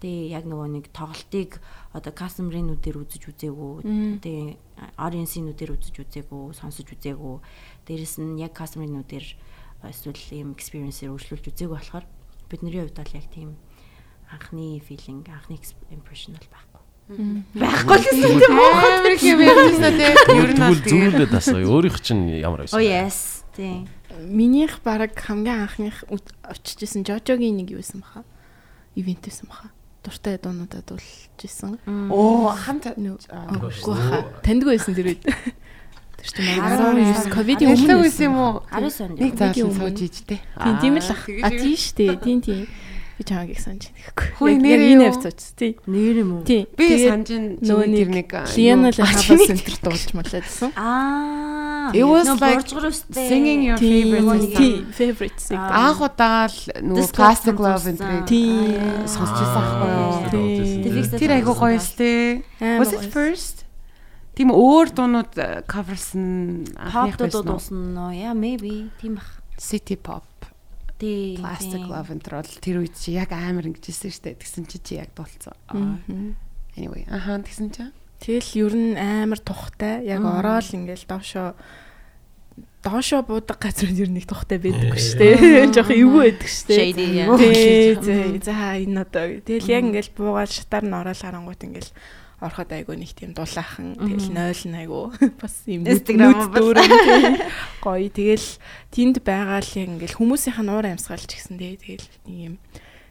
Speaker 1: тэгээ яг нөгөө нэг тоглолтыг одоо customer-ийн нүдээр үзэж үзээгүй. Тэгээ audience-ийн нүдээр үзэж үзээгүй, сонсож үзээгүй. Дээрэс нь яг customer-ийн нүдээр эсвэл ийм experience-ээр өөрчлүүлж үзээгүй болохоор бидний хувьд бол яг тийм анхны feeling, анхны impression бол байхгүй. Байхгүй л гэсэн тийм
Speaker 3: амар их юм ярьжсэн тий. Ер нь бол
Speaker 4: Тэгвэл зүрхлээд асаа. Өөрийнх чинь ямар байсан?
Speaker 1: Oh yes. Тийм.
Speaker 5: Минийх баг хамгийн анхных очиж исэн Жожогийн нэг юу байсан баха. Ивент байсан баха. Дуртай дуунуудад дуулж исэн.
Speaker 3: Оо хамт
Speaker 5: баха. Тандгүй байсан тэр үед. Тэр чинь 19 ковидын
Speaker 3: өмнө байсан юм уу?
Speaker 1: 19 онд.
Speaker 3: Нэг
Speaker 5: өмнө.
Speaker 3: сууж ижтэй.
Speaker 5: Тийм тийм л ах. А тийм штэ. Тийм тийм. Би чамайг их санаж байна.
Speaker 3: Хөөе,
Speaker 5: яг энэ
Speaker 3: юу?
Speaker 5: авцаач. Тийм.
Speaker 1: Нэр юм уу?
Speaker 3: Би санаж
Speaker 5: нөгөө нэг Лиана
Speaker 3: юу-
Speaker 5: Лахава центр дуулж малаадсан.
Speaker 1: Аа.
Speaker 3: It was like singing your favorite song.
Speaker 5: Тийм, favorites.
Speaker 3: Анх удаа л нөгөө plastic
Speaker 1: song
Speaker 3: love энэ
Speaker 5: Тийм.
Speaker 3: сонсч байсан байхгүй юу?
Speaker 5: Тийм.
Speaker 3: Тэр айгуу гоё сте. Was it first? Тийм өөр дуунууд coverсан анхных
Speaker 1: Pop дууд
Speaker 3: байсан уу?
Speaker 1: уусан нөө. Yeah, maybe. Тийм бах.
Speaker 3: City pop,
Speaker 1: Тийм.
Speaker 3: plastic love энэ бол тэр үед чи яг амар ингэжсэн штэ. Тэгсэн чи чи яг дуулцсан. Anyway, аха тэгсэн чи.
Speaker 5: Тэгэл ер нь амар тухтай. Яг ороод ингээл доошоо доошоо буудаг газар ер нь нэг тухтай байдаг шүү дээ. Жохо эвгүй байдаг шүү дээ. Тий, тий. За энэ одоо тэгэл яг ингээл буугаад шатаар нь ороод харангуут ингээл ороход айгу нэг тийм дулаахан тэгэл нойл нь айгу бас юм
Speaker 1: бас.
Speaker 5: дүүрэн, тий. гоё. Тэгэл тэнд байгаа л яг ингээл хүмүүсийнх нь уур амьсгалж гисэн дээ тэгэл нэг юм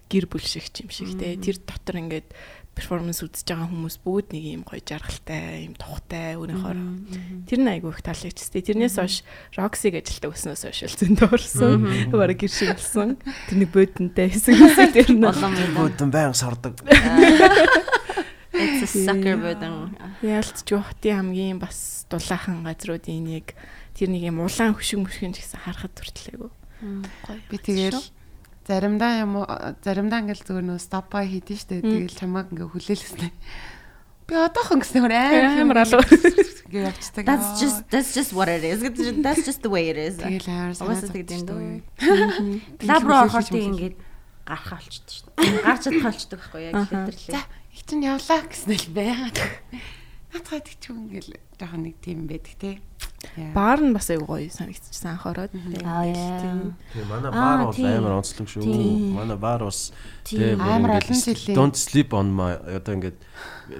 Speaker 5: гэр бүл шиг юм шиг тий. Тэр дотор ингээд перформанс үзэж байгаа хүмүүс бүгд нэг юм гоё жаргалтай юм тухтай өөрийнхөө тэр нь айгу их таалагдчихтэй тэрнээс хойш Roxy ажилтаа өснөөс хойш л зөндөө орсон. Бараг гэр шиг болсон тэр нэг бодонтой хэсэг хэсэг тэр нь
Speaker 1: Болон
Speaker 4: Бөөдөн баян сардаг.
Speaker 1: It's a sucker.
Speaker 5: Яалт ч хотын хамгийн бас дулаахан газруудын нэг тэр нэг юм улаан хөшиг мөшгөн гэсэн харахад хүртлээгүй. Гоё.
Speaker 3: Би тэгэл заримдаа юм заримдаа ингээл зүгээр нөө stop by хийдэж штэ. Тэгэл чамааг ингээ хүлээлгэснэ. Би одоохон гэсэн өөр
Speaker 5: Амар алуу.
Speaker 3: ингээ явцдаг.
Speaker 1: That's just that's just what it is. That's just the way it is.
Speaker 3: тэгэл амар санаа
Speaker 1: тэгдэв дөө. Лаб руу ороход тийм ингээд гарах болчихдээ шүү дээ. Гарч чадах болчдөг байхгүй яг literally.
Speaker 3: Чинь явлаа гэсэн л байгаад. Их ч ингээл жоохон нэг тийм байдаг те.
Speaker 5: Баар нь бас айгу гоё санагдчихсан анхороод.
Speaker 1: Аа яа.
Speaker 4: Тийм манай
Speaker 1: Аа,
Speaker 4: бар бол
Speaker 1: тийм.
Speaker 4: амар онцлог шүү.
Speaker 1: Тийм.
Speaker 4: Манай бар бас
Speaker 1: Тийм.
Speaker 4: тийм
Speaker 3: Амар олон жилийн.
Speaker 4: Don't sleep on my одоо ингээд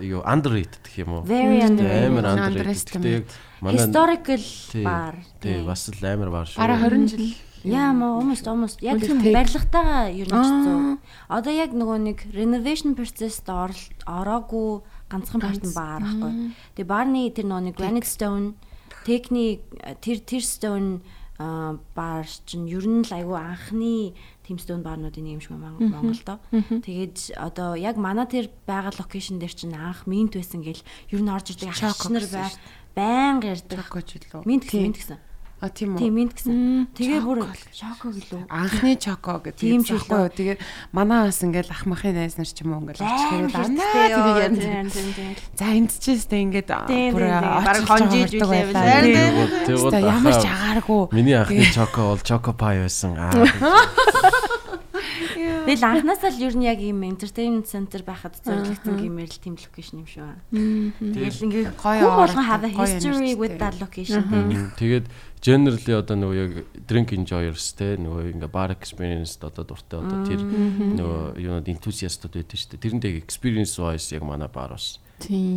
Speaker 4: юу underrated гэх юм уу? Тийм, амар underrated.
Speaker 1: Historical
Speaker 4: Тийм,
Speaker 1: bar.
Speaker 4: Тийм бас л амар бар шүү.
Speaker 3: Бараа 20 жил.
Speaker 1: Яа маа almost almost яг барилгатайгаа ер нь зөө. Одоо яг нөгөө нэг renovation process-д ороогүй ганцхан part нь баар байхгүй. Тэгээ баарны тэр нөгөө нэг granite stone техник тэр тэр stone баар чинь ер нь л айгүй анхны stone баарнуудын нэг юм шиг Мон- Монголдо. Тэгээд одоо яг манай тэр байгаа локейшн дээр чинь анх минт байсан гэл ер нь орж ирдэг
Speaker 3: Choco
Speaker 1: ачнаар
Speaker 3: гэсэн
Speaker 1: бай. Баян ярьдаг.
Speaker 3: Чокож илүү.
Speaker 1: Минт гэсэн минт гэсэн.
Speaker 3: А тийм үү.
Speaker 1: Тийм минт гэсэн. Тэгээ бүр шоко гэлөө.
Speaker 3: Анхны чоко гэдэг
Speaker 1: Тийм ч
Speaker 3: байхгүй юу. Тэгээд манай бас ингээл ах махын найз нар ч юм уу ингээл дандаа
Speaker 1: ёо,
Speaker 3: тийм юм.
Speaker 1: тийм, тийм.
Speaker 3: За эндчихсэн ингээд бүр.
Speaker 1: Бараг хонжиж
Speaker 3: байгаа
Speaker 1: үлээ
Speaker 3: байлаа.
Speaker 1: байлаа.
Speaker 3: Тийм.
Speaker 4: Тэгвэл-
Speaker 3: ямар ч агааргүй.
Speaker 4: Миний анхны чоко бол чоко пай байсан. Аа.
Speaker 1: Тэгэл анхнаасаа л ер нь яг ийм entertainment center байхад зориулсан гэмээр л team location юм шүү. Тэгэл ингээд
Speaker 3: Гоё
Speaker 1: болгон have a history with that location.
Speaker 4: Тэгээд generally одоо нөгөө яг drink enjoyers те нөгөө ингээ bar experience одоо дуртай одоо тэр нөгөө юунод enthusiastуд байдаг шүү дээ. Тэрэндээ experience wise яг манай бар бас
Speaker 5: Тийм.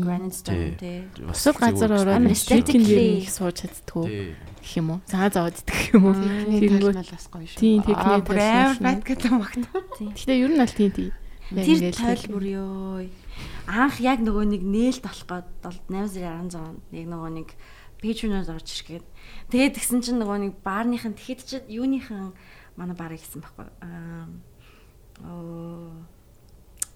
Speaker 1: Granite Stone
Speaker 4: Тий.
Speaker 5: Бусад газар ороод
Speaker 1: Амар aesthetically-
Speaker 5: их сууж чаддгүй гэх юм уу? Цаа зовоод идэх юм уу? Тэнгүүд
Speaker 3: талмал бас гоё шүү.
Speaker 5: Тийм, техник
Speaker 3: амар гэдэг магт.
Speaker 5: Гэхдээ ер нь аль тийм тийм.
Speaker 1: Тэр
Speaker 5: ингээд
Speaker 1: тойл
Speaker 5: л-
Speaker 1: бүр ёо. Анх яг нөгөө нэг нээлт болох гээд бол 8616 онд яг нөгөө нэг пэйжнүүд орж иргээд тэгээд тэгсэн чинь нөгөө нэг баарныхан тэгэхэд чи юуныхан манай баар гэсэн байхгүй аа оо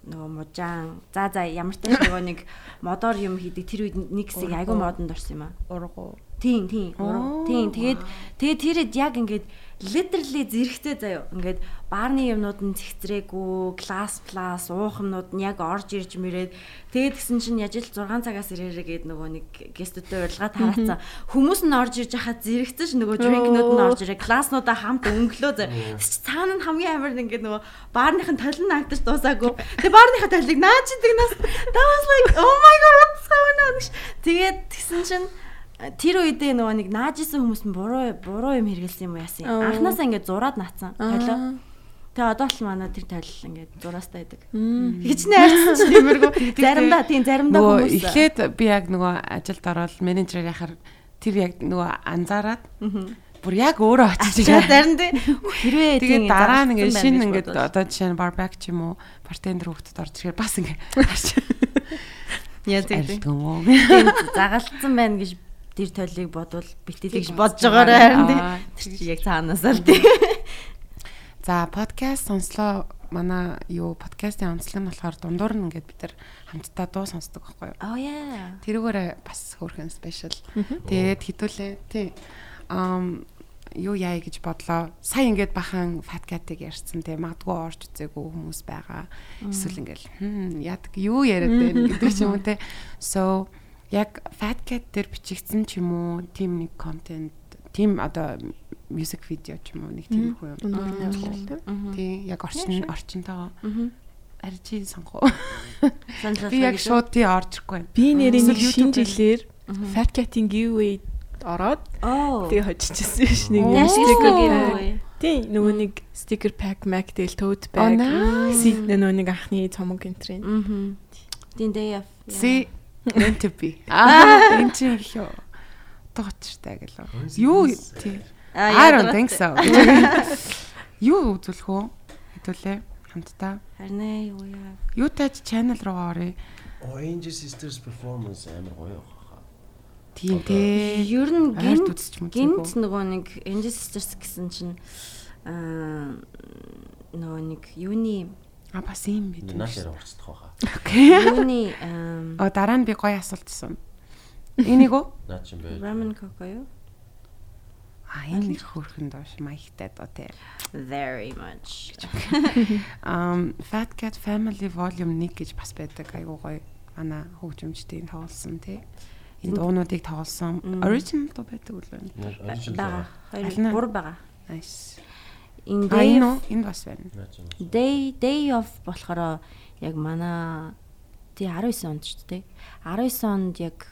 Speaker 1: нөгөө мужаан за за ямар ч тач нөгөө нэг модоор юм хийдэг тэр үед нэг хэсэг айгүй модонд орсон юм аа
Speaker 3: Ургу.
Speaker 1: Тийм тийм.
Speaker 3: Оо.
Speaker 1: Тийм. Тэгээд тэгээд тэрэд яг ингээд literally зэрэгтэй заяо. Ингээд баарны юмнууд нь цэгцрээгүй, класс класс уухамнууд нь яг орж ирж мэрээд тэгээд гисэн чинь яж ил 6 цагаас ирээрээ гээд нөгөө нэг гестүүдтэй урилга тараацсан. Хүмүүс нь орж ирж хахад зэрэгцэж нөгөө drinkнууд нь орж ирээ. Класснуудаа хамт өнгөлөө заяо. Тэс цаана нь хамгийн амар ингээд нөгөө баарныхын толин наагдаж дуусаагүй. Тэгээд баарныхаа толиг наач идэгнээс that was like oh my god what's going on. Тэгээд тэгсэн чинь тэр үедээ нөгөө нэг наажсэн хүмүүс нь буруу буруу юм хэрэгэлсэн юм яасан.
Speaker 5: Аа.
Speaker 1: Анхнаасаа ингээд зураад наацсан.
Speaker 5: Аа.
Speaker 1: Толио. Тэгээ одоо л манай тэр толил ингээд зураастай байдаг. Хичнээн хайрцсан ч тиймэрхүү. Заримдаа тийм заримдаа хүмүүс
Speaker 3: эхлээд би яг нөгөө ажилд ороод менежер яхаар тэр яг нөгөө анзаараад бүр яг өөрөө очиж
Speaker 1: За
Speaker 3: ирээ.
Speaker 1: зарим дээ хэрвээ тийм
Speaker 3: дараа нь ингээд шинэ ингээд одоо жишээ нь барбек ч юм уу бартендер хүүхдэд орж ирэхээр бас ингээд
Speaker 1: яа тийм. Тийм, загалцсан байна гэж тэр толийг бодвол битэлийг бодож байгаарай харин тийм. Тэр чи яг цаанаасаа л тийм.
Speaker 3: За подкаст сонслоо манай юу подкастын онцлог нь болохоор дундуур нь ингээд бид нар хамтдаа дуу сонсдог байхгүй юу?
Speaker 1: Oh yeah.
Speaker 3: Тэрүүгээр бас хөөрхөн спешиал. Тэгээд хідүүлээ. Тий. Ам юу яа гэж бодлоо. Сая ингээд бахан фаткатыг ярьсан тий. Магадгүй орж үзээгүй хүмүүс байгаа. Эсвэл ингээл хм яадаг юу яриад байна гэдэг ч юм уу тий. So яг фаткат дээр бичигдсэн ч юм уу тим нэг контент тим одоо мьюзик видео ч юм уу нэг тийм хүү юм. Тий яг орчин орчинтойгоо арчи сонгоо. Би яг шууд тий орж ирэхгүй.
Speaker 5: Би нэрээ нэг шинэ жилээр Fat Cat-ийн giveaway ороод
Speaker 1: Оо.
Speaker 5: тэгээ хожижсэн ш нэг
Speaker 3: Оо.
Speaker 5: стикер. Тийм нөгөө нэг стикер pack mac тэгэл tote bag сид нөгөө нэг анхны цомог энтрийн
Speaker 1: Мгм. Тийм day off.
Speaker 3: See meant to be. Аа энэ чинь их юу тоочтой гэлөө. Юу тий. I don't think so. Юу үзүүлэх үү? Хэдүүлээ хамтдаа.
Speaker 1: Харин ээ юу яа.
Speaker 3: Юу тааж channel руугаа оръё.
Speaker 4: Orange Sisters performance амар гоё баха.
Speaker 3: Тийм тий.
Speaker 1: Ер нь гинт гинт нөгөө нэг Angel Sisters гэсэн чинь аа нөгөө нэг юуны
Speaker 3: А бас юм бид.
Speaker 4: Нааш яриа урцдах баха.
Speaker 1: юуны ам,
Speaker 3: О дараа нь би гоё асуулт асууна. Энийг үү?
Speaker 4: Наа чи бэ.
Speaker 1: ramen coco юу?
Speaker 3: А энэ их хөөрхөн доош маягтай доо тий.
Speaker 1: Very much.
Speaker 3: Um Fat Cat Family Volume 1 гэж бас байдаг. Айгуу гоё. Ана хөгжимчдийн тоглосон тий. Энэ дуунуудыг тоглосон. Original дуу байдаг үлээ.
Speaker 1: Бага. Хоёр гур бага.
Speaker 3: Nice.
Speaker 1: Day
Speaker 3: энэ үү? Энэ бас байна.
Speaker 1: Day day off болохоор яг манай тий 19 онд ч тий 19 онд яг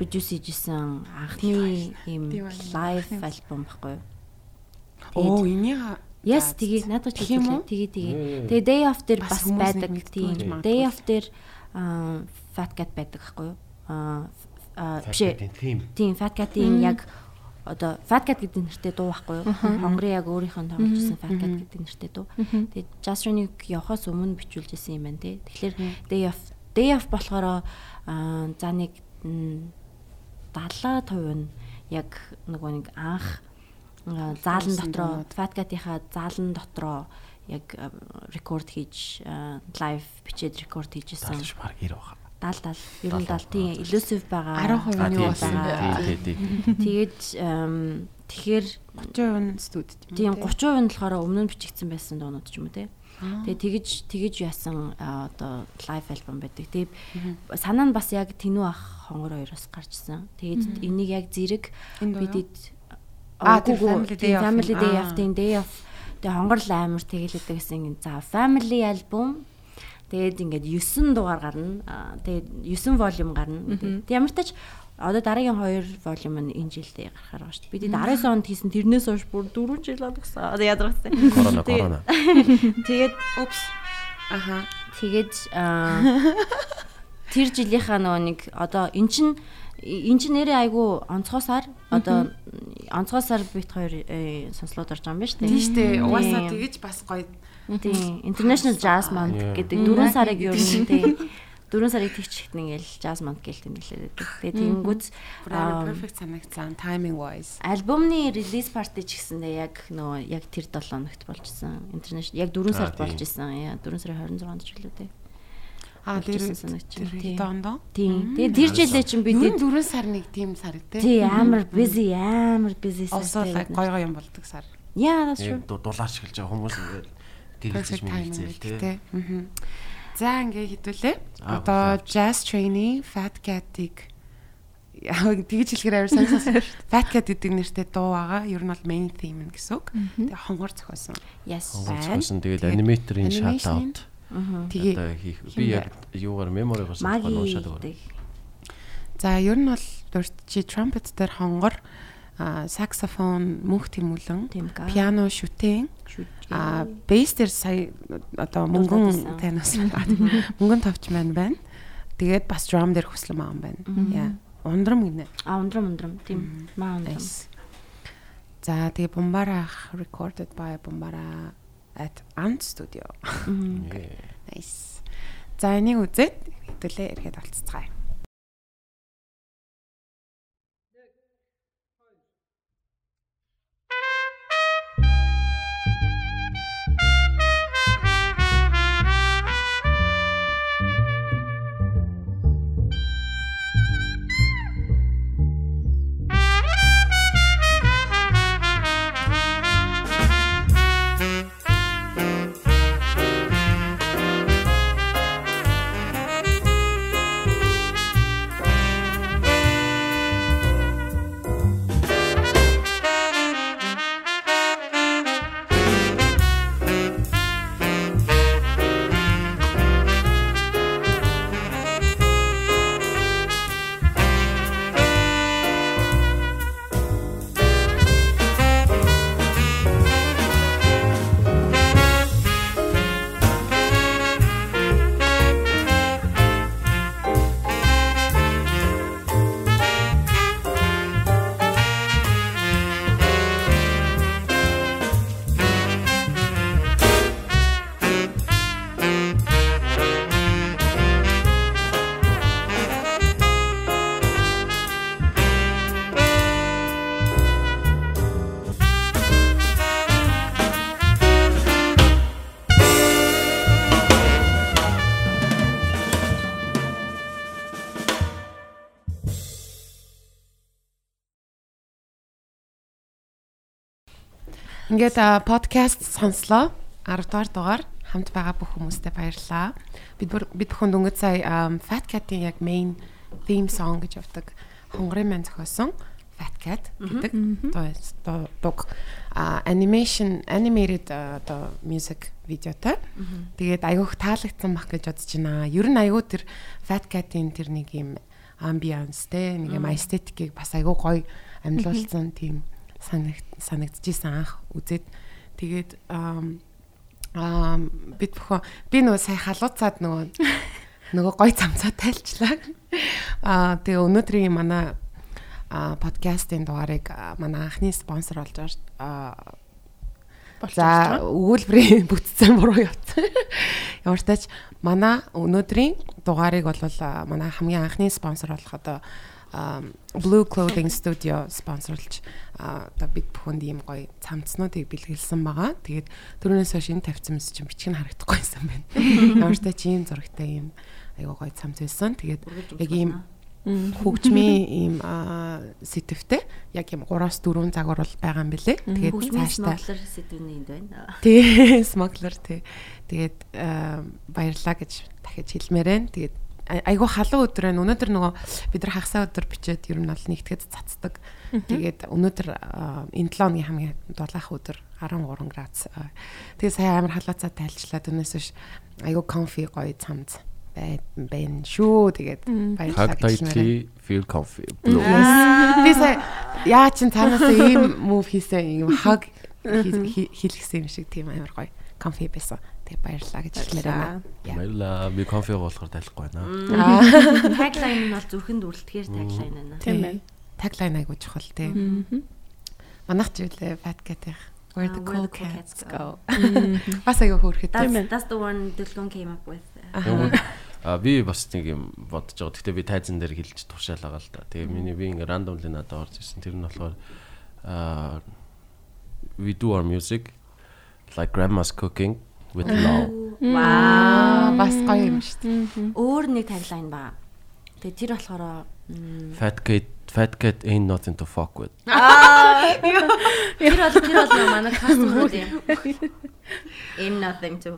Speaker 1: produce хийжсэн анхны ийм live альбом баггүй юу?
Speaker 3: Оо энийг
Speaker 1: Yes тэгээ надад ч
Speaker 3: уу?
Speaker 1: тэгээ тэгээ.
Speaker 4: Ээ.
Speaker 1: Тэгээ day off дээр
Speaker 3: Бас
Speaker 1: байдаг тийм. Day off дээр аа, fat cat байдаг байхгүй юу? Аа биш.
Speaker 4: Тийм.
Speaker 1: Тийм fat cat-ийн яг одоо fat cat гэдэг нэртэй дуу байхгүй юу? Хонгорын яг өөрийнх нь тоглосон fat cat гэдэг нэртэй дуу. Тэгээд Jasronic явахаас өмнө бичүүлжсэн юм байна тий. Тэгэхээр day off day off болохоор аа за нэг м, 70% нь яг нөгөө нэг анх аа, заалан дотроо
Speaker 3: дуунууд.
Speaker 1: fat cat-ийнхаа заалан дотроо яг рекорд хийж лайв бичээд рекорд хийжсэн.
Speaker 4: Таалж баг ир баха.
Speaker 1: 70 70 90 тийм elusive байгаа
Speaker 3: 10% нь юу болсон бэ?
Speaker 4: тий тий.
Speaker 1: Тэгээд тэгэхээр
Speaker 3: 30% нь студид
Speaker 1: тийм
Speaker 3: юм.
Speaker 1: 30% нь болохоор өмнө нь бичигдсэн байсан доонууд ч юм уу те. Тэгээ тэгэж тэгэж яасан одоо лайв альбом байдаг. Тэгээ санаа нь бас яг тэнүү ах хонгор хоёроос гарчсан. Тэгээд энийг яг зэрэг бидэд
Speaker 3: Аа, Family Day
Speaker 1: тийм,
Speaker 3: юм.
Speaker 1: Day of тийм тэгээ хонгор л амар тэгэлэдэг гэсэн. За Family альбом тэгээд ингээд 9 дугаар гарна. Тэгээд 9 волюм гарна. Тэгээд ямар ч тач одоо дараагийн 2 волюм нь энэ жилдээ гарахаар байгаа шүү дээ. Бид 19 онд хийсэн тэрнээс хойш бүр 4 жил болгосон. Одоо ядаргатай.
Speaker 4: Корона
Speaker 1: Тэгээд-
Speaker 4: корона.
Speaker 1: Тэгээд
Speaker 3: Упс. Аха.
Speaker 1: тэгээд аа, тэр жилийнхаа нөгөө нэг одоо эн чин эн чин нэрээ айгу онцгоосаар одоо онцгоосаар бит хоёр э, сонслоод орж байгаа юм байна шүү дээ.
Speaker 3: Тийм штэ. Угаасаа
Speaker 1: Тийм.
Speaker 3: тэгэж бас гоё.
Speaker 1: Тийм. International Jazz Month гэдэг
Speaker 3: Mm.
Speaker 1: 4 сарыг юу юм тийм. 4 сарыг тэгч ихтэн ингээл Jazz Month гэж тэмдэглээд байдаг. Тэгээ
Speaker 3: амар perfect санагцсан timing wise.
Speaker 1: альбомны релиз парти ч гэсэндээ яг нөгөө яг тэр 7 хоногт болчихсон. International яг 4 сард
Speaker 4: Аа, тийм.
Speaker 1: болж исэн. Яа 4 сарын 26-нд ч үлээ дээ.
Speaker 3: Аа тэр дондоо.
Speaker 1: Тийм. Тэгээ тэр жилээ чинь бид
Speaker 3: Бид 4 сар нэг тийм сар тий.
Speaker 1: тий амар busy амар busy
Speaker 3: Also like гоё гоё юм болдог сар.
Speaker 1: Яа that's true.
Speaker 4: Яг ду- дулаарч эхэлж байгаа хүмүүс ингээд мэлцэл
Speaker 3: гэдэг
Speaker 4: тий.
Speaker 3: За ингээ хитүүлээ.
Speaker 4: Аа,
Speaker 3: Одоо. Jazz Trainee Fat яа тэгж хэлэхээр амар сонирхолтой. Fat Cat гэдэг нэртэй дуу байгаа. Ер нь бол main theme нь гэсэн үг. Тэгээ хонгор зохиосон.
Speaker 1: Yes.
Speaker 4: Хонгоцсон тэгээд аниматорын shout out
Speaker 3: Тэгээ
Speaker 4: хийх би яг юугаар меморигоос
Speaker 1: Маги
Speaker 4: уушаад байгаа.
Speaker 3: За ер нь бол дурчи trumpet дээр хонгор саксофон мөнх тэмүүлэн пиано шүтэн
Speaker 1: Шүт.
Speaker 3: А бейс дээр сая одоо мөнгөн танаас мөнгөн товч маань байна. Тэгээд бас drum дээр хүслэн маан байна. Яа. Ундрам гинэ.
Speaker 1: А ундрам ундрам тийм. Маа ундрам.
Speaker 3: За тэгээ Бумбарах recorded by Буmbara at Ant Studio. Nice. За энийг үзээд хэдүүлээ ирэхэд болцгаая. Ингээд подкаст сонслоо. 10 дугаар дугаар хамт байгаа бүх хүмүүстээ баярлалаа. Бид бид бүхэнд өнгөц сая Fat Cat-ийн яг main theme song гэж явдаг хонгорын маань зохиосон Fat Cat гэдэг дуу дуг а animation animated одоо music видеотой. Тэгээд айгуух таалагдсан бах гэж бодож байна. Ер нь айгуу тэр Fat Cat-ийн тэр нэг юм ambience те нэг юм aesthetic-ийг бас айгуу гоё амьлуулсан тийм санагд санагдчихсан анх үзээд тэгээд аа бид бүхэн би нөгөө сая халууцаад нөгөө нөгөө гой цамцаа тайлчлаа. Аа тэгээ өнөөдрийн манай подкастын дугаарыг манай анхны спонсор болж байгаа. За өгүүлбэрийн бүтцэн буруу явцсан. Ямар ч тач манай өнөөдрийн дугаарыг бол манай хамгийн анхны спонсор болох одоо Blue Clothing Studio спонсорлж одоо бид бүхэнд ийм гоё цамцнуудыг бэлгэлсэн байгаа. Тэгээд түрүүнээс хойш энэ тавьсан мэс чинь бичиг нь харагдахгүй байсан байна. Ямар ч тач ийм зурагтай ийм айгуу гоё цамц байсан. Тэгээд яг ийм хөгжмийн ийм сэтвтэй яг юм 3-4 загвар бол байгаа юм бэлээ. Тэгээд
Speaker 1: цаашдаа смоглер сэтвний энд байна.
Speaker 3: Тий, смоглер тий. Тэгээд баярлаа гэж дахиж хэлмээр байна. Тэгээд айгуу халуун өдөр байна. Өнөөдөр нөгөө бид нар хагасаа өдөр бичээд ер нь бол нэгтгэж цацдаг. Тэгээд өнөөдөр энэ 7 өдрийн хамгийн дулаах өдөр 13 градус. Тэгээд сая амар халууцаа тайлчлаа. Түүнээс биш айгуу comfy гоё цамц байна шүү. Тэгээд
Speaker 4: баярлалаа. Tightly feel comfy.
Speaker 3: Би сая яа чин цаанаас ийм move хийсэн юм хаг хийлгсэн юм шиг тийм амар гоё comfy байсан. Тэгээ баярлалаа гэж хэлмээр байна.
Speaker 4: Баярлалаа. Би comfy болохоор тайлахгүй байна.
Speaker 1: Tagline нь бол зүрхэнд үрэлтгэхээр tagline байна.
Speaker 3: Тийм байна. Tagline айгуу чухал тийм. Манайх ч үлээ cat-ийн Where the cool cats go. Бас аяга хөөрхөд
Speaker 1: тийм ээ. That's the one Dulgon came up with.
Speaker 4: А би бас нэг юм бодож байгаа. Гэтэ би тайзан дээр хэлж тушаал байгаа л да. Тэгээ миний би ингээ randomly надад орж ирсэн. Тэр нь болохоор а we do our music like grandma's cooking with love.
Speaker 3: Вау. Бас гоё юм шүү дээ.
Speaker 1: Өөр нэг tagline ба. Тэгээ тэр болохоор
Speaker 4: Fat cat fat cat ain't nothing to fuck with.
Speaker 1: Аа. Тэр бол тэр бол манай customer юм. Ain't nothing to.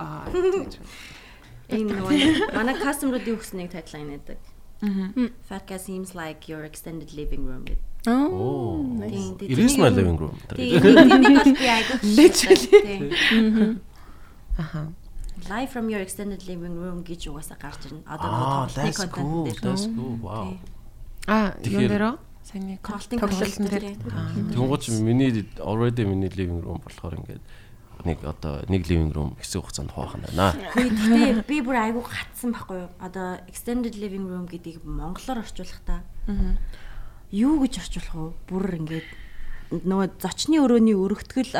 Speaker 1: Аа. Энэ нөгөө манай customer-уудын өгсөн нэг tagline байдаг. Fat cat seems like your extended living room гэдэг.
Speaker 3: Oh.
Speaker 4: It is my living room.
Speaker 1: Нэг.
Speaker 3: Literally. Аха.
Speaker 1: Live from your extended living room гэж угаасаа гарч ирнэ. Одоо
Speaker 4: нөгөө контент дээр. That's cool. Wow.
Speaker 3: А, юу нэрөө? Саяны
Speaker 1: тоглолтын тоглолтын дээр.
Speaker 4: Тэнгууч миний already миний living room болохоор ингээд нэг одоо нэг living room хэсэг хугацаанд хуваах нь байна.
Speaker 1: Гэхдээ би бүр айгүй гатсан байхгүй юу? Одоо extended living room гэдгийг монголоор орчуулах та. Юу гэж орчуулах вэ? Бүр ингээд нөгөө зочны өрөөний өргөтгөл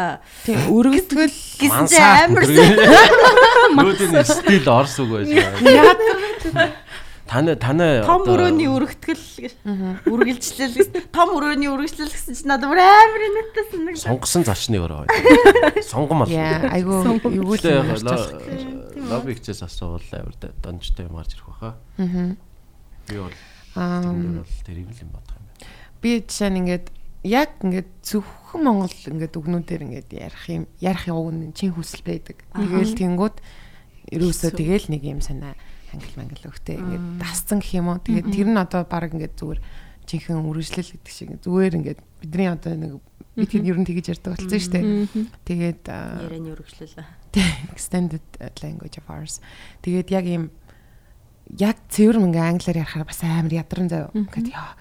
Speaker 3: тийм өргөтгөл
Speaker 1: гэсэн чинь амар
Speaker 4: Нүүдийн стил орс үг байж байгаа. Таны таны
Speaker 1: том өрөөний өргөтгөл үргэлжлэл том өрөөний үргэлжлэл гэсэн чинь надад бүр амар инээдсэн нэг
Speaker 4: сонгосон зочны өрөө. Сонгон мал.
Speaker 3: Айгу юу л
Speaker 4: лоббигчээс асуувал амар донжтой юм гарч ирэх баха. Аа. Би бол аа тэр юм л юм бодох юм байна.
Speaker 3: Би жишээ нь ингээд яг ингээд зөвхөн Монгол ингээд өгнүүдээр ингээд ярих юм ярих юм чин хүсэл байдаг. Тэгээл тэнгууд ерөөсөө тэгээл нэг юм санаа англи мангли өгтэй ингээд дасцсан гэх юм уу. Тэгээд тэр нь одоо баг ингээд зүгээр жинхэнэ үргэлжлэл гэдэг шиг зүгээр ингээд бидний одоо нэг бид хэд ер нь тэгэж ярьдаг болсон шүү дээ. Тэгээд
Speaker 1: ярианы үргэлжлэл.
Speaker 3: Extended language of ours. Тэгээд яг юм яг цэвэр мөнгө англиар ярихаар бас амар ядран заяа. Ингээд яа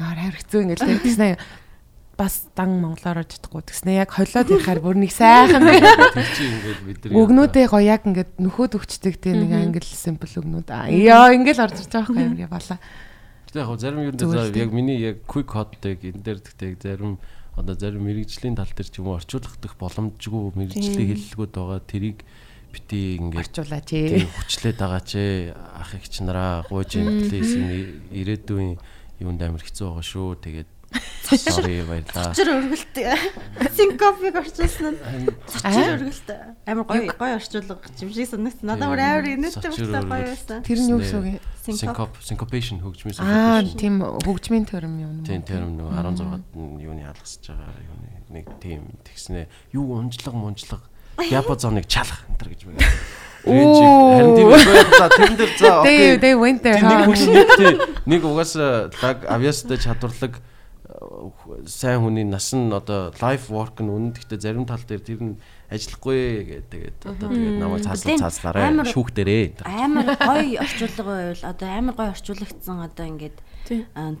Speaker 3: яар хайрцүү ингээд тэгснэ бас дан монголоор чадахгүй. Тэгснэ яг холиод ярихаар бүр нэг сайхан. Өгнүүдээ гоё яг ингээд нөхөд өгчдөг тийм нэг англи simple өгнүүд. Аа ингээд орж ирж байгаа юм яа бала.
Speaker 4: Гэтэ яг зарим юм дээр яг миний яг quick hot-ыг энэ дээр тэгтээ зарим одоо зарим мэрэгжлийн тал дээр ч юм уу орчуулах дэх боломжгүй мэрэгжлийн хэллэгүүд байгаа. Тэрийг бити ингээд
Speaker 3: орчуулаач ээ
Speaker 4: хүчлээд байгаа ч ах их ч нараа гууж юм плиз ирээдүйн юунд амар хэцүү байгаа шүү. Тэгээд Sorry баярлаа.
Speaker 1: Цочор өргөлт. Синкопиг орчуулсан нь. Цочор өргөлт. Амар гоё гоё орчуулга юм шиг санагдсан. Надад бүр амар инээдтэй болтой гоё байсан.
Speaker 3: Тэр нь юу гэсэн үг?
Speaker 4: Syncop syncopation хөгжмийн
Speaker 3: Аа тийм хөгжмийн терм юм.
Speaker 4: Тийм терм нөгөө 16-ад юуны алгасж байгаа юуны нэг тийм тэгснэ. Юу унжлага мунжлага диапазоныг чалах энэ төр гэж байна. Харин тийм за тэрэн дээр за
Speaker 3: окей. They went there.
Speaker 4: Нэг нэг угаасаа лаг авьяастай чадварлаг сайн хүний нас нь одоо life work нь үнэн. Гэхдээ зарим тал дээр тэр нь ажиллахгүй тэгээд одоо тэгээд намайг цааслаа цааслаарай шүүх дээрээ.
Speaker 1: амар гоё орчуулга байвал одоо амар гоё орчуулагдсан одоо ингээд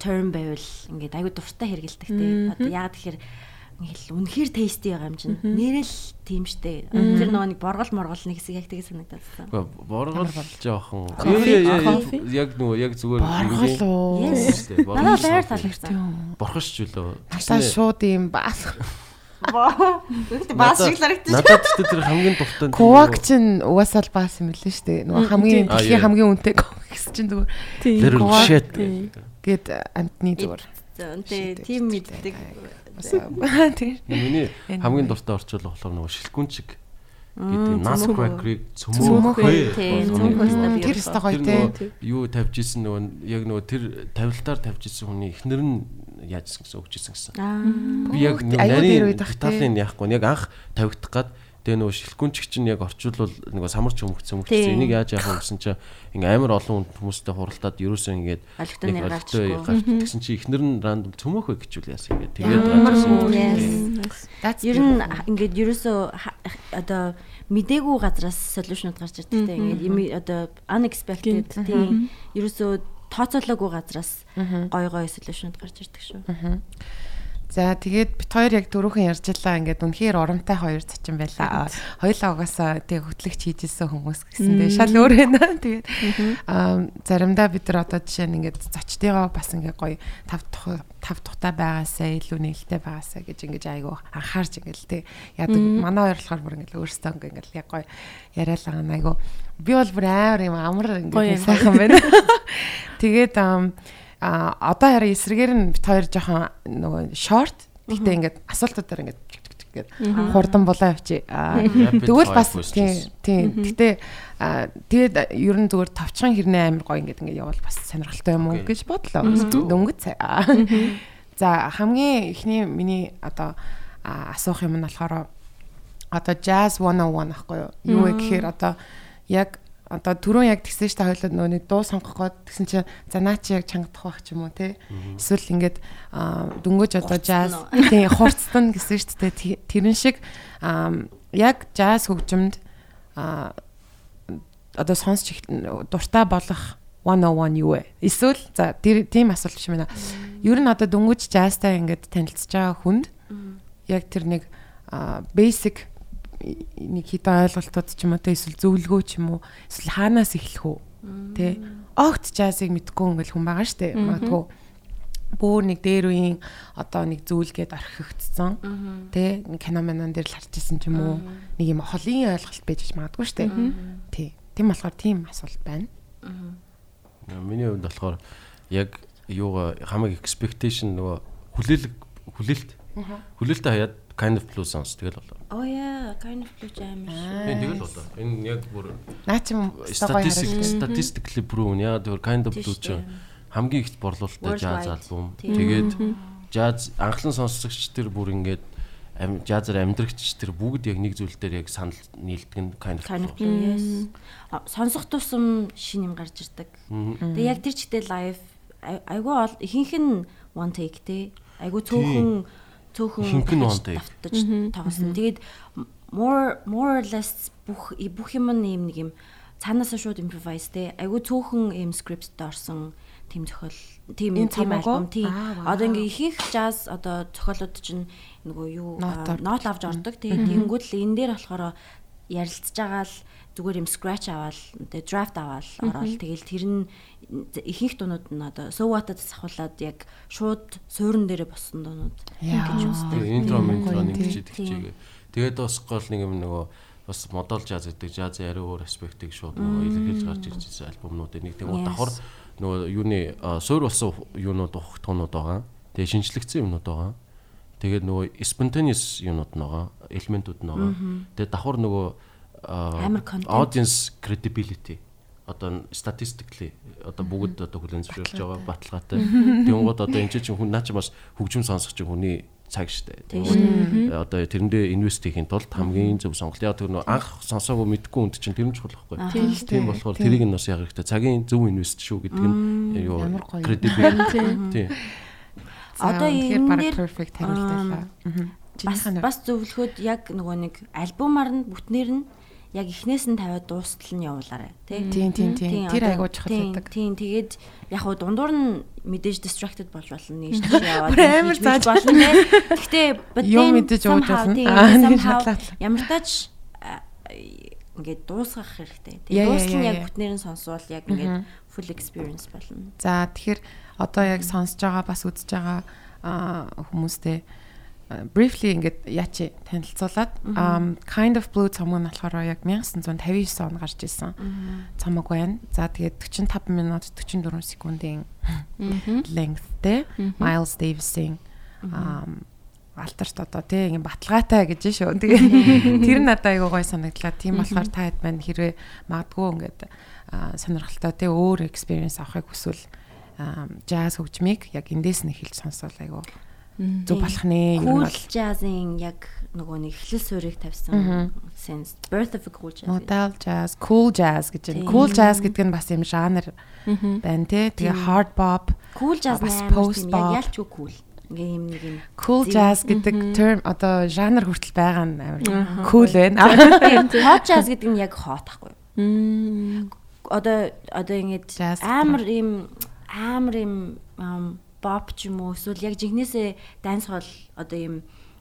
Speaker 1: term байвал ингээд аюу дуртай хэрэгэлдэг те одоо яагаад тэгэхээр ингээл үнэхээр тейсти байгаа юм чинь. Нэрэл тийм штэ. Тэр нөгөө нэг боргол моргол нэг хэсэг яг тэгээ санагдаад байна
Speaker 4: боргол жоохон яг нөгөө яг зүгээр
Speaker 3: боргол
Speaker 1: надад байр таалагдсан
Speaker 4: борхош ч үлээ.
Speaker 3: Тасаа шууд юм баас
Speaker 1: Баас шиг харагдаж.
Speaker 4: Надад ч тэр хамгийн дуртай.
Speaker 3: Ковак чин угаасаа л баас юм лээ шүү дээ. Нөгөө хамгийн дэлхийн хамгийн үнэтэй гэсэн чин зүгээр.
Speaker 4: Тэр shit.
Speaker 3: Гэт амтны зүгээр.
Speaker 1: Тийм мэддэг.
Speaker 3: Тэр
Speaker 4: миний хамгийн дуртай орчуулга болохоор нөгөө шилгүүн чиг гэдэг Nutcracker-ыг цөмөөхөө.
Speaker 3: Тэр өстой гоё тий.
Speaker 4: Юу тавьж исэн нөгөө яг нөгөө тэр тавилтаар тавьж исэн хүний эхнэр нь яаж гэсэн өгч исэн гэсэн. Би яг нарийн деталийн яахгүй яг анх тавигдах гад Тэгээ нөгөө шилхгүнчг чинь яг орчуулвал нөгөө самарч өмгцсөн өмгцсөн. Энийг яаж яах вэ гэсэн чинь ингээ амар олон хүмүүстэй хуралдаад ерөөсөө ингээд
Speaker 1: олигтойны гарч
Speaker 4: тэгсэн чинь ихнэр нь рандом цөмөөх вэ гэжүүл яасан ингээд тэгээд гарчсан.
Speaker 1: Ер нь ингээд ерөөсөө одоо мдээгүй газраас солиушнууд гарч ирдэг те. Ингээд одоо unexpected тийм ерөөсөө тооцоолоогүй газраас гой гой солиушнууд гарч ирдэг шүү.
Speaker 3: За тэгээд бит хоёр яг дөрөвхөн ярьжлаа ингээд үнэхээр урамтай хоёр цочин байлаа. Хоёлаа угаасаа тэг хөтлөгч хийжсэн хүмүүс гэсэн. Тэгээд шал өөр байна. Тэгээд аа заримдаа бид нар одоо жишээ нь ингээд зочдыгоо бас ингээд гоё тав тав тухтай байгаасаа илүү нээлттэй байгаасаа гэж ингээд айгу анхаарч ингээд тэг яадаг манай хоёр болохоор бүр ингээд өөрсдөө ингээд яг гоё яриалаа айгу би бол бүр амар юм амар ингээд сайхан байна. Тэгээд аа а одоо хараа эсрэгээр нь бит хоёр жоохон нөгөө шорт гэхдээ ингээд асуултуудаар ингээд гээд хурдан булаа явчих. Тэгвэл бас тийм тийм. Гэтэ тэгээд ер нь зүгээр товчхон хэрнээ амир гоё ингээд ингээд явал бас сонирхолтой юм уу гэж бодлоо. Дөнгөж цай. За хамгийн эхний миний одоо асуух юм нь болохоор одоо jazz 101 ахгүй юу? Юу вэ гэхээр одоо яг одоо түрүүн яг тэгсэн шүү дээ хоёулаа нөгөө нэг дуу сонгох гээд тэгсэн чинь за наа чи яг чангадах байх ч юм уу те эсвэл ингээд дөнгөж одоо jazz тий хурцтан гэсэн шүү дээ тэрэн шиг яг jazz хөгжимд одоо сонсч дуртай болох 101 юу вэ? Эсвэл за тийм асуулт биш юм байна. Ер нь одоо дөнгөж jazzтай ингээд танилцж байгаа хүнд яг тэр нэг basic нэг хитэн ойлголтууд ч юм уу те эсвэл зөвлөгөө ч юм уу эсвэл хаанаас эхлэх үү те. Огт жазыг мэдгүй ингээл хүн байгаа штэ магадгүй. Бүр нэг дээр үеийн одоо нэг зүйлгээд орхигдсон тэ киноменон дээр л харчихсан ч юм уу. Нэг юм холын ойлголт байж магадгүй штэ. Тий. Тийм болохоор тийм асуулт байна.
Speaker 4: Миний хувьд болохоор яг юугаа хамаг expectation нөгөө хүлээлт. Хүлээлт хүлээлтээ хаяад kind of blue songs тэгэл болоо.
Speaker 1: Oh yeah, kind of blue jam.
Speaker 4: Тийм тэгэл болоо. Энэ яг бүр
Speaker 3: наа чи
Speaker 4: statistic statistically proven яг тэр kind of blue чинь хамгийн их борлуулалттай jazz альбом. Тэгээд jazz анхлан сонсогч тэр бүр ингээд жазар амьдрагч тэр бүгд яг нэг зүйл дээр яг санал нийлдэг нь kind of
Speaker 1: blue. Сонсох тусам шин юм гарч ирдэг. Тэгээ яг тэр чигтээ live айгүй ихэнх нь one take те айгүй цөөхөн цөөхөн давтаж тоглосон. Тэгээд more more or less бүх бүх юм нэм нэг юм цаанаас шууд improvise те. Айгүй цөөхөн юм script орсон тийм зохиол тийм тийм альбом. Тийм одоо ингээ ихэнх jazz одоо зохиолууд чинь нөгөө юу нот авч ордог. Тэгээд тэнгүүд л энэ дээр болохоор ярилцж байгаа л зүгээр юм scratch аваад тэгээ draft аваад ороод тэгэл тэр нь ихэнх дуунууд нь одоо so what-д сахуулаад яг шууд суурин дээрээ боссон дуунууд
Speaker 4: гэж үздэг. Интро интро нэг чиг тэгчээгээ. Тэгээд бас гол нэг юм нөгөө бас модал жаз гэдэг жаз ари өөр аспектыг шууд нөгөө илэрхийлж гарч ирж байгаа альбомнуудыг нэг тэгвэл давхар нөгөө юуны суур болсон юунууд ухах туунууд байгаа. Тэгээ шинжлэгдсэн юмнууд байгаа. Тэгээд нөгөө spontaneous юунууд байгаа, элементүүд байгаа. Тэгээд давхар нөгөө audience credibility одоо statistically одоо бүгд одоо хүлэн зөвшөөрж байгаа баталгаатай. Тэнгууд одоо энэ чинь хүн наа чи бас хөгжим сонсох чинь хүний цаг штэ. Тэнгууд одоо тэрэндээ инвест хийхин тулд хамгийн зөв сонголт. Яг тэр нөө анх сонсоогүй мэдгүй үнд чинь тэр нь чухал байхгүй. Тийм болохоор тэрийг нь бас яг хэрэгтэй. Цагийн зөв инвест шүү гэдэг нь юу credibility. Тийм.
Speaker 1: Одоо энэ дээр
Speaker 3: perfect хариулт байлаа.
Speaker 1: Бас бас зөвлөхөд яг нөгөө нэг альбомаар нь бүтнээр нь яг эхнээс нь тавиад дуустал нь явуулаарай тий.
Speaker 3: Тийм тийм тийм. Тэр айгуу чухал байдаг.
Speaker 1: Тийм тэгээд яг хуу дундуур нь мэдээж distracted болж болно нэг ч яваад амар зааж болно. Гэхдээ
Speaker 3: юм мэдээж ууж болно.
Speaker 1: Ямар тач ингээд дуусгах хэрэгтэй. Тэгээд дуустал нь яг бүтнээр нь сонсвол яг ингээд full experience болно.
Speaker 3: За тэгэхээр одоо яг сонсож байгаа бас үзэж байгаа хүмүүстэй briefly ингээд яачи танилцуулаад kind of blue цомог нь болохоор яг 1959 он гарч ирсэн цомог байна. За тэгээд 45 минут 44 секундын lengthтэй Miles Davis-ийн алтарт одоо тий ингээм баталгаатай гэж шүү. Тэгээ тэр надад айгуу гой санагдлаа. Тийм болохоор та хэд маань хэрвээ магадгүй ингээд сонирхолтой тий өөр experience авахыг хүсвэл jazz хөгжмийг яг эндээс нь эхэлж сонсвол айгуу зөв болох нэ.
Speaker 1: Cool jazz-ийн яг нөгөө нэг эхлэл суурийг тавьсан sense birth of a cool jazz.
Speaker 3: Modal jazz, cool jazz гэж байна. Cool jazz гэдэг нь бас юм жанр байна тий. Тэгээ hard bop,
Speaker 1: cool jazz
Speaker 3: бас post bop.
Speaker 1: Ялчгүй cool. Ингээ юм нэг юм.
Speaker 3: Cool jazz гэдэг term одоо жанр хүртэл байгаа нь амар cool байна.
Speaker 1: Hot jazz гэдэг нь яг hot ахгүй. Одоо одоо ингээд амар юм амар юм bop ч юм уу эсвэл яг жигнэсээ данс хол одоо юм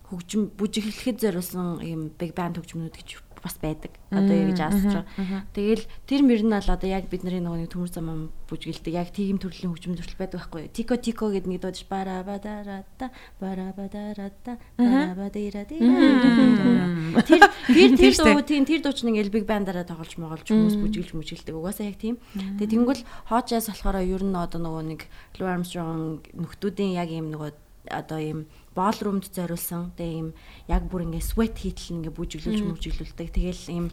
Speaker 1: хөгжим бүжиглэхэд зориулсан юм big band хөгжмөнүүд гэж бас байдаг. Одоо яг гэж асууж байгаа. Тэгэл тэр мөр нь бол одоо яг бидний нөгөө төмөр зам бүжгэлдэг. Яг тийм төрлийн хөгжим төрөл байдаг байхгүй юу? Тико тико гэдэг нэг дуудаж бара бадарата бара бадарата бара бадира Тэр тэр тэр дуу тийм тэр дууч нэг элбиг бандаараа тоглож моголж хүмүүс бүжгэлж мүжгэлдэг. Угаасаа яг тийм. Тэгээ тэнгүүл хот jazz болохоор ер нь одоо нөгөө нэг Louis Armstrong нөхдүүдийн яг юм нөгөө одоо ийм боолрумд зориулсан тэгээ ийм яг бүр ингээ sweat хийтэл ингээ бүжиглүүлж мүжиглүүлдэг. Тэгэл ийм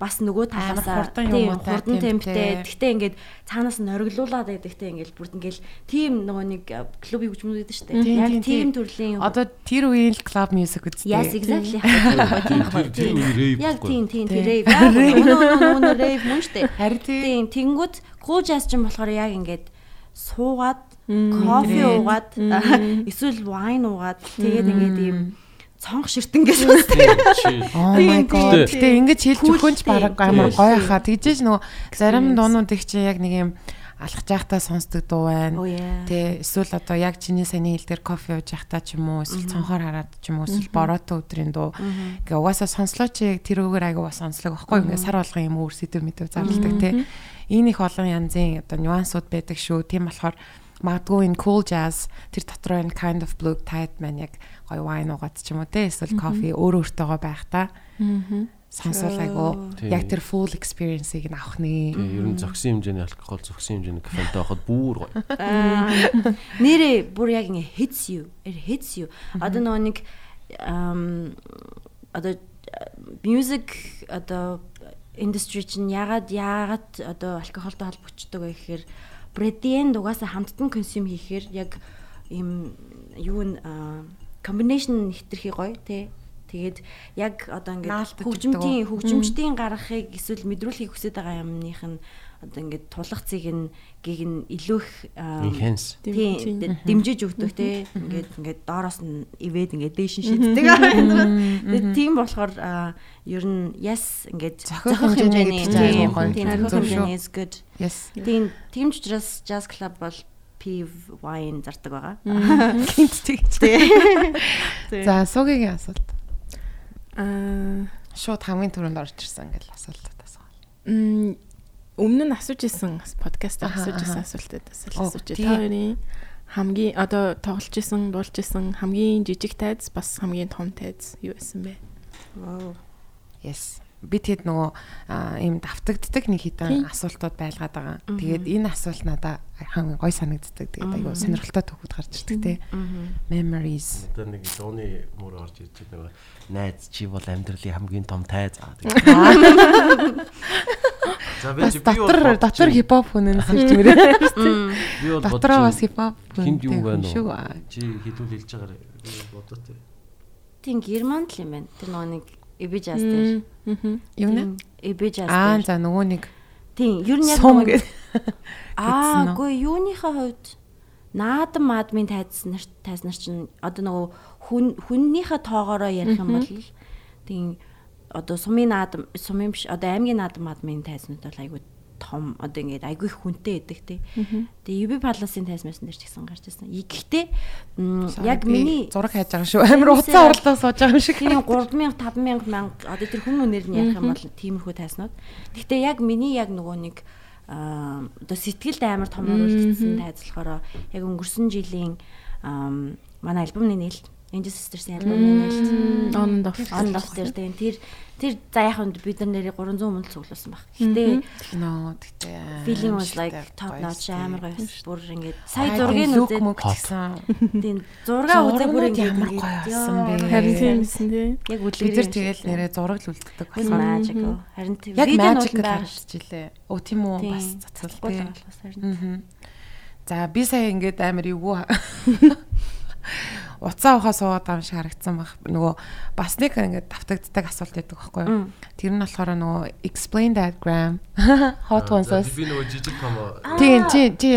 Speaker 1: бас нөгөө талаасаа тийм хурдан темптэй. Гэхдээ ингээд цаанаас нь ориглуулад байдагтэй ингээд бүр ингээд тийм нөгөө нэг клубын хөгжмүүд байдаг шүү дээ. Яг тийм төрлийн
Speaker 3: одоо тэр үеийн л club music үстэй.
Speaker 1: Yes exactly. Яг тийм тийм тэр rave. Нөгөө rave мөн шүү дээ.
Speaker 3: Харин
Speaker 1: тийм тэнгууд jazz ч юм болохоор яг ингээд суугаад кофе уугаад эсвэл wine уугаад тэгээд ингээд ийм цонх ширтэнгээс
Speaker 3: Oh god. Гэтэ ингэж хэлж өгөхөнч бараг амар гоё хаа. Тэгжээж нөгөө зарим дуунууд их чи яг нэг юм алхаж байхдаа сонсдог дуу байна. Тэ эсвэл одоо яг чиний саяны хил дээр кофе ууж байхдаа ч юм уу эсвэл цонхоор хараад ч юм уу эсвэл бороотой өдрийн дуу. Ингээ угаасаа сонслоо чи тэр өгөр айгу бас сонслог байхгүй. Ингээ сар болгон юм өөр сэдв мэдэв зарладаг тэ. Энэ их олон янзын одоо нюансууд байдаг шүү. Тийм болохоор магадгүй энэ cool jazz тэр дотор энэ kind of blue tight man яг гоё wine уугаад ч юм уу те эсвэл кофе өөр өөртөөгөө байх та. Сонсол айгу яг тэр full experience-ийг нь авах нэ.
Speaker 4: Ер нь зөксөн хэмжээний алкогол зөксөн хэмжээний кофентэй байхад бүр гоё.
Speaker 1: Нэрээ бүр яг ингэ hits you. It hits you. Одоо нөгөө нэг одоо music одоо industry чинь ягаад ягаад одоо алкоголтой холбогддог вэ гэхээр брэдийн дугаасаа хамтдан консюм хийхээр яг ийм юу н комбинашн хитрхи гоё тий Тэгээд яг одоо ингээд хөгжимтийн хөгжимчдийн гаргахыг эсвэл мэдрүүлэхийг хүсэж байгаа юмных нь одоо ингээд тулгцыг нь гиг нь илүү их тийм дэмжиж өгдөг те ингээд ингээд доороос нь ивэд ингээд дээш нь. Тэгээд тийм болохоор ер нь yes ингээд зохиох хэмжээний тийм зохиох хэмжээний is good.
Speaker 3: Yes.
Speaker 1: Тийм тийм ч учраас jazz club бол PV wine зардаг байгаа.
Speaker 3: Гинт тэгч. За сугийн асуулт. Аа шууд хамгийн түрүүнд орж ирсэн ингээл асуултууд асуувал.
Speaker 5: Мм өмнө нь асууж исэн подкаст асууж исэн асуултуудаас л асууж та хоёрын хамгийн одоо тоглож исэн, дуулж исэн хамгийн жижиг тайз бас хамгийн том тайз юу байсан бэ?
Speaker 1: Вау.
Speaker 3: Yes би тэгэд нөгөө ийм давтагддаг нэг хитэн асуултууд байлгаад байгаа. Тэгээд энэ асуулт надад хамгийн гой санагддаг. Тэгээд айгу сонирхолтой төгөөд гарч ирдэг те. Memories.
Speaker 4: Одоо нэг дууны мөр орж ирж байгаа нөгөө найз чи бол амьдралын хамгийн том тайз.
Speaker 3: За би би дотор дотор хипхоп хүн нь сэрж мөрөө.
Speaker 4: Би бол
Speaker 3: дотроо бас хипхоп
Speaker 4: хинд юм байна уу? Чи хідүүл хэлж байгаарай. Би бодоо те.
Speaker 1: Тийм Германд л юм байна. Тэр нөгөө нэг Эбижаз дээр.
Speaker 3: Юу нэ?
Speaker 1: Эбижаз дээр.
Speaker 3: Аа за нөгөө нэг
Speaker 1: Тийм, ер нь яг
Speaker 3: нөгөө
Speaker 1: Аа, үгүй юуныхаа хувьд наадам маадмын тайз нар тайз нар чинь одоо нөгөө хүн хүннийхээ тоогоороо ярих юм бол тийм одоо сумын наадам сумын биш одоо аймгийн наадам маадмын тайзнууд бол айгүй том одоо ингээд айгүй их хүнтэй байдаг тий. Тэгээ UB Palace-ын тайзмаас дээр ч гэсэн гарч ирсэн. Гэхдээ яг миний
Speaker 3: зураг хайж байгаа шүү. Амар уцаа орлоо сууж байгаа юм шиг.
Speaker 1: Тийм 3000 5000 мянга одоо тэр хүмүүн нэр нь ярих юм бол тиймэрхүү тайзнууд. Гэхдээ яг миний яг нөгөө нэг аа одоо сэтгэлд амар том оруулагдсан тайз болохоор яг өнгөрсөн жилийн манай альбомны нээлт Angel Sisters-ийн альбомын нээлт.
Speaker 5: On and off.
Speaker 1: On and off дээр тэр тэр за яг нь бид нар нэрийг 300 мөн л цуглуулсан баг. Гэтэ
Speaker 3: нөө тэгтээ.
Speaker 1: feeling was like top notch амар гоё. Бүр ингээд сая зургийг үзээд
Speaker 3: мөгчсөн.
Speaker 1: тийм зураг үзээ бүр ингээд
Speaker 3: ямар гоё болсон бэ.
Speaker 5: Харин тиймсэн тий.
Speaker 1: Яг
Speaker 3: Бид
Speaker 1: үлгэр
Speaker 3: нар тэгээд нэрээ зураг л үлддэг
Speaker 1: бас magic. Харин тийм
Speaker 3: Яг
Speaker 1: видео
Speaker 3: magic гарч жилээ. Өө тийм үү бас
Speaker 1: байгаа болохоос харин.
Speaker 3: За би сая ингээд амар эвгүй уцаа ухаа суугаад байгаа юм шиг харагдсан баг. Нөгөө бас нэг ингээд давтагддаг асуулт байдаг байхгүй юу? Тэр нь болохоор нөгөө explain that gram hot ones-ос.
Speaker 4: Би нөгөө жижиг том
Speaker 3: Тийм чи чи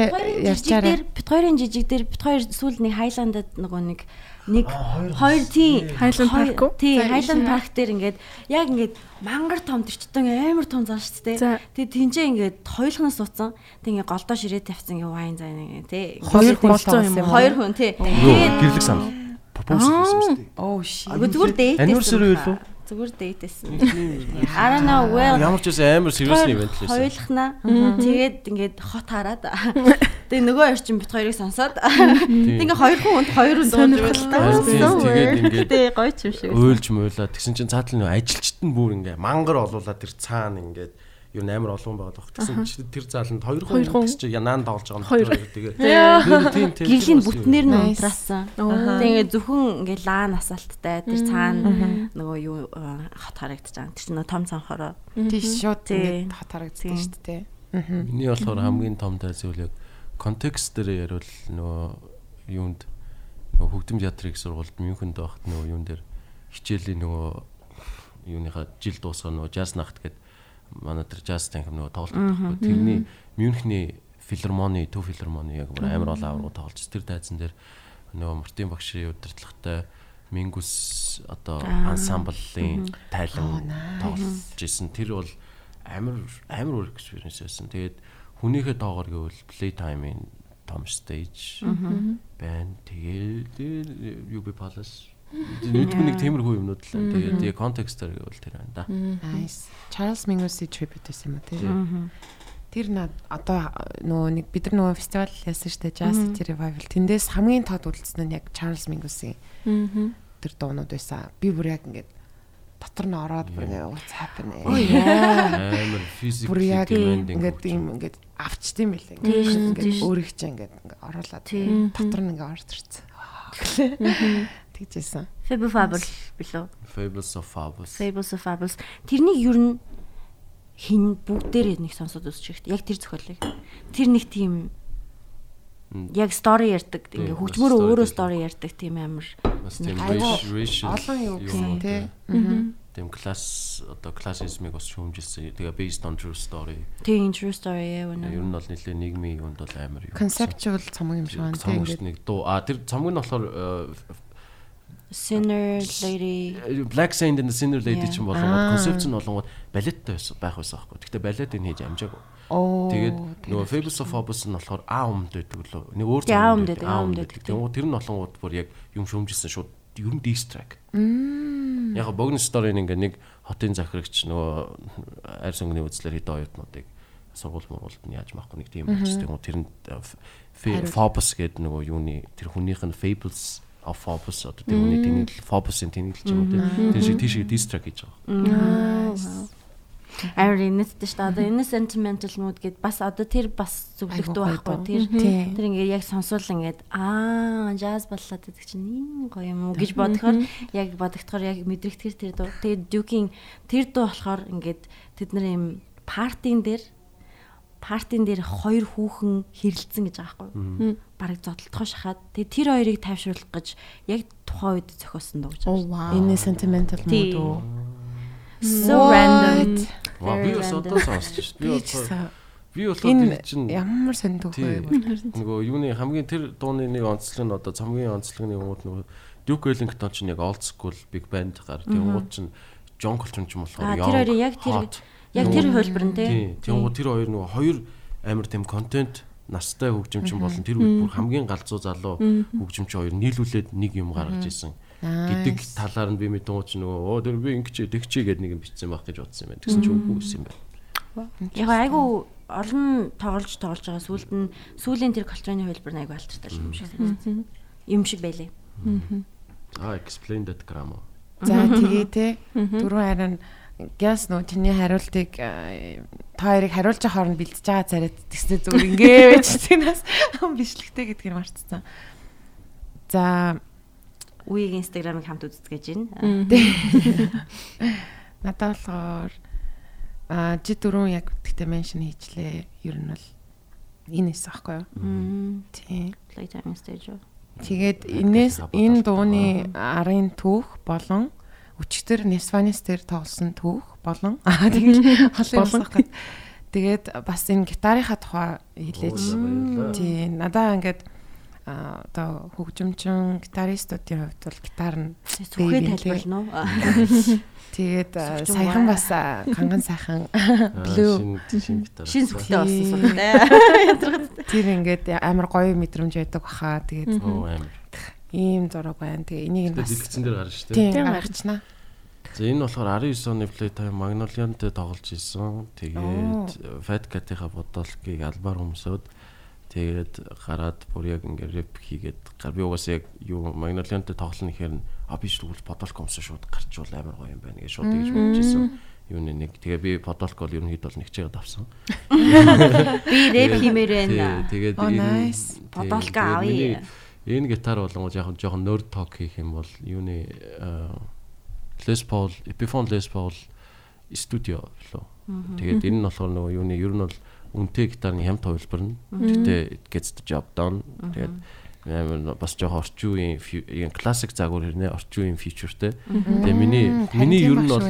Speaker 3: ярьчаарай.
Speaker 1: бит хоёрын жижиг дээр бит хоёр сүүл нэг Хайландад нөгөө нэг нэг хоёр тий
Speaker 5: Highland Park уу?
Speaker 1: тий
Speaker 3: За,
Speaker 1: Highland
Speaker 3: ийшээ.
Speaker 1: Park дээр ингээд яг ингээд мангар том төрчтөн амар том зан шүү дээ. Тэгээ тэнцээ ингээд хоёулахнаас суудсан. Тэг ингээд голдоо ширээ тавьсан ингээд вайн заа нэг тий.
Speaker 3: Хоёр хүн
Speaker 5: юм.
Speaker 1: Хоёр хүн тий.
Speaker 4: Юу
Speaker 1: Тэгээд
Speaker 4: гэрлэг санал. Пропоз хийсэн шүү дээ.
Speaker 3: Oh shit.
Speaker 1: Зүгээр дээт.
Speaker 4: Anniversary юу лөө?
Speaker 1: Зүгээр don't know well.
Speaker 4: Ямар ч байсан амар serious event л байсан.
Speaker 1: Хоёулахнаа тэгээд ингээд хот хараад. Тэгээ нөгөө хоёр чинь бит хоёрыг сонсоод. Тэгээ хоёр хүн хүнд хоёр.
Speaker 4: Харин тийм, тэгээд ингээд
Speaker 1: гоё ч юм шиг.
Speaker 4: Уйлж муулаа тэгсэн чинь цаатал нөө ажилчт нь бүр ингээ мангар олуулаад тэр цаана ингээд юу амар олон байгаад баг. Тэгсэн чинь тэр зааланд хоёр
Speaker 5: Хоёр хүн.
Speaker 4: чинь янаан тоглож байгаа юм. Тэгээ.
Speaker 1: Гэрлийн бүтнээр нь унтраасан. Тэгээ зөвхөн ингээ лаан асаалттай тэр цаана нөгөө юу э, хот харагдаж байгаа. Тэр чинь нөгөө том цанхороо.
Speaker 3: Тийш шууд хат харагддаг
Speaker 1: Тий.
Speaker 3: шүү дээ.
Speaker 4: Миний болохоор хамгийн том тай зүйл яг контекст дээр ярил нөгөө юунд нөгөө хөгдөм театрын их сургуульд Мюнхенд байхад нөгөө юун дээр хичээлийн нөгөө юуныхаа жил дуусгаа нөгөө jazz нахт гэдэг манай тэр jazz танхим нөгөө тоглолт байхгүй. Тэрний Мюнхний филармони, төв филармони яг бүр амар олон аврагууд тоглож тэр тайзан дээр нөгөө Мартин багшийн удирдлагатай Мингус одоо ансамблын тайлан тоглож исэн. Тэр бол амар амар өөр experience байсан. Тэгээд хүнийхээ тоогоор гэвэл Playtime-ийн том stage байна. Тэгээд UB Palace Нийт нэг тиймэрхүү юмнууд л байна. Тэгээд тэгээ контекстээр гэвэл тэр байна да.
Speaker 3: Nice. Charles Mingus-ийн tribute байсан юм уу тий?
Speaker 1: Аа.
Speaker 3: Тэр над одоо нөгөө нэг бид нар нөгөө фестивал яасан шүү дээ Jazz City Revival. Тэндээс хамгийн тод үлдсэн нь яг Charles Mingus-ийн тэр дуунууд байсан. Би бүр яг ингээд дотор нь ороод бүр ингээд what's happening.
Speaker 4: Амар физик
Speaker 3: яг ингээд юм ингээд авчт юм.
Speaker 1: Тийш,
Speaker 3: Ингээд өөрийг чинь ингээд ингээд оруулаад дотор нь ингээд орж ирсэн. Тэгжсэн.
Speaker 1: Fable Fable билүү?
Speaker 4: Fables of Fables.
Speaker 1: Fables of Fables. Тэрнийг ер нь хин бүгдээрээ нэг сонсоод үзчих хэрэгтэй. Яг тэр зохиолыг. Тэр нэг тийм яг story ярьдаг. Ингээ
Speaker 4: story
Speaker 1: өөрөө story ярьдаг тийм амар.
Speaker 3: Олон юу гэсэн
Speaker 4: юм
Speaker 3: тий.
Speaker 4: Тийм класс одоо классизмыг бас шүүмжилсэн. Тэгээ based on true story.
Speaker 1: Тийм true story яа
Speaker 4: Ер
Speaker 1: үнэ.
Speaker 4: нь бол нэлээ нийгмийн юунд бол амар юу.
Speaker 3: Conceptual цомог юм шиг байна тий ингээд.
Speaker 4: нэг дуу. А тэр цомог нь болохоор э,
Speaker 1: Sinner Lady
Speaker 4: Black Saint and the Sinner Lady
Speaker 1: Yeah.
Speaker 4: чинь болонгод концепц нь болонгод балеттай байх байсан аахгүй. Гэхдээ балет энэ хийж амжаагүй. Тэгээд нөгөө Fables of Fables нь болохоор А өмд байдаг лөө. Нэг өөр
Speaker 1: Тий, А өмд байдаг, А өмд байдаг.
Speaker 4: Тэгээд тэр нь болонгод бүр яг юм шүүмжилсэн шууд ер нь дистрак. Яг богн стори ингээ нэг хотын захирагч нөгөө арь сонгоны үзлэр хэдэн оюутнуудыг сургууль мургуулд нь яаж маахгүй нэг тийм болчихсон. Тэр нь Phobos гэдэг нөгөө юуны тэр хүнийх нь Fables of Phobos одоо тэр хүний тэнэгэл Phobos-ын тэнэглэж байгаа юм тийм. Тэр шиг тийш дистрак хийж байгаа.
Speaker 1: Амар инээдтэй шүү дээ. Одоо энэ sentimental mood гэд бас одоо тэр бас зөвлөгдөө
Speaker 3: Айгу
Speaker 1: байхгүй. Тэр тэр ингээд яг сонсвол ингээд аа jazz баллаад гэдэг чинь ийм гоё юм уу гэж бодохоор яг бодогдохоор яг мэдрэгдэхэр тэр дуу. Тэгээд Duke-ийн тэр дуу болохоор ингээд тэд нар юм партийн дээр партийн дээр хоёр хүүхэн хэрэлдсэн гэж байгаа байхгүй. Бараг зодтолтгоо шахаад тэгээд тэр хоёрыг тайвшруулах гэж яг тухайн үед зохиосон дуу гэж.
Speaker 3: Энэ sentimental mood уу?
Speaker 1: So random.
Speaker 4: Ваа би бас одоо сонсч шүү. Би болохоор
Speaker 3: энэ
Speaker 4: чинь
Speaker 3: ямар вэ?
Speaker 4: Тийм. Нөгөө юуны хамгийн тэр дууны нэг онцлог нь одоо цамгийн онцлогны юмуд нөгөө Duke Ellington чинь яг old school big band гар тэнгууд чинь John Coltrane ч юм болохоор young,
Speaker 1: тэр хоёрын яг тэр-. Яг тэр хөлбөр нь тий.
Speaker 4: Тийм. Тэнгууд тэр хоёр нөгөө хоёр амар тийм контент настай хөгжимчин болон тэр үед бүр хамгийн галзуу залуу хөгжимчин хоёр нийлүүлээд нэг юм гаргаж исэн гэдэг талаар нь би мэдэн ч нөгөө оо тэр би ингэч тэгчээ гэдэг нэг юм бичсэн байх гэж бодсон юм байна. Тэгсэн чинь үгүй юм байна.
Speaker 1: Яг айгу олон тоглож тоглож байгаа сүулт нь сүүлийн тэр колчраны хөлбөр нь айгу алтартай юм шиг санагдсан. Юм шиг байлээ.
Speaker 4: Аа, explain that grammar.
Speaker 3: За тэгээ те дөрөв харин Гяс нөө чиний хариултыг э, та хоёрыг хариулж хооронд бэлдэж байгаа царайд тэгснэ зүгээр ингээ байж тэнэс бишлэгтэй гэдгийг марцсан. За
Speaker 1: Үеийг инстаграмыг хамт үздэг гэж байна.
Speaker 3: надад болохоор а жи дөрөв яг тэгтээ меншн хийчлээ. Ер нь бол энэ эс аахгүй юу? Тийм.
Speaker 1: Playtime stage.
Speaker 3: Тэгээд энэс энэ дууны арын түүх болон өчтөр Nesvanis дээр тоглосон түүх болон аа тэгээд болон тэгээд бас энэ гитарынхаа тухай хэлээж тий надаа ингээд одоо хөгжимчин гитаристуудын хувьд бол гитар нь
Speaker 1: зүгхээ тайлбарлана уу?
Speaker 3: Тэгээд саяхан бас канган сайхан блүү
Speaker 4: шин
Speaker 1: сүхтэй болсон сүхтэй.
Speaker 3: Тэр ингээд амар гоё мэдрэмж байдаг баха. Тэгээд ийм зураг байна. Тэгээ энийг нь бас
Speaker 4: дэлгэцэн дээр гарна шүү дээ.
Speaker 3: Тийм гарчнаа.
Speaker 4: За энэ болохоор 19 оны Playtime Magnolia-нд тоглож исэн. Тэгээд Fat Cat-ийнхаа бодолгийг албаар өмсөд тэгээд гараад бүр яг ингээ рэп хийгээд гар би угаасаа яг юу Magnolia-нд тоглоно гэхээр а би шүүл бодолк өмсө шууд гарчвал амар гоё юм байна гэж шууд тэгж бодож исэн. Юуны нэг тэгээ би подолк бол ерөнхийдөө бол нэгчээд авсан.
Speaker 1: Би рэп хиймээр байна.
Speaker 4: Тэгээд
Speaker 1: подолк авъя.
Speaker 4: Энэ гитар болонгод яг жоохон nerd talk хийх юм бол юуны Les Paul, Epiphone Les Paul студио лөө. Тэгээд энэ нь болохоор нөгөө юуны ер нь бол үнэтэй гитарын хямд хувилбар нь. Гэтэ it gets the job done. Тэгээд амар бас жоохон орчин үеийн классик загвар хэрнээ орчин үеийн фичертэй. Тэгээ миний миний ер нь бол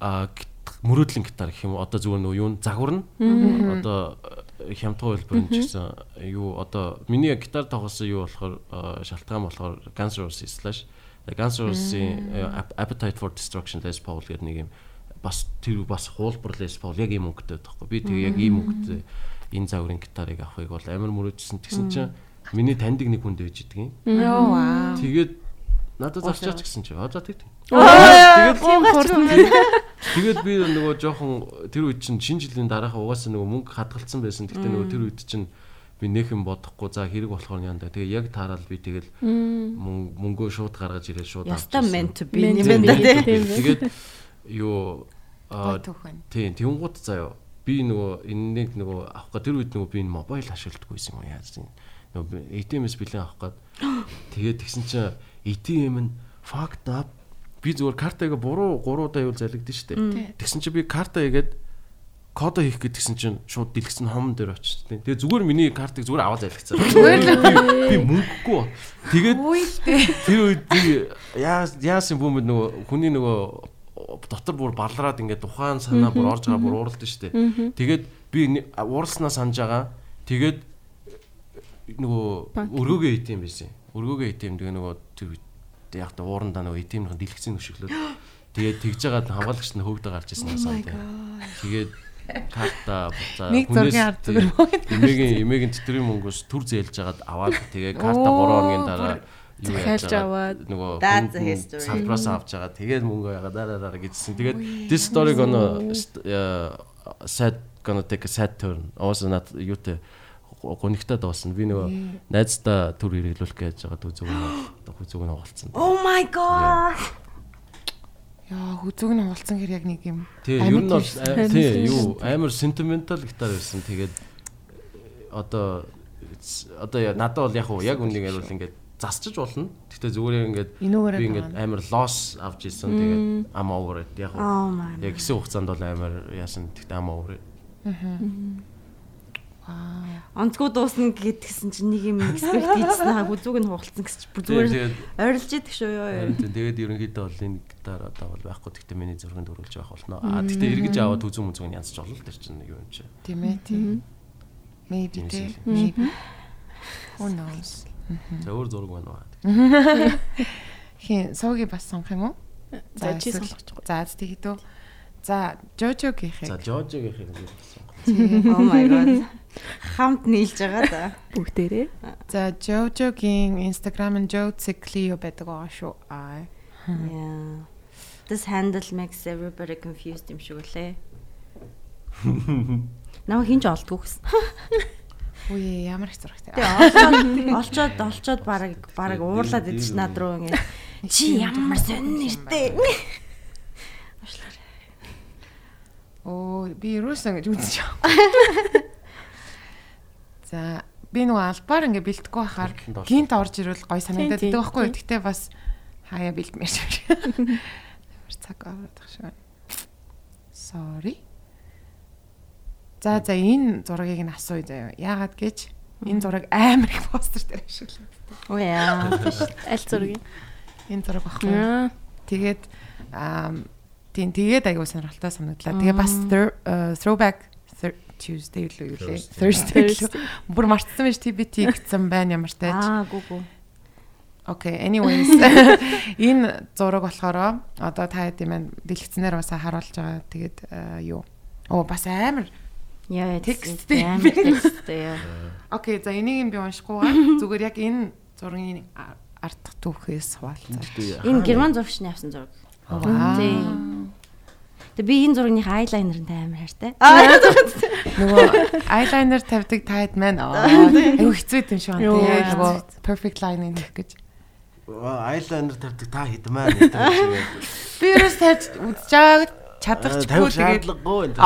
Speaker 4: а мөрөөдлийн гитар гэх юм одоо зүгээр нөгөө юу загвар нь? Одоо хямдхан хэлбэр нь ч гэсэн юу? Одоо миний гитар тоглосон юу болохоор шалтгаан болохоор Guns N' Roses slash Guns N' Roses-ийн Appetite for Destruction Les Paul гэдэг нэг юм бас тэр бас хуулбар Les Paul яг ийм өнгөтэй байхгүй би тэгээ яг ийм өнгөтэй энэ загварын гитарыг авахыг бол амар мөрөөдсөн тэгсэн чинь миний таньдаг нэг хүнд байж идэг юм. Тэгээд надад зарчаач гэсэн чи. За тэг. Тэгээд тэгээд би нөгөө жоохон тэр үед чинь шинэ жилийн дараахан угаасаа нөгөө мөнгө хадгалсан байсан. Гэхдээ нөгөө тэр үед чинь би нэхэн бодохгүй. За хэрэг болохоор яанда. Тэгээ яг таарал би тэгэл мөнгөө шууд гаргаж ирээд шууд
Speaker 1: авчихсан. Яста мент би юм тийм.
Speaker 4: Тэгээд юу аа тийм тэнгууд заяа би нөгөө энэнийг нөгөө авах га тэр үед нөгөө би энэ мобайл ашигладаг байсан юм яаж тийм. Нөгөө ATM-с бэлэн авах гээд. Тэгээд тэгсэн чинь ATM нь fucked up. Би зүгээр картагаа буруу 3 удаа юу залгидсан шүү дээ. Тэгсэн чинь би карта игээд кодо хийх гэдгсэн чинь шууд дэлгэсэн хомон дээр очиж тээ. Тэгээ зүгээр миний картыг зүгээр аваад залгицсан. Би мөнгөгүй. Тэгээд тэр үед би яа яасан бүүмэд нөгөө хүний нөгөө дотор бүр балраад ингээд ухаан санаа бүр орж байгаа бүр ууралд нь штэ. Тэгээд би ууралснаа санаж байгаа. Тэгээд нөгөө өргөөгөө ATM байсан. Өргөөгөө ATM тэгээ нөгөө тэр яг та уурандаа нөгөө ATM-ийн дэлгэцэн өшөглөө. Тэгээд тэгж жагаад хамгаалагч нь хөөгдө гарч ирсэн асаа. Тэгээд карта буцаа
Speaker 3: нэг зургийн ард зүгээр
Speaker 4: эмээгийн эмээгийн тэтгэврийн мөнгөөс төр зээлж жагаад аваад тэгээ карта 3 хоногийн дараа
Speaker 3: юу яаж аваад.
Speaker 4: нөгөө салбраас авч байгаа тэгээд мөнгө ягаад дараа дараа гэжсэн. Тэгээд this story gonna sad gonna take a sad turn. Also not юутэй гонигтад боосон би нөгөө найздаа төр хэрэглүүлэх гэж байгаа дүү зүг нь. Зүг нь хуалцсан
Speaker 1: oh my god
Speaker 3: Яа, хүзүүг нь уулцсан хэр яг нэг юм.
Speaker 4: Тий, ер нь бол тий, юу амар sentimental гитар байсан. Тэгээд одоо одоо надад бол яг уу яг үнийг ярил ингээд засчиж болно. Гэтэ зүгээр ингээд би ингээд амар loss авч ирсэн. Тэгээд am over it яг уу. Яг хэсэг хугацаанд бол амар яасан. Гэтэ am over it. Аа.
Speaker 1: Онцгой дуусна гэдгсэн чинь нэг юм экспект хийсэн хаа үзүүг нь хугалцсан гэсэн чинь зүгээр ойрлж идэг шүү ёо.
Speaker 4: Тэгээд ерөнхийдөө бол энэ гитар одоо бол байхгүй гэхдээ миний зургийг дөрүүлж явах болно. Аа гэхдээ эргэж аваад үзүүн мүзүүг нь янзч болно л тэр чинь нэг юм чи.
Speaker 3: Тийм ээ тийм. Maybe тийм. Maybe. Who knows.
Speaker 4: За өөр зураг байна уу?
Speaker 3: Хин сууги бас сонгох юм уу?
Speaker 5: За чи
Speaker 3: байгаа. За тэгээд үү. За Жожогийнхээ.
Speaker 4: За Жожогийнхээ.
Speaker 1: Oh my god. Хамт нийлж байгаа да.
Speaker 5: Бүгдээрээ.
Speaker 3: За Jojo-гийн Instagram нь Joziclio байдаг байгаа шүү. Аа.
Speaker 1: Yeah. This handle makes everybody confused юм шиг үлээ. Наа хинж олдгүй гэсэн.
Speaker 3: Үе ямар их зурагтай.
Speaker 1: Тэгээ олцоод олцоод бараг бараг уурлаад идэж над руу ингэ чи ямар сонин нэртэй.
Speaker 3: Оо би юусэн гэж байгаа. За би нөгөө албаар ингээ бэлдэхгүй байхаар гинт орж ирвэл гой санагдаад байдаг байхгүй. Гэхдээ бас хаяа бэлдмээр шиг. Ямар цаг аваад шиг. Sorry. За за энэ зургийг нь асууя заяа. Яагаад гэж энэ зураг амар их постэр дээр ашиглав.
Speaker 1: Оо яа.
Speaker 5: Аль зургийг?
Speaker 3: Энэ зураг багхгүй. Тэгээд аа тийм тэгээд аягүй сонирхолтой санагдлаа. Тэгээ бас throwback Tuesday л юу лээ. Thursday. Бүр мартсан байж TBT гэсэн байна ямар тааж.
Speaker 1: Аа гүү гүү.
Speaker 3: Okay, anyways. Энэ зураг болохоор одоо та хэд юм дэлгэцнээр бас харуулж байгаа. Тэгээд юу? Оо бас амар
Speaker 1: Яа,
Speaker 3: тексттэй.
Speaker 1: Амар тексттэй яа.
Speaker 3: Окей, за энийг би уншихгүйгээр зүгээр яг энэ зургийн арт түүхээс хаваалцаа.
Speaker 1: Энэ герман зурагчны авсан зураг. Тийм. Тэг би энэ зургийн айлайнертай амар хайртай.
Speaker 3: Нөгөө айлайнер тавьдаг таад маань аюу хэцүү юм шиг байна. Тэгээ нөгөө perfect line нэх гэж.
Speaker 4: Айлайнер тавьдаг та хэд маань.
Speaker 3: Би ерөөс тавьж үзэж байгааг чадахчгүй тэгээд
Speaker 4: шаардлагагүй энэ.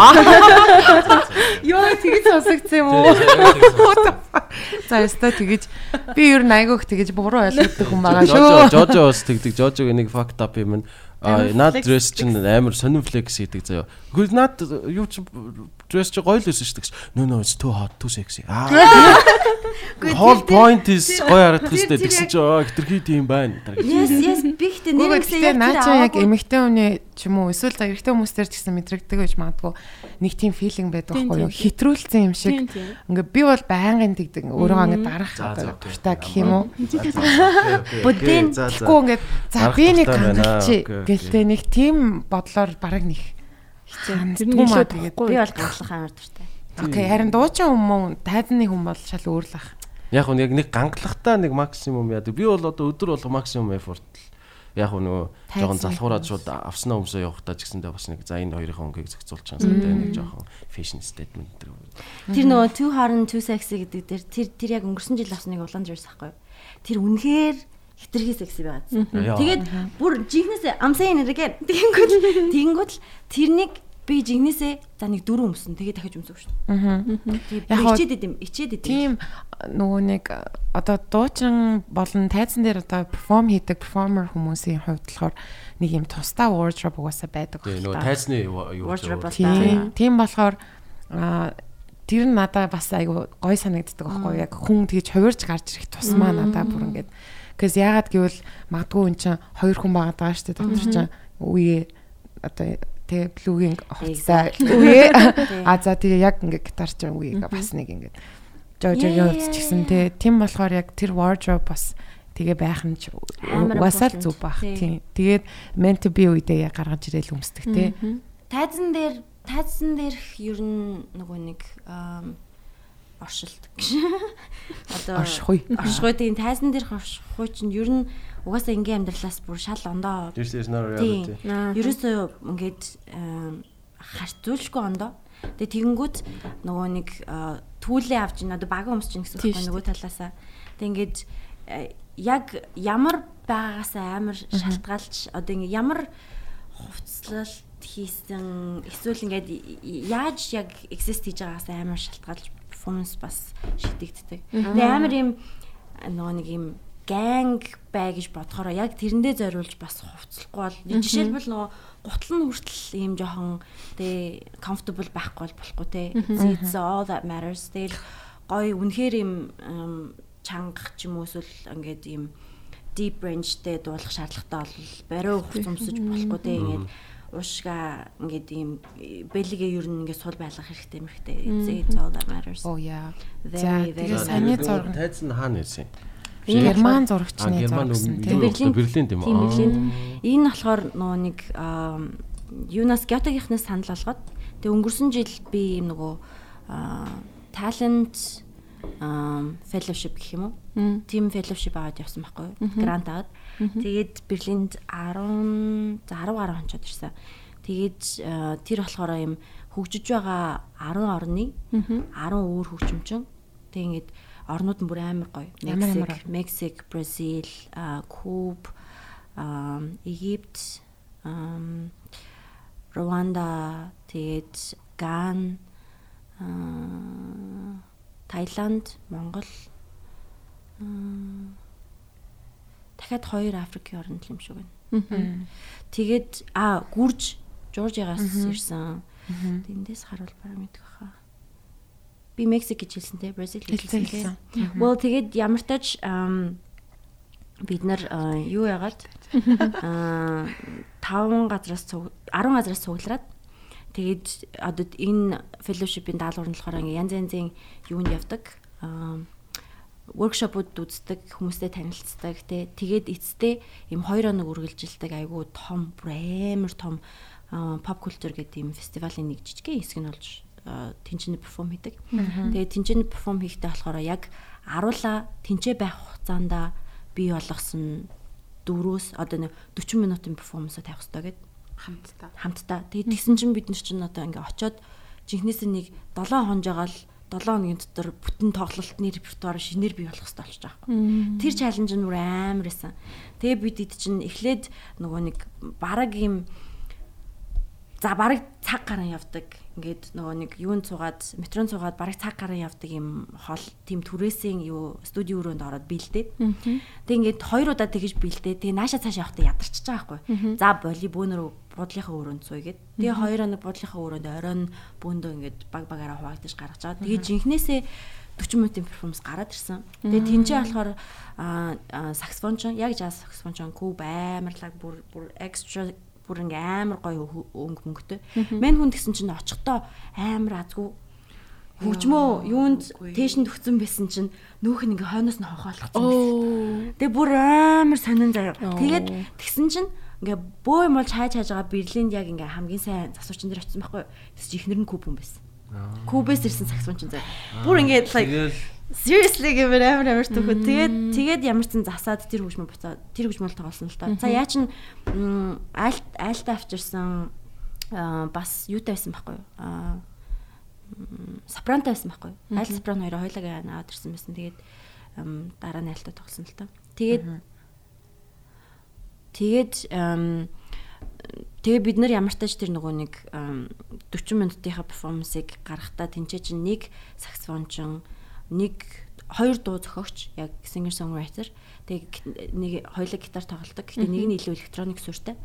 Speaker 3: Йоо тэгэж сонсогдсон юм уу? За яста тэгэж би ер нь айгүйх тэгэж буруу ойлгодог хүн байгаа шүү.
Speaker 4: Жожо бас тэгдэг. Жожог энийг fucked up юм. А над дресс чинь амар сонин флекс хийдэг заяа. Гэхдээ над юу ч дресс чи гоё л байсан шүү дээ. No no it's too hot too sexy. Аа. Whole point is гоё харагдах хэрэгтэй гэсэн чи аа хитрхий тийм байна.
Speaker 1: Yes yes би ихтэй
Speaker 3: нэрээсээ яг наача яг эмэгтэй хүний ч юм уу эсвэл эрэгтэй хүмүүстэр ч гэсэн мэдрэгдэг гэж магадгүй нэг тийм филинг байдаг байхгүй юу? Хитрүүлсэн юм шиг. Ингээ би бол байнгын тэгдэг өөрөө ингээ дарах дуртай гэх юм уу?
Speaker 1: Бүдэн
Speaker 3: тэгэхгүй ингээ за би нэг гангалчи гэлтэй нэг тийм бодлоор бараг нэг
Speaker 5: хичээнмаа тэгээд
Speaker 1: би бол гангалах амар дуртай.
Speaker 3: Окей харин дуучин хүмүүс тайзны хүн бол шал өөрлөх.
Speaker 4: Яг нь яг нэг гангалахтаа нэг максимум яа. Би бол одоо өдөр болго максимум effort яг нөгөө жоохон залхуураад шууд авснаа өмсөө явахдаа ч гэсэндээ бас нэг за энэ хоёрын өнгийг зохицуулж байгаа юм нэг жоохон fashion statement тэр.
Speaker 1: Тэр нөгөө two hard two sexy гэдэг дээр тэр тэр яг өнгөрсөн жил авсныг улаан жирс ахгүй. Тэр үнэхээр хитрхи секси байгаа. Тэгээд бүр жигнэсээ амсаа нэргээ тэгэнгүүт тэгэнгүүт тэрнийг би жигнэсээ за нэг дөрөв өмсөн тэгээ дахиж өмсөв шүү дээ. Аа. Ичээд идэм ичээд идэм.
Speaker 3: Тийм нөгөө нэг одоо дуучин болон тайзан дээр одоо перформ хийдэг перформер хүмүүсийн хувьд болохоор нэг юм тусдаа wardrobe угаасаа байдаг
Speaker 4: байна. Тийм нөгөө тайзны юу
Speaker 3: тийм. Тийм болохоор аа тэр нь надаа бас айгу гой санагддаг байхгүй яг хүн тэгж хувирж гарч ирэх тусмаа надаа бүр ингээд Гэвс яагаад гэвэл магадгүй эн чинь хоёр хүн байгаа даа шүү дээ дотор чинь үе одоо тэгээ блүгийн хувцас үе. А за тэгээ яг ингээ гитар ч үе бас нэг ингээ жожогийн хувцас ч гэсэн тэгээ тийм болохоор яг тэр wardrobe бас тэгээ байх нь ч угаасаа зүг бах. Тийм тэгээд meant to be үедээ яг гаргаж ирээл өмсдөг тий.
Speaker 1: Тайзан дээр тайзан дээр ер нь нөгөө нэг оршилт гэж.
Speaker 3: Одоо оршихуй.
Speaker 1: Оршихуй. Тийм тайзан дээрх оршихуй чинь ер нь угаасаа ингийн амьдралаас бүр шал ондоо. Ерөөсөө ингээд харьцуулшгүй ондоо. Тэгээ тэгэнгүүт нөгөө нэг түүлээ авч ин одоо бага өмсч ин гэсэн үг нөгөө талаасаа. Тэг ингээд яг ямар байгаагаас амар шалтгаалж одоо ингээ ямар хувцлалт хийсэн эсвэл ингээд яаж яг exist хийж байгаагаас амар шалтгаалж performance бас шидэгддэг. Тэгээ амар юм нөгөө нэг юм ганг бай гэж бодохоор яг тэрэндээ зориулж бас хувцлахгүй бол жишээлбэл нөгөө гутал нь хүртэл ийм жоохон тэгээ comfortable байхгүй бол болохгүй те. It's all that matters. Тэгэл гоё үнэхээр юм чанга ч юм уу эсвэл ингээд ийм deep range-тэй дуулах шаардлагатай бол бариу хувц өмсөж болохгүй те. Ингээд уушга ингээд ийм бэлгээ ер нь ингээд сул байлгах хэрэгтэй юм хэрэгтэй. It's all that matters.
Speaker 3: Oh yeah.
Speaker 1: Very very.
Speaker 3: Саний зураг
Speaker 4: тайзан хаана ирсэн?
Speaker 3: Герман зурагчны зурагсан
Speaker 4: тийм Берлин тийм
Speaker 1: үү? Берлин. Энэ болохоор нөгөө нэг юунаас Гетогийнхнээс санал болгоод тэгээ өнгөрсөн жил би юм нөгөө talent fellowship гэх юм уу? Team fellowship аваад явсан байхгүй юу? Грант аваад. Тэгээд Берлинд 10 за 10 гаруй хонцод ирсэн. Тэгээд тэр болохоор юм хөгжиж байгаа 10 орны 10 өөр хөгжимчин Тэг ингээд орнууд нь бүр амар гоё. Мексик, Мексик, Бразил, Куб, Египт, Рванда, тэгээд Ган, Таиланд, Монгол дахиад хоёр Африкийн орнд юм шиг байна. Тэгээд а гүрж Жоржиагаас ирсэн. Тэндээс харуул бараг мэдэх хаа. Би Мексик гэж хэлсэн те, Бразил хэлсэн те. Well тэгээд ямар тач бид нар юу яагаад аа 5 газраас 10 газраас цуглараад тэгээд одоо энэ fellowship-ийн даалгавар нь болохоор янз янзын юунд явдаг аа workshop-ууд үздэг, хүмүүстэй танилцдаг тий. Тэгээд эцэстээ им 2 хоног үргэлжилдэг айгүй том, амар том pop culture гэдэг юм фестивалийн нэг жижигхэн хэсэг нь болж тэнцэнэ перформ хийдэг. Тэгээд тэнцэнэ перформ хийхдээ болохоор яг аруула тэнцээ байх хугацаанд бий болгосон дөрөөс одоо нэг 40 минутын перформанс тавих хэрэгтэй гэдэг
Speaker 3: хамтдаа.
Speaker 1: Хамтдаа. Тэгээд тэгсэн чинь бид нар чинь одоо ингээ очоод жинхнээсээ нэг 7 хонжоогоол 7 хоногийн дотор бүтэн тоглолтны репертуар шинээр бий болох хэрэгтэй болчих жоох. Тэр чаленж нь бүр амар байсан. Тэгээ бид ид чинь эхлээд нөгөө нэг бараг юм За бараг цаг гарan явдаг. Ингээд нөгөө нэг юунд цугаад метрон цугаад бараг цаг гарan явдаг юм хол тийм түрээсийн юу студийн өрөөнд ороод бэлдээд. Тэг ингээд хоёр удаа тэгэж бэлдээд тэгээ нааша цааш явахдаа ядарчихж байгаа байхгүй. За боли бөөнөр буудлынхаа өрөөнд цуйгээд. Тэгээ хоёр хоног буудлынхаа өрөөнд оройн бөөндөө ингээд баг багаараа хуваагдаж гаргаж байгаа. Тэгээ жинхнээсээ 40 минутын перформанс гараад ирсэн. Тэгээ тэнцээ болохоор саксофонч яг жаз саксофонч куб амарлаг бүр бүр экстра бүр ингээ амар гоё өнгө мөнгөтэй. Мэн хүн гэсэн чинь очихдоо амар азгүй хөгжмөө юунд тээшэнд өгцөн байсан чинь нүүх нь ингээ хойноос нь хохоолгосон. Тэгээ бүр амар сонин заяа. Тэгээд тэгсэн чинь ингээ бөө юм бол чааж хааж байгаа Берлинд яг ингээ хамгийн сайн засварчин дээр очсон байхгүй. Тэс чи ихнэр нь куб хүн байсан. Кубээс ирсэн саксофончин заяа. Бүр ингээ like seriously гэмээр амар амар төхөө. Тэгээд тэгээд ямар ч зэн засаад тэр хөгжмө буцаад тэр хөгжмөл тоглосон л та. За яа чин айлт айлтаа авчирсан бас юутай байсан байхгүй юу? Аа сопрантай байсан байхгүй юу? Айл сопран хоёроо хоёулаа аваад ирсэн байсан. Тэгээд дараа нь айлтаа тоглосон л та. Тэгээд тэгээд Тэгээ бид нар ямар тач тэр нөгөө нэг 40 минутынхаа перформансыг гаргахтаа тэнцээ чинь нэг саксофончин нэг хоёр дуу зохиогч яг singer songwriter тэгээ нэг хоёулаа гитар тоглодог. Гэхдээ нэг нь илүү электроник суурьтай.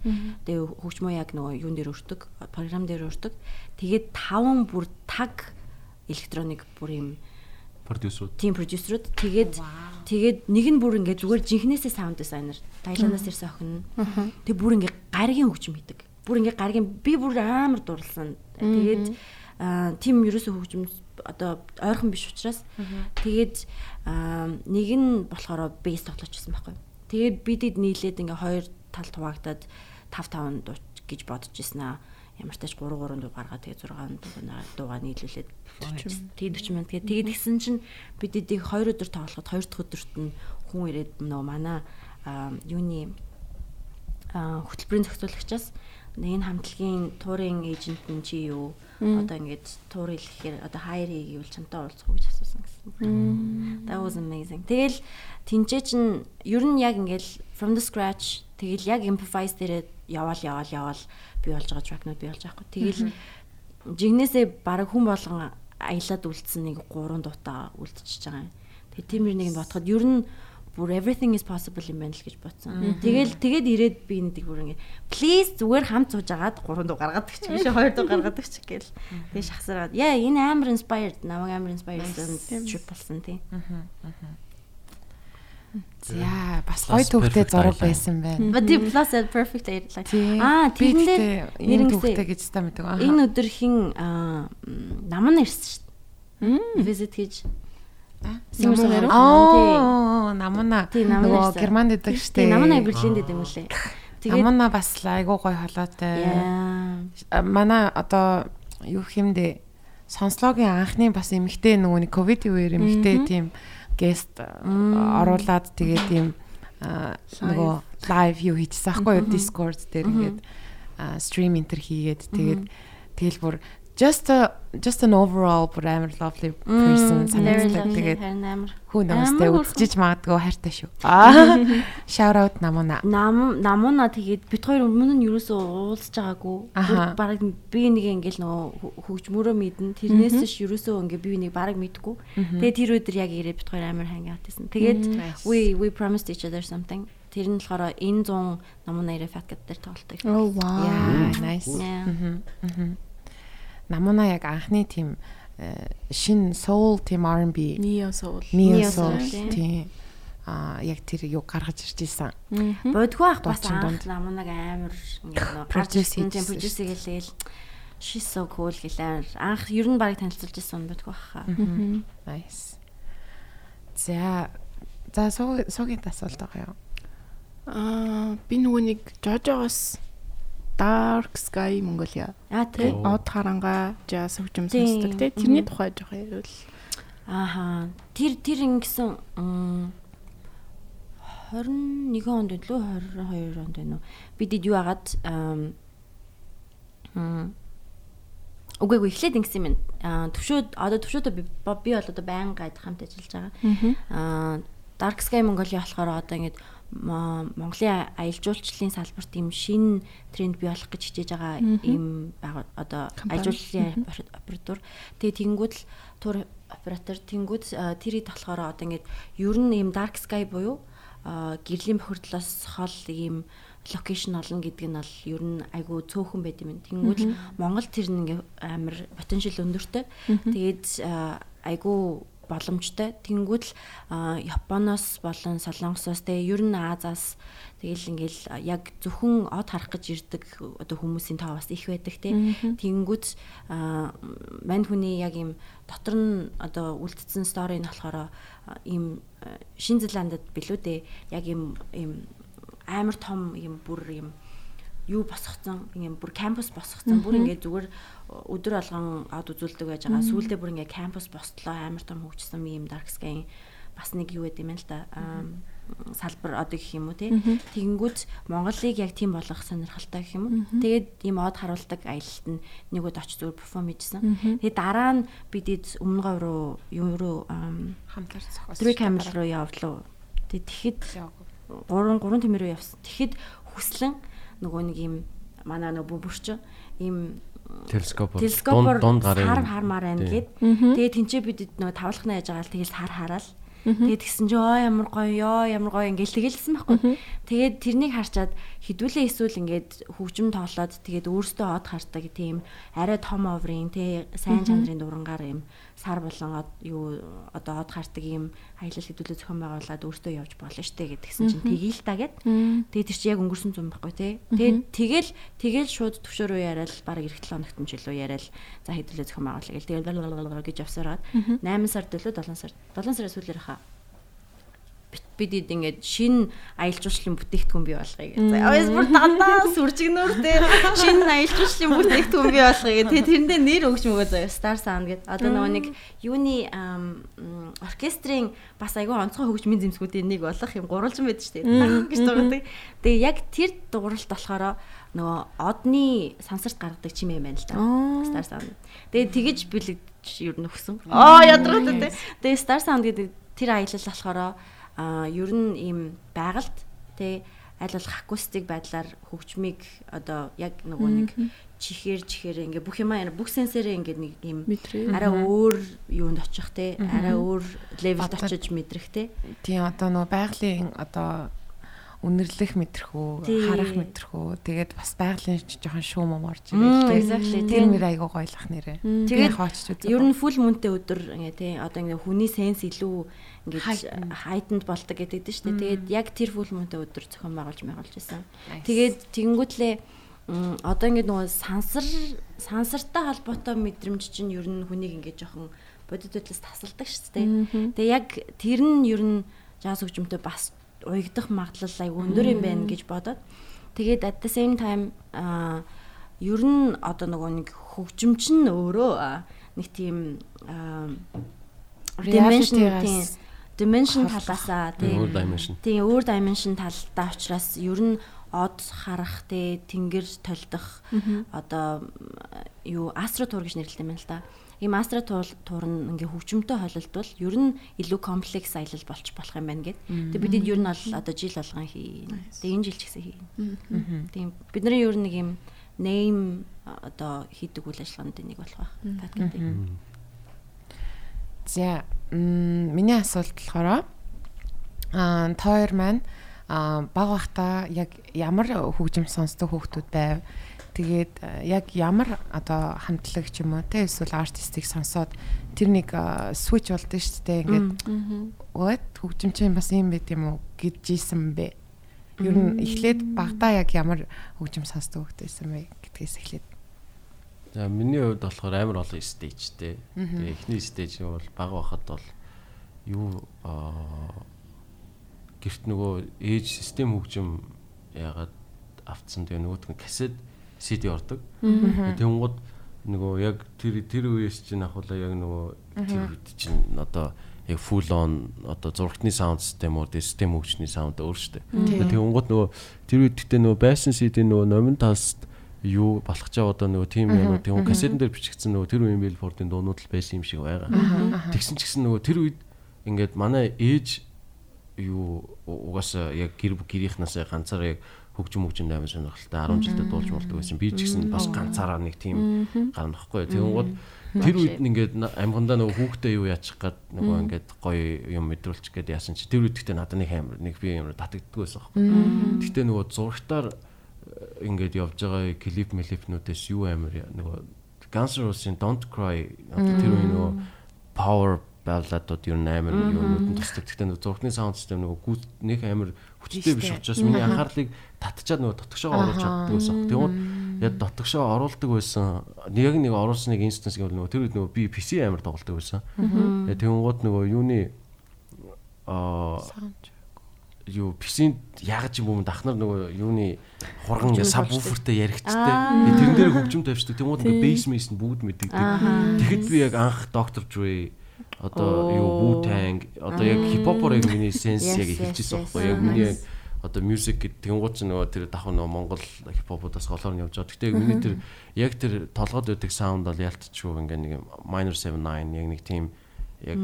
Speaker 1: Тэгээ хөгжмөө яг нөгөө юун дээр өртөг, програм дээр өртөг. Тэгээд таван бүр таг электроник бүр юм
Speaker 4: продюсерууд.
Speaker 1: Тийм продюсерууд. Тэгээд тэгээд нэг нь бүр ингээд зүгээр жинхнээсээ саунд дизайнер. Тайландаас ирсэн охин. Тэг бүр ингээд гаргийн хөгжим хийдэг. Бүр ингээд гаргийн би бүр амар дурлсан. Тэгээд тийм ерөөсөө хөгжим одоо ойрхон биш учраас. Тэгээд нэг нь болохоор бейс тоглож байсан байхгүй. Тэгээд бидэд нийлээд ингээ хоёр тал хуваагдаад 5 5 дуу гэж бодож ирсэн аа. Ямар ч тач 3 3 дуу гаргаад тэгээд 6 дуугаа нийлүүлээд тэгээд 40 минут тэгээд тэгээд гисэн чинь бидэдийг 2 өдөр тоглоход 2 дахь өдөрт нь хүн ирээд нөө манай юуны хөтөлбөрийн зохицуулагчаас энэ хамтлагийн туурын эйжент нь чи юу одоо ингээд туур хэлэхээр одоо хайр хийгээвэл чамтай уулзах гэж асуусан гэсэн. That was amazing. Тэгэл тэнцээ чин ер нь яг ингээд from the scratch тэгэл яг improvise дээрээ яваал яваал яваал бий болж байгаа track-нууд бий болж байгаа хгүй. Тэгэл жигнэсээ баг хүн болгон аялаад үлдсэн нэг гурван дутаа үлдчихэж байгаа юм. Тэгээ тиймэр нэг нь ботход ер нь бүр everything is possible юм байна л гэж бодсон. Тэгэл тэгээд ирээд би нэг бүр ингэ please зүгээр хамт сууж агаад гурван дуу гаргаад гэж биш хоёр дуу гаргаад гэж гээл. Тэгээ шахсараад яа энэ амар inspired намайг амар inspired trip болсон тий.
Speaker 3: За бас гоё төвхтэй зураг байсан байна.
Speaker 1: But the plus and perfect aid like
Speaker 3: аа тэрэндээ нэр төвхтэй гэж та мэддэг аа.
Speaker 1: Энэ өдөр хин наман ирсэн шүү дээ. Visit хийж
Speaker 3: Симэрсээр аа намна нөгөө германд идэг штэ.
Speaker 1: Намна Берлинд идэг юм лээ.
Speaker 3: Тэгээд намна бас айгуу гой холоотой. Манай одоо юу хэмдэ сонслогийн анхны бас эмэгтэй нөгөө нэг ковидын үеэр эмэгтэй тийм гест оруулаад тэгээд тийм нөгөө лайв юу хийчихсэн аахгүй юу? Discord дээр ингээд стрим энтер хийгээд тэгээд тэгэл бүр just a just an overall but I'm a lovely person санагддаг. Тэгээд
Speaker 1: амар
Speaker 3: knows тэ үзчихэж магадгүй хайртай шүү. Аа. Shout out намуна.
Speaker 1: нам намуна тэгээд бид хоёр өмнө нь юусоо уулзж байгаагүй. Бараг би нэг ингээл нөгөө хөгжмөрөө мэднэ. Тэрнээс ч юусоо ингээ би нэг бараг мэдгүй. Тэгээд тэр өдөр яг ирээд бид хоёр амар хангаат гэсэн. Тэгээд we we promised each other something. Тэр нь болохоор энэ 100 намуна ирээ фат гэдэг дээр тоглолтыг.
Speaker 5: Oh wow.
Speaker 3: Yeah, nice.
Speaker 1: Yeah.
Speaker 3: Намуна яг анхны тийм э, шин soul тийм R&B
Speaker 5: Neo soul.
Speaker 3: Neo soul тийм а яг тэр юу гаргаж ирж исэн.
Speaker 1: Бодгүй ах бас анх намунаг амар ингээ нөгөө
Speaker 3: Produce
Speaker 1: тийм
Speaker 3: хийжсэн
Speaker 1: produce гэлээл she's so cool гэлээ. Анх ер нь баг танилцуулж ирсэн бодгүй аха.
Speaker 3: Nice. За за суу суугийн асуулт байгаа юу?
Speaker 5: Аа би нөгөө нэг Жожогоос Dark Sky Mongolia
Speaker 1: Аа тий.
Speaker 5: Од харанга jazz хөгжим сонсдог тий. Тэрний тухай жоох ярил.
Speaker 1: Ааха. Тэр тэр ингэсэн м, 21 онд лөө 22 онд байна уу? Бидэд юу агаад ам м, Үгүй үгүй эхлээд ингэсэн юм. Аа төвшөөд одоо төвшөөдөө би би бол одоо байнга хамт ажиллаж байгаа. Аа Dark Sky Mongolia болохоор одоо ингэж м- Монголын аялал жуулчлалын салбарт ийм шинэ тренд бий болох гэж хичээж байгаа ийм одоо
Speaker 5: Компани.
Speaker 1: аялал жуулчлалын оператор. Тэгээ тэнгууд л тур оператор тэнгууд аа, тэр ид болохоор одоо ингэж ер нь ийм Dark Sky буюу аа, гэрлийн бохирдлоос хол ийм локейшн олно гэдэг нь бол ер нь айгүй цөөхөн байд юм. Тэнгүүд л Монгол тэр нэг амар потенциал өндөртэй. Тэгээд аа, айгүй боломжтой. Тэнгүүд л Японоос болон Солонгосоос те ер нь Азаас тэгэл ингээл яг зөвхөн од харах гэж ирдэг одоо хүмүүсийн тоо бас их байдаг те. Тэнгүүд мань хүний яг юм дотор нь одоо үлдсэн стори нь болохоор а, шин Зеландад билүү дээ. Яг юм ийм амар том юм бүр юм юу босгоцсон юм бүр кампус босгоцсон бүр ингээд зүгээр өдөр болгон ад үзүүлдэг байж байгаа. Сүүлдээ бүр ингээд кампус бостлоо амар том хөгжсөн юм Dark Sky бас нэг юу гэдэг юм л да. Салбар одоо гэх юм уу те. Тэгэнгүүт Монголыг яг тийм болгох сонирхолтой гэх юм уу. Тэгээд ийм од харуулдаг аялалт нь нэг удаа очиж зүгээр перформ хийжсэн. Тэгээд дараа нь бидэд өмнө гов руу юу руу ам,
Speaker 3: Хамтар зохиос.
Speaker 1: Three camel руу явлаа. Тэгээд тэгэхэд гурван гурван тэмэр рүү явсан. Тэгэхэд хүслэн нөгөө нэг юм манай нөгөө бүрч ийм
Speaker 4: Телескоп.
Speaker 1: телескопоор
Speaker 4: дунд
Speaker 1: сар хармаар байна гээд тэгээд тэнцээ бидэд нөгөө тавлахна яж байгаа л тэгээд сар хараал Тэгээд тэгсэн чи оо ямар гоё ёо ямар гоё ингээл тэгэлсэн байхгүй. Тэгээд тэрнийг харчаад хідүүлээ эсвэл ингээд хөгжим тоолоод тэгээд өөртөө од хардаг тийм арай том оврын тий сайн чанарын дурангаар юм сар болон юу одоо од хардаг юм аялал хідүүлээ зохион байгуулад өөртөө явж болно штэ гэдгсэн чинь тгийл та гэд. Тэгээд чи яг өнгөрсөн зам байхгүй тий. Тэгээд тэгэл тэгэл шууд төвшөр рүү яриад баг эх 7 хоногт мжилөө яриад за хідүүлээ зохион байгуулъя гэл. Тэгээд гэж явсараад 8 сард лөө 7 сард 7 сарын сүүлээр хаа бид ингээд шин аялал жуулчлалын бүтээгдэхүүн бий болгоё гэж. Аваас бүр дандаа сүржигнүүртэй шин аялал жуулчлалын бүтээгдэхүүн бий болгоё гэх. Тэгээ тэрэндээ нэр өгч мөгөө заяа Star Sound гэдэг. Одоо нөгөө нэг юуны оркестрийн бас айгүй онцгой хөгжмийн зэмсгүүдийн нэг болох юм гурвалжин байдаг шүү дээ. гэж дуурдаг. Тэгээ яг тэр дууралт болохоор нөгөө одны сансарт гаргадаг чимээ байна л да. Star Sound. Тэгээ тэгэж бэлэгдэж ер нь өгсөн. Аа ядраатай. Тэгээ Star Sound гэдэг тэр аялал болохоор а ер нь ийм байгальд тий аль болох акустик байдлаар хөгжмийг одоо яг нөгөө нэг чихээр чихээр ингээ бүх юмаа бүх сенсорээ ингээ нэг
Speaker 5: Мэдрээ.
Speaker 1: арай өөр юунд очих те арай өөр левелд очиж мэдрэх те
Speaker 3: Тийм одоо нөө байгалийн одоо үнэрлэх мэтрхүү,
Speaker 1: Тий.
Speaker 3: харах мэтрхүү. Тэгээд бас байгалийн жоохон шүүм юм орж
Speaker 1: exactly.
Speaker 3: Тэр нэр айгуу гойлох нэрээ.
Speaker 1: Тэгээд
Speaker 3: Тэгээд хооч үзээ.
Speaker 1: ер нь фул мөнтэй өдөр ингээ те одоо ингээ хүний сенс илүү ингээ
Speaker 3: Heightened.
Speaker 1: хайтанд болдог гэдэг дээ шүү дээ. Тэгээд яг тэр фул мөнтэй өдөр зохион байгуулж байгуулж байсан. Тэгээд тэгэнгүүтлээ одоо ингээ нөгөө сансар сансартай холбоотой мэдрэмж чинь ер нь хүнийг ингээ жоохон бодит байдлаас тасалдаг шүү дээ. Тэгээ яг тэр нь ер нь жаз хөгжмөнтэй бас уягдах магадлал айгүй өндөр юм байна гэж бодоод. Тэгээд at the same time аа ер нь одоо нөгөө нэг хөгжимч нь өөрөө нэг тийм аа, dimension талаасаа тийм
Speaker 4: Өөр dimension.
Speaker 1: тийм өөр dimension талдаа учраас ер нь од харах те тэнгэр толдох одоо юу астро тур гэж нэрлэдэг юм л да. Ийм астро тур нь ингээ хөгжмөнтэй хойлолтвол ер нь илүү комплекс аялал болчих болох юм байна гэд. Тэгээ бидэд ер нь бол одоо жил болгон хийн. Тэгээ энэ жил ч гэсэн хийн. Тийм бидний ер нь нэг юм name одоо хийдэг үйл ажиллагаанд нэг болох байх. Подкаст.
Speaker 3: За миний асуулт болохоор аа тоор маань а баг бахта яг ямар хөгжим сонсдог хүүхдүүд байв? Тэгээд яг ямар одоо хамтлаг ч юм уу те эсвэл артистыг сонсоод тэр нэг switch болдсон шүү дээ ингээд what? Хөгжим чинь бас юм байт юм уу? Гэж ийсэн бэ? Ер нь эхлээд багтаа яг ямар хөгжим сонсдог хүүхдээсэн бэ гэдгээс эхлээд
Speaker 4: За миний хувьд болохоор амар олон стейжтэй. Тэгээ эхний стейж нь бол баг байхад бол юу гэрт нөгөө ээж систем хөгжим яагаад автсан тэгээ нөгөөт нь касет CD ордог. Тэнгууд нөгөө яг тэр тэр үеэс чинь ахвала яг нөгөө тэр үед чинь одоо яг full on одоо зурагтны саунд систем уу систем хөгжмийн саунд өөр штэ. Тэнгууд нөгөө тэр үед гэдэг нөгөө байсан CD нөгөө номин таст юу болох ч одоо нөгөө тим юм тийм кассетэн дээр бичигдсэн нөгөө тэр үеийн билбордын дуунууд л байсан юм шиг байгаа. Тэгсэн ч гэсэн нөгөө тэр үед ингээд манай ээж юу угаасаа яг гэр гэрийнхнаас ганцаараа яг хөгжим хөгжим амар сонирхолтой 10 жилдээ дуулж болдог байсан. Би ч гэсэн бас ганцаараа нэг тийм гарна байхгүй. Тэгэнгუთ тэр үед ингээд амгандаа нөгөө хүүхдээ юу яачих гад нөгөө ингээд гоё юм мэдрүүлчих гээд яасан чи. Тэр үед гэхдээ надад нэг амар нэг би амар татагддаг байсан байхгүй. Гэхдээ нөгөө зурагтаар ингээд явж байгаа клип мэлипнүүдээс юу амар нөгөө Guns N' Roses-ийн Don't Cry тэр үе нөгөө power балладууд ер нь амар юунууд нь тусдаг. Гэхдээ нөгөө зурхны саунд систем нөгөө гүйт нэг амар хүчтэй биш учраас миний анхаарлыг татчаад нөгөө дотгошоо оруулж чаддаг байсан. Тэгвэл яг дотгошоо оруулдаг байсан. Яг нэг оруулсныг инстанс гэвэл нөгөө тэр үед нөгөө би PC амар тоглолдог байсан. Тэгвэл нөгөө юуны аа юу PC-нд яг ч юм уу дахнаар нөгөө юуны хурган сабвуфертэй яригчтэй. Тэрэн дээр хөгжим тавьчихдаг. Тэгмүүд ингээ бейс мейс нь бүгд мэддэг. Тэгэхэд би яг анх доктор Dre одоо юу Wu-Tang одоо яг хипхопор яг миний сенс яг эхэлчихсэн байхгүй. Яг миний яг одоо music гэдэг тэнгууд ч нөгөө тэр давхар нөгөө Монгол хипхопудаас голоор нь явж байгаа. Гэтэ миний тэр яг тэр толгойд байдаг саунд бол ялтчихгүй ингээ нэг minor 79 яг нэг тийм яг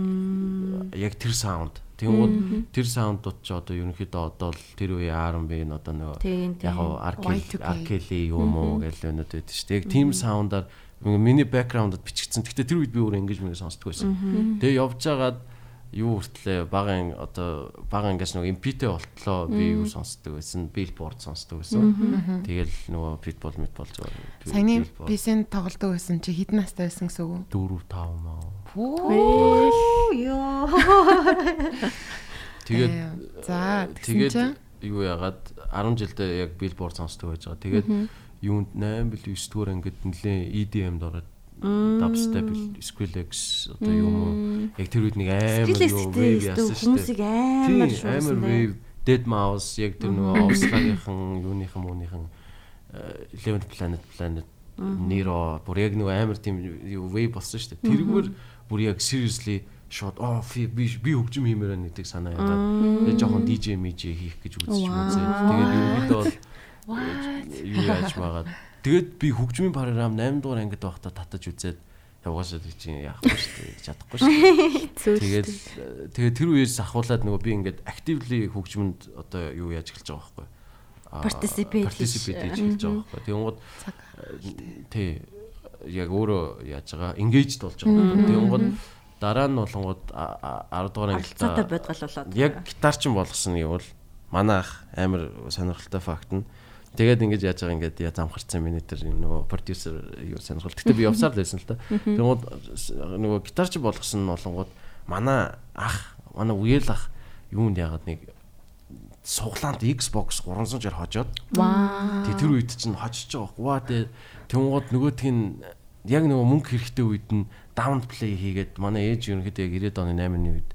Speaker 4: яг тэр саунд Тэнгууд тэр саундууд ч одоо ерөнхийдөө одоо л тэр үе R&B н одоо нөгөө яг Arkeli юм уу гэл өнөд байдаг шүү дээ. Яг тийм саундаар миний бэкграундд бичигдсэн. Гэхдээ тэр үед би өөрөө ингэж мэг сонсдог байсан. Тэгээ явж байгаад юу хүртлээ багын одоо багын ингээс нөгөө MP-тэй болтлоо би юу сонсдог байсан. Billboard сонсдог байсан. Тэгэл нөгөө Pitbull Pitbull зүгээр.
Speaker 3: Саяны PC-н тоглодог байсан чи хэдэн настай байсан гэсэн үг?
Speaker 4: 4 5 маа.
Speaker 1: Йоо.
Speaker 4: Тэгээд
Speaker 3: за
Speaker 4: тэгээд юу яагаад 10 жилдээ яг Billboard сонсдог байж байгаа. Тэгээд юунд 8 бил 9 дугаар ангид нэлээ EDM-д ороод dubstep Skrillex одоо юм уу? Яг тэр үед нэг амар юу wave яасан шүү
Speaker 1: дээ. Хүмүүсийг амар
Speaker 4: амар wave. Dead Mouse яг тэр нөгөө Австралийн юуныхан мууныхан Eleventh Planet Planet Nero бүр яг нөгөө амар тийм wave болсон шүү дээ. Тэргээр бүр яг seriously шууд оо би би хөгжим хиймээр байна гэдэг санаа ягаад тэгээ жоохон DJ мэж хийх гэж үзэж үзээ. Тэгээд ерөнхийдөө бол юу яаж байгаа. Тэгээд би хөгжмийн програм 8 дугаар ангид байхдаа татаж үзээд явгаасаа чинь яахгүй шүү дээ чадахгүй шүү. Тэгээд тэгээд тэр үеэс ахуулаад нөгөө би ингээд actively хөгжмөнд одоо юу яаж эхэлж байгаа байхгүй.
Speaker 1: Participate
Speaker 4: participate хийж байгаа байхгүй. Тэгэнгუთ тий яг өөрөө яаж байгаа engaged болж байгаа. Тэгэнгუთ дараа нь болонгууд 10 дугаар
Speaker 1: ангилтаа бодгалуулаад
Speaker 4: яг гитарчин болгосон нь бол манайх амар сонирхолтой факт нь Тэгээд ингэж яаж байгаа ингээд яа замхарцсан миний тэр нөгөө продюсер юу сонирхол. Гэтэ би явсаар л байсан л та. Тэгмээд нөгөө гитарч болгосон нь болонгууд манай ах, манай үеэл ах юунд яагаад нэг суглаанд Xbox 360 хожоод. Тэг тэр үед чинь хожиж байгаа. Ваа тэг тэгмээд нөгөөх нь яг нөгөө мөнгө хэрэгтэй үед нь down play хийгээд манай ээж ерөнхийдөө яг 90 оны 8-ны үед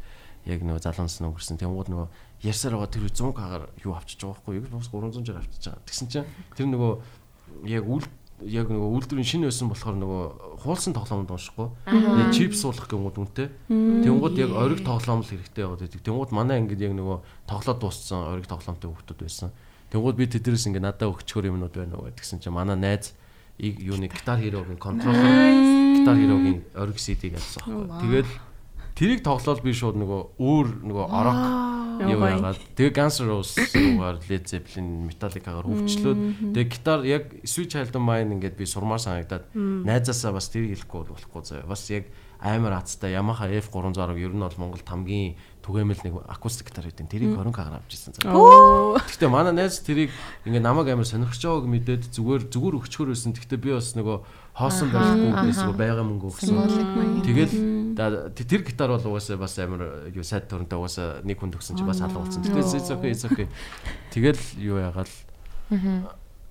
Speaker 4: яг нөгөө залуунс өнгөрсөн. Тэгмээд нөгөө ярьсаар байгаа тэр 100 кагаар юу авчиж байгаа байхгүй юу? Бас 300 жаар авчиж байгаа. Тэгсэн чинь тэр нөгөө яг үл яг нөгөө үйлдвэрийн шинэ байсан болохоор нөгөө хуулсан тоглоомд уншихгүй. Тэгээ чип суулгах гэмүүд үнтэй. Тэнгууд яг ориг тоглоом л хэрэгтэй яваад байдаг. Тэнгууд манай ингээд яг нөгөө тоглоод дууссан ориг тоглоомтой хүмүүс байсан. Тэнгууд би тэднээс ингээд надад өгчхөр юмнууд байна уу гэдгсэн чинь манай найз юуны гитар хирогийн контроллер гитар хирогийн ориг CD гэсэн байхгүй. Тэгээд тэрийг тоглоод би шууд нөгөө өөр нөгөө орок юу яагаад. Тэгээ Guns N' Roses-аар Led Zeppelin, Metallica-гаар хөвчлөөд тэгээ гитар яг Switch Child of Mine ингээд би сурмаар санагдаад найзаасаа бас тэр хэлэхгүй болохгүй заяа. Бас яг амар хацтай Yamaha F360 ер нь бол Монголд хамгийн түгээмэл нэг акустик гитар гэдэг. Тэрийг 20 кг авч ирсэн заа. Гэхдээ манай найз тэрийг ингээ намайг амар сонирхож байгааг мэдээд зүгээр зүгээр өчгөр байсан. Гэхдээ би бас нөгөө хоосон байхгүй гэсэн байгаа мөнгө өгсөн. Тэгэл тэр гитар бол угаасаа бас амар юу сайд төрөнтэй угаасаа нэг хүн төгсөн чи бас алга болсон. Тэгээс it's okay. Тэгэл юу ягаал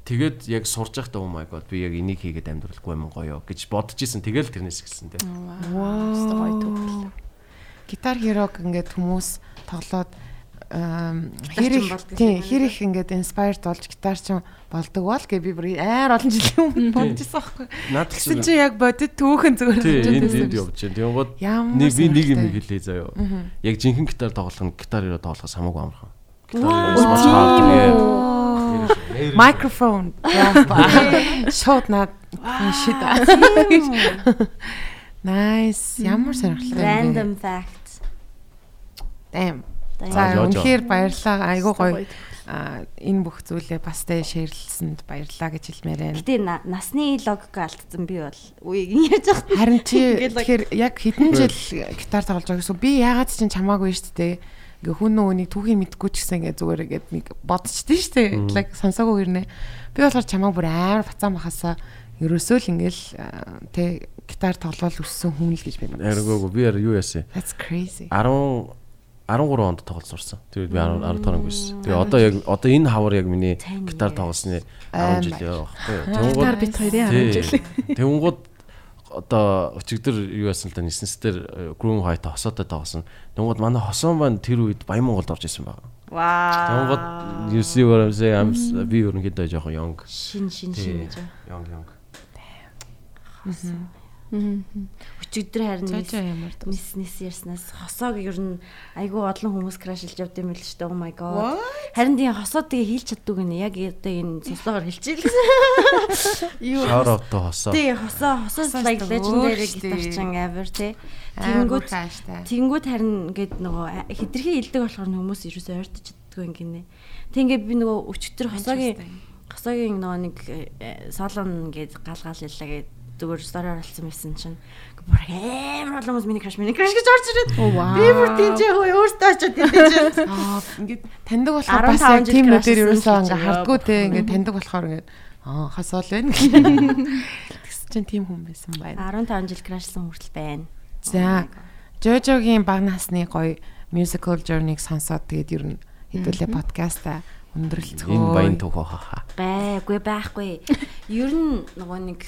Speaker 4: Тэгээд яг сурж байхдаа oh my god би яг энийг хийгээд амьдралгүй юм гоё гэж бодож исэн. Тэгэл тэрнээс эхэлсэн дээ.
Speaker 3: Вау. Гитар хирог ингээд хүмүүс тоглоод хэрэг тий хэрэг ингээд inspired болж гитар ч болдог бол гэ би бүр аяар олон жилийн өмнө байсан байхгүй.
Speaker 4: Наад
Speaker 3: чи чи яг бодит түүхэн зүгээр
Speaker 4: бодож байсан. Энд явж байна. Тэнгууд нэг би нэг юм хэлээ заяа. Яг жинхэнэ гитар тоглох нь гитар хироо тоглохоос хамаагүй амархан. Гитар
Speaker 3: Microphone. Шууд над шид. Nice. Ямар сонирхолтой.
Speaker 1: Random fact.
Speaker 3: Damn. За үнэхээр баярлалаа. Айгуу гоё. А энэ бүх зүйлээ бас тэ шеэрлсэнд баярлалаа гэж хэлмээр байна.
Speaker 1: Гэтэ насны логик алдсан би бол үеийг ярьж байгаа.
Speaker 3: Харин чи тэгэхээр яг хэдэн жил гитар тоглож байгаа гэсэн би яагаад ч чамаагүй шүү дээ ингээ хүн нөгөөнийг түүхий мэдгүй ч гэсэн ингээ зүгээр ингээд нэг бодчихдээ штэ лайк сонсоогүй гэрнэ би болохоор чамаа бүр амар бацаан бахасаа ерөөсөө л ингээл тэ гитар тоглол өссөн хүн л гэж би
Speaker 4: бодсон. Яргаагүй би яа юу яасан.
Speaker 3: That's crazy.
Speaker 4: 10 13 онд тоглож сурсан. Тэгээд би 10 10 дугаар ангисэн. Тэгээ одоо яг одоо энэ хавар яг миний гитар тоглосны 10 жил яа баггүй.
Speaker 5: Тэнгууд бит хоёрын 10 жил.
Speaker 4: Тэнгууд одоо өчигдөр юу яасан л да ниснестер Groom White хосоотой тоглосон. Тэнгууд манай хосоон банд тэр үед Баян Монголд орж исэн байна.
Speaker 1: Вау.
Speaker 4: Тэнгууд you see what I'm saying I'm би ерөнхийдөө жоохон young.
Speaker 1: Шин шин шин гэж.
Speaker 4: Young young.
Speaker 1: Өчигдөр харин нис нис ярьснаас хосоог ер нь айгүй олон хүмүүс крашилж явд юм л шүү дээ. Oh my god. Харин тийм хосоо тэгээ хийлч чаддаг гэнэ. Яг одоо энэ сослогоор хэлчихээ.
Speaker 4: Юу. Out to хосоо.
Speaker 1: Тий, хосоо хосоос like legendary гитарчин ever тий. Тэнгүүд тэнгүүд харин ингээд нөгөө хитрхи илдэг болохоор хүмүүс ерөөсөө ойртож чаддгүй юм гинэ. Тэг ингээд би нөгөө өчигдөр хосоогийн хосоогийн нөгөө нэг солон ингээд гал гал яллаа гэдэг зүгээр стори оруулсан байсан чинь бүр амар олон хүмүүс миний краш миний краш гэж орж ирээд. Би бүр тийч хөө өөртөө очоод тийч
Speaker 3: аа ингээд таньдаг болохоор бас яг тийм нүдээр ерөөсөө ингээ хардггүй те ингээ таньдаг болохоор ингээ аа хасаал байна гэсэн чинь тийм хүн байсан байна.
Speaker 1: 15 жил крашлсан хүртэл байна.
Speaker 3: За Жожогийн баг насны гоё musical journey-г сонсоод тэгээд ер нь хэдүүлээ подкаста өндөрлцгөө.
Speaker 4: Энэ баян түүх хаа.
Speaker 1: Байггүй байхгүй. Ер нь нөгөө нэг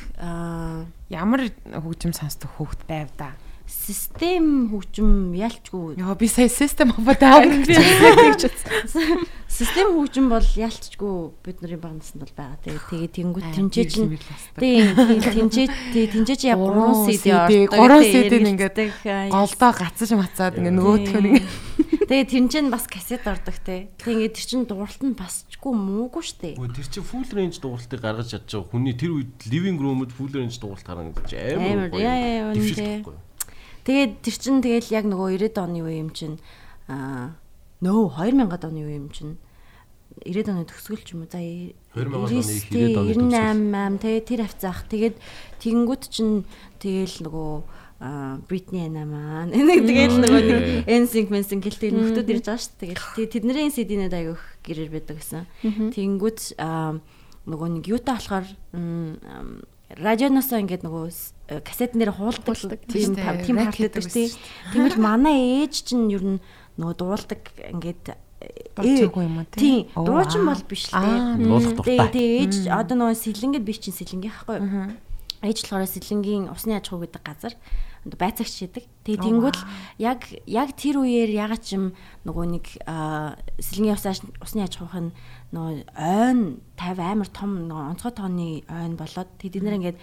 Speaker 3: ямар хөгжим сонсдог хүүхд байв да.
Speaker 1: Систем хөгжим ялчгүй.
Speaker 3: Яа би сая систем аав гэж
Speaker 1: бодсон. Систем хөгжим бол ялчгүй бидний багнасанд бол байгаа. Тэгээ тэгээ тэнгуут тэмжээж нь тийм тэмжээж тэмжээж яг 3 CD
Speaker 3: ордог. 3 CD ингээд голдоо гацж мацаад ингээд нөгөөх нь
Speaker 1: Тэгээ тэр чинь бас кассет ордог те. Тэгээ тэр чинь дууралт нь басчгүй муугүй штэ.
Speaker 4: Үгүй тэр чинь full range дууралтыг гаргаж байгаа. Хүний тэр үед living room-д full range дууралт гаргана гэж амар гоё.
Speaker 1: Яа яа үнэ. Тэгээд тэр чинь тэгэл яг нөгөө 90-ад оны үе юм чинь аа нөө 2000-ад оны үе юм чинь. 90-ад оны төгсгөл ч юм уу? За
Speaker 4: 2000 оны 90-ад оны төгсгөл.
Speaker 1: 98 тэгээ тэр хавцаах тэгээд тэгэнгүүт чинь тэгэл нөгөө Бритни Ана маань. Энийг тэгэл нөгөө нэг NSYNC менсэн гэлтэй нөхдүүд ирж байгаа шүү дээ. Тэгэл тэдний CD-нэд аявих гэрэр байдаг гэсэн. Тэнгүүт нөгөө нэг юутай болохоор радионосоо ингээд нөгөө кассетнэр хуулдаг тийм тийм харлдаг тийм. Тэгвэл манай ээж чинь ер нь нөгөө дуулдаг ингээд
Speaker 3: болчихгүй юм уу
Speaker 1: тийм дуучин бол биш л
Speaker 4: тийм дуулах дуртай.
Speaker 1: Тийм ээж одоо нөгөө сэлэнгэд биш чинь сэлэнгийн хахгүй. Ээж болохоор сэлэнгийн усны аж ахуй гэдэг газар байцаагч хийдэг. Тэгээ тэнгууд л яг яг тэр үеэр ягаад ч юм нөгөө нэг усааш усны аж ахуйх нь нөгөө ойн 50 амар том нөгөө онцгой тооны ойн болоод тэд нэр ингээд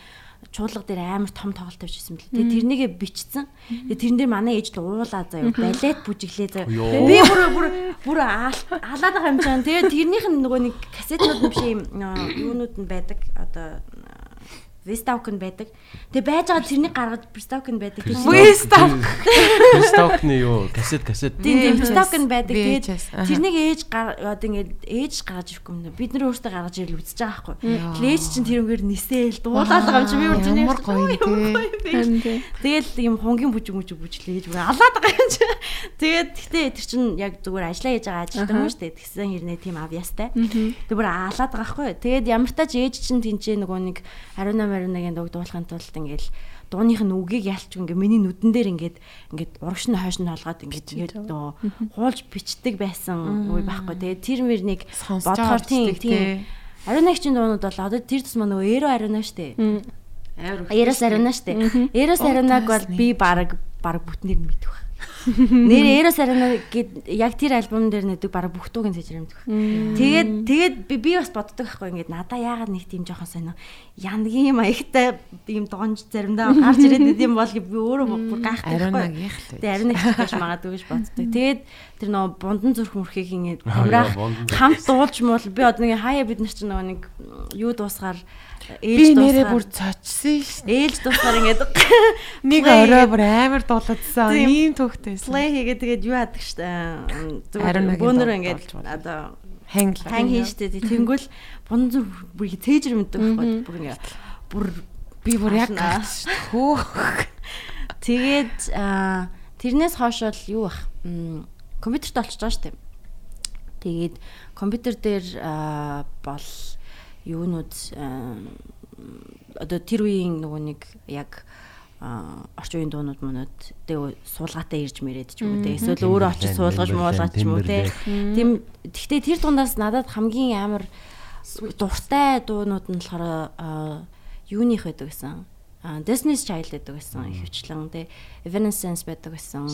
Speaker 1: чуулга дээр амар том тоглолт тавьчихсан бэл. Тэгээ тэрнийгээ бичсэн. Тэгээ тэрэн дээр манай ээж л уулаа заяа. Балет бүжиглээ заяа. Би бүр бүр бүр алаад байгаа юм чинь. Тэгээ тэрнийх нь нөгөө нэг кассетнууд нь биш юм юунууд нь байдаг. Одоо Вестаукен байдаг. Тэгээ байж байгаа тэрнийг гаргаж Вестаукен байдаг.
Speaker 3: Вестаук.
Speaker 4: Вестаукны юу? Касет касет.
Speaker 1: Тийм Вестаукен байдаг. Тэгээд тэрнийг ээж одоо ингээд ээж гаргаж ирэхгүй юм. Бид нар өөртөө гаргаж ирэл үзэж байгаа байхгүй. Тэгээ ээж чинь тэрүүгээр нисээл дуулаад байгаа юм чи би өөр тэрний
Speaker 3: ямар гоё
Speaker 1: тий. Тэгэл юм хонгийн бүжиг мүжиг бүжлээж бүр алаад байгаа юм чи. Тэгээд гэтээ тэр чинь яг зүгээр ажиллаа хийж байгаа ажилтан хүн шүү дээ. Тэгсэн хэрнээ тийм авьяастай. Тэг бүр алаад байгаа байхгүй. Тэгээд ямар тач ээж чинь тэнцээ нөгөө нэг 18 21-ийн дууг дуулахын тулд ингээл дууных нь үгийг ялч ингээ миний нүдэн дээр ингээд ингээд урагш нь хойш нь толгоод ингээд ингээд нөө хуулж бичдэг байсан үе байхгүй. Тэгээд тэр мөрнийг бодохоор тийм тийм ариунагчийн дуунууд бол одоо тэр тусмаа нөгөө эро ариунаа штэ. Эрос ариунаа штэ. Эрос ариунаг бол би баг баг бүтнээр байна. Нэр Эрос Арена гэд яг тэр альбом дээр нэдэг бараг бүх дуугийн цэжэр юмдэх. Тэгээд тэгээд би бас боддог байхгүй ингээд надаа яагаад нэг тийм жоохон сонио янгийн маягтай ийм донж заримдаа гарч ирээд юм бол би өөрөө бүр гайхдаг байхгүй. Тэгээд Арена гэж магадгүй гэж боддог. Тэгээд тэр нөө бундан зүрх мөрхийг ингээд хамраах хамт дуулж муул би одоо нэг хаяа бид нар чинь нөгөө нэг юу дуусгаар
Speaker 3: ээлж нэрээ бүр цочсон ш.
Speaker 1: Ээлж дуусаар ингээд
Speaker 3: нэг орой бүр амар дуулагдсан. Ийм төвхтэйсэн.
Speaker 1: Play хийгээд тэгээд юу яадаг ш. Зүгээр бөөнөр ингээд одоо
Speaker 3: ханг
Speaker 1: ханг хийжтэй тэнгүүл бун зүр бүр цээжэр мэддэг байхгүй бүр ингээд бүр
Speaker 3: би бүр яг хөө.
Speaker 1: Тэгээд тэрнээс хойш бол юу бах компьютерт олчж байгаа ш. Тэгээд компьютер дээр бол юунууд одоо тэр үеийн нөгөө нэг яг орчин үеийн дуунууд мөнөд тэгээ суулгаатай ирж мэрээд ч юм уу те. Эсвэл өөрөө очиж суулгаж муулгаж ч юм уу те. Тийм гэхдээ тэр дундаас надад хамгийн амар дуртай дуунууд нь болохоор юуных байдаг гэсэн Destiny's Child гэдэг байсан ихэвчлэн тий Evanescence байдаг байсан.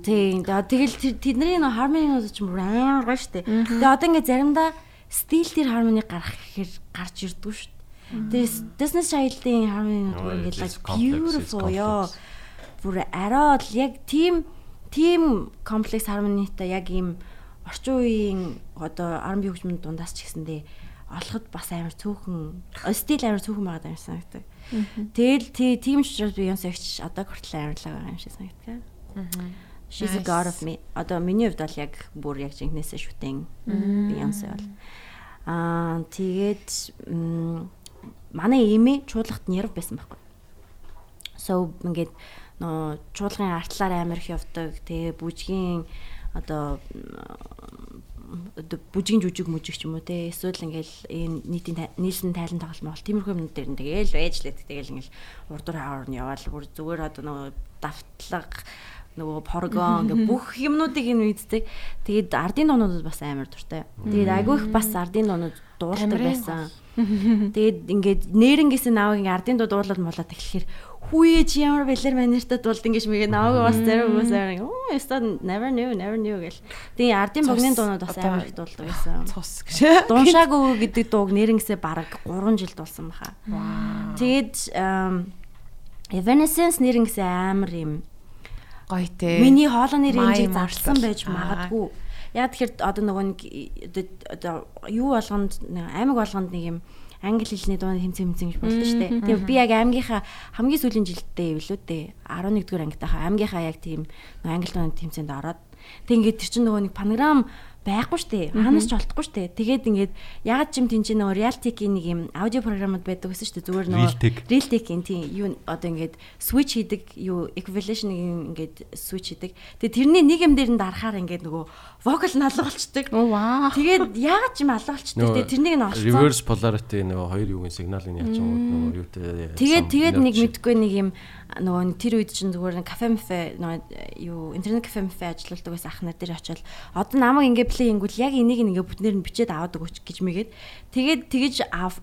Speaker 1: Тийм тэгэл тэдний нөө harmony-нууд ч юм амар гоё штэ. Тэгээ одоо ингээ заримдаа стил тэр harmony гарах гэхээр гарч ирдгүй шүү дээ. Тэгээ Business Child-ийн бүр ингээд beautiful ёо. Бүр арай л яг team team complex harmony-тай яг ийм орчин үеийн одоо R&B хөгжмөнд дундаас ч гэсэндээ олоход бас амар цөөхөн стил амар цөөхөн байгаа юм санагдав. Тэгэл тийм ч учраас Beyoncé-ч одоо хүртэл амарлаг байгаа юм шиг санагдав. She's a god of me. Одоо миний хувьд бол яг бүр яг жинкнээсээ шүтэн Beyoncé бол. Аа тэгээд манай эмээ чуулгад нэрв байсан байхгүй. So ингээд нөө чуулгын артлаар амирх явдаг. Тэгээ бүжгийн одоо бүжгийн жүжиг мүжиг ч юм уу те эсвэл ингээл энэ нийтийн нийлсэн тайлан тоглолт мол тиймэрхүү юмнууд дээр тэгээл байж лээд тэгээл ингээл урдуур хавар нь яваал бүр зүгээр одоо нөгөө давтлага нөгөө поргон ингээ бүх юмнуудыг энэ үйддэг. Тэгээд ардын доонууд бас амар дуртай. Тэгээд айгүй их бас ардын доонууд дуулдаг байсан. Тэгээд ингээд нэрнгээс нааг ингээ ардын дуу дуулаад муулаад эхлэхээр хүүе чи ямар бэлэр манертай дуулд ингэж мэгээ нааг бас зарим хүмүүс аа оо яста never knew never knew гэл. Тэгээд ардын богны дуунууд бас амар их дуулдаг байсан.
Speaker 3: Цус гэж.
Speaker 1: Дуушаагүй гэдэг дууг нэрнгээсээ бараг 3 жил дуулсан баха. Тэгээд Evanescence нэрнгээсээ амар юм
Speaker 3: гоё те.
Speaker 1: Миний хоолойны рейнжийг зарлсан байж магадгүй. Яг тэгэхээр одоо нөгөө нэг одоо юу болгонд аймаг болгонд нэг юм англи хэлний дууны тэмцээн тэмцээн гэж болдог шүү дээ. Тэгээ би яг аймгийнхаа хамгийн сүүлийн жилдээ ивлүү дээ. 11 дугаар ангитайхаа аймгийнхаа яг тийм англи дууны тэмцээнд ороод тэг ингээд тэр чинь нөгөө нэг панорам байхгүй штэ. Хаанаас ч олдохгүй штэ. Тэгээд ингээд ягаад ч юм тийч нөгөө Realtek-ийн нэг юм аудио програмууд байдаг гэсэн штэ. Зүгээр нөгөө Realtek-ийн тийм юу одоо ингээд switch хийдэг юу equalization ингээд switch хийдэг. Тэгээд тэрний нэг юм дээр нь дарахаар ингээд нөгөө vocal нь алга болчдөг. Тэгээд ягаад ч юм алга болчдөг. Тэгээд тэрнийг нь олцсон.
Speaker 4: Reverse polarity нөгөө хоёр юугийн сигналыг яач юм нөгөө юутэй.
Speaker 1: Тэгээд тэгээд нэг мэдгүй нэг юм нөгөө тэр үед чинь зүгээр кафе мафе нөгөө юу интернет кафе мафе ажилладаг байсан ах нар дээр очиод одоо намайг ингээ плей ингүүл яг энийг ингээ бүтнээр нь бичээд аваад өгөөч гэж мэгээд тэгээд тэгэж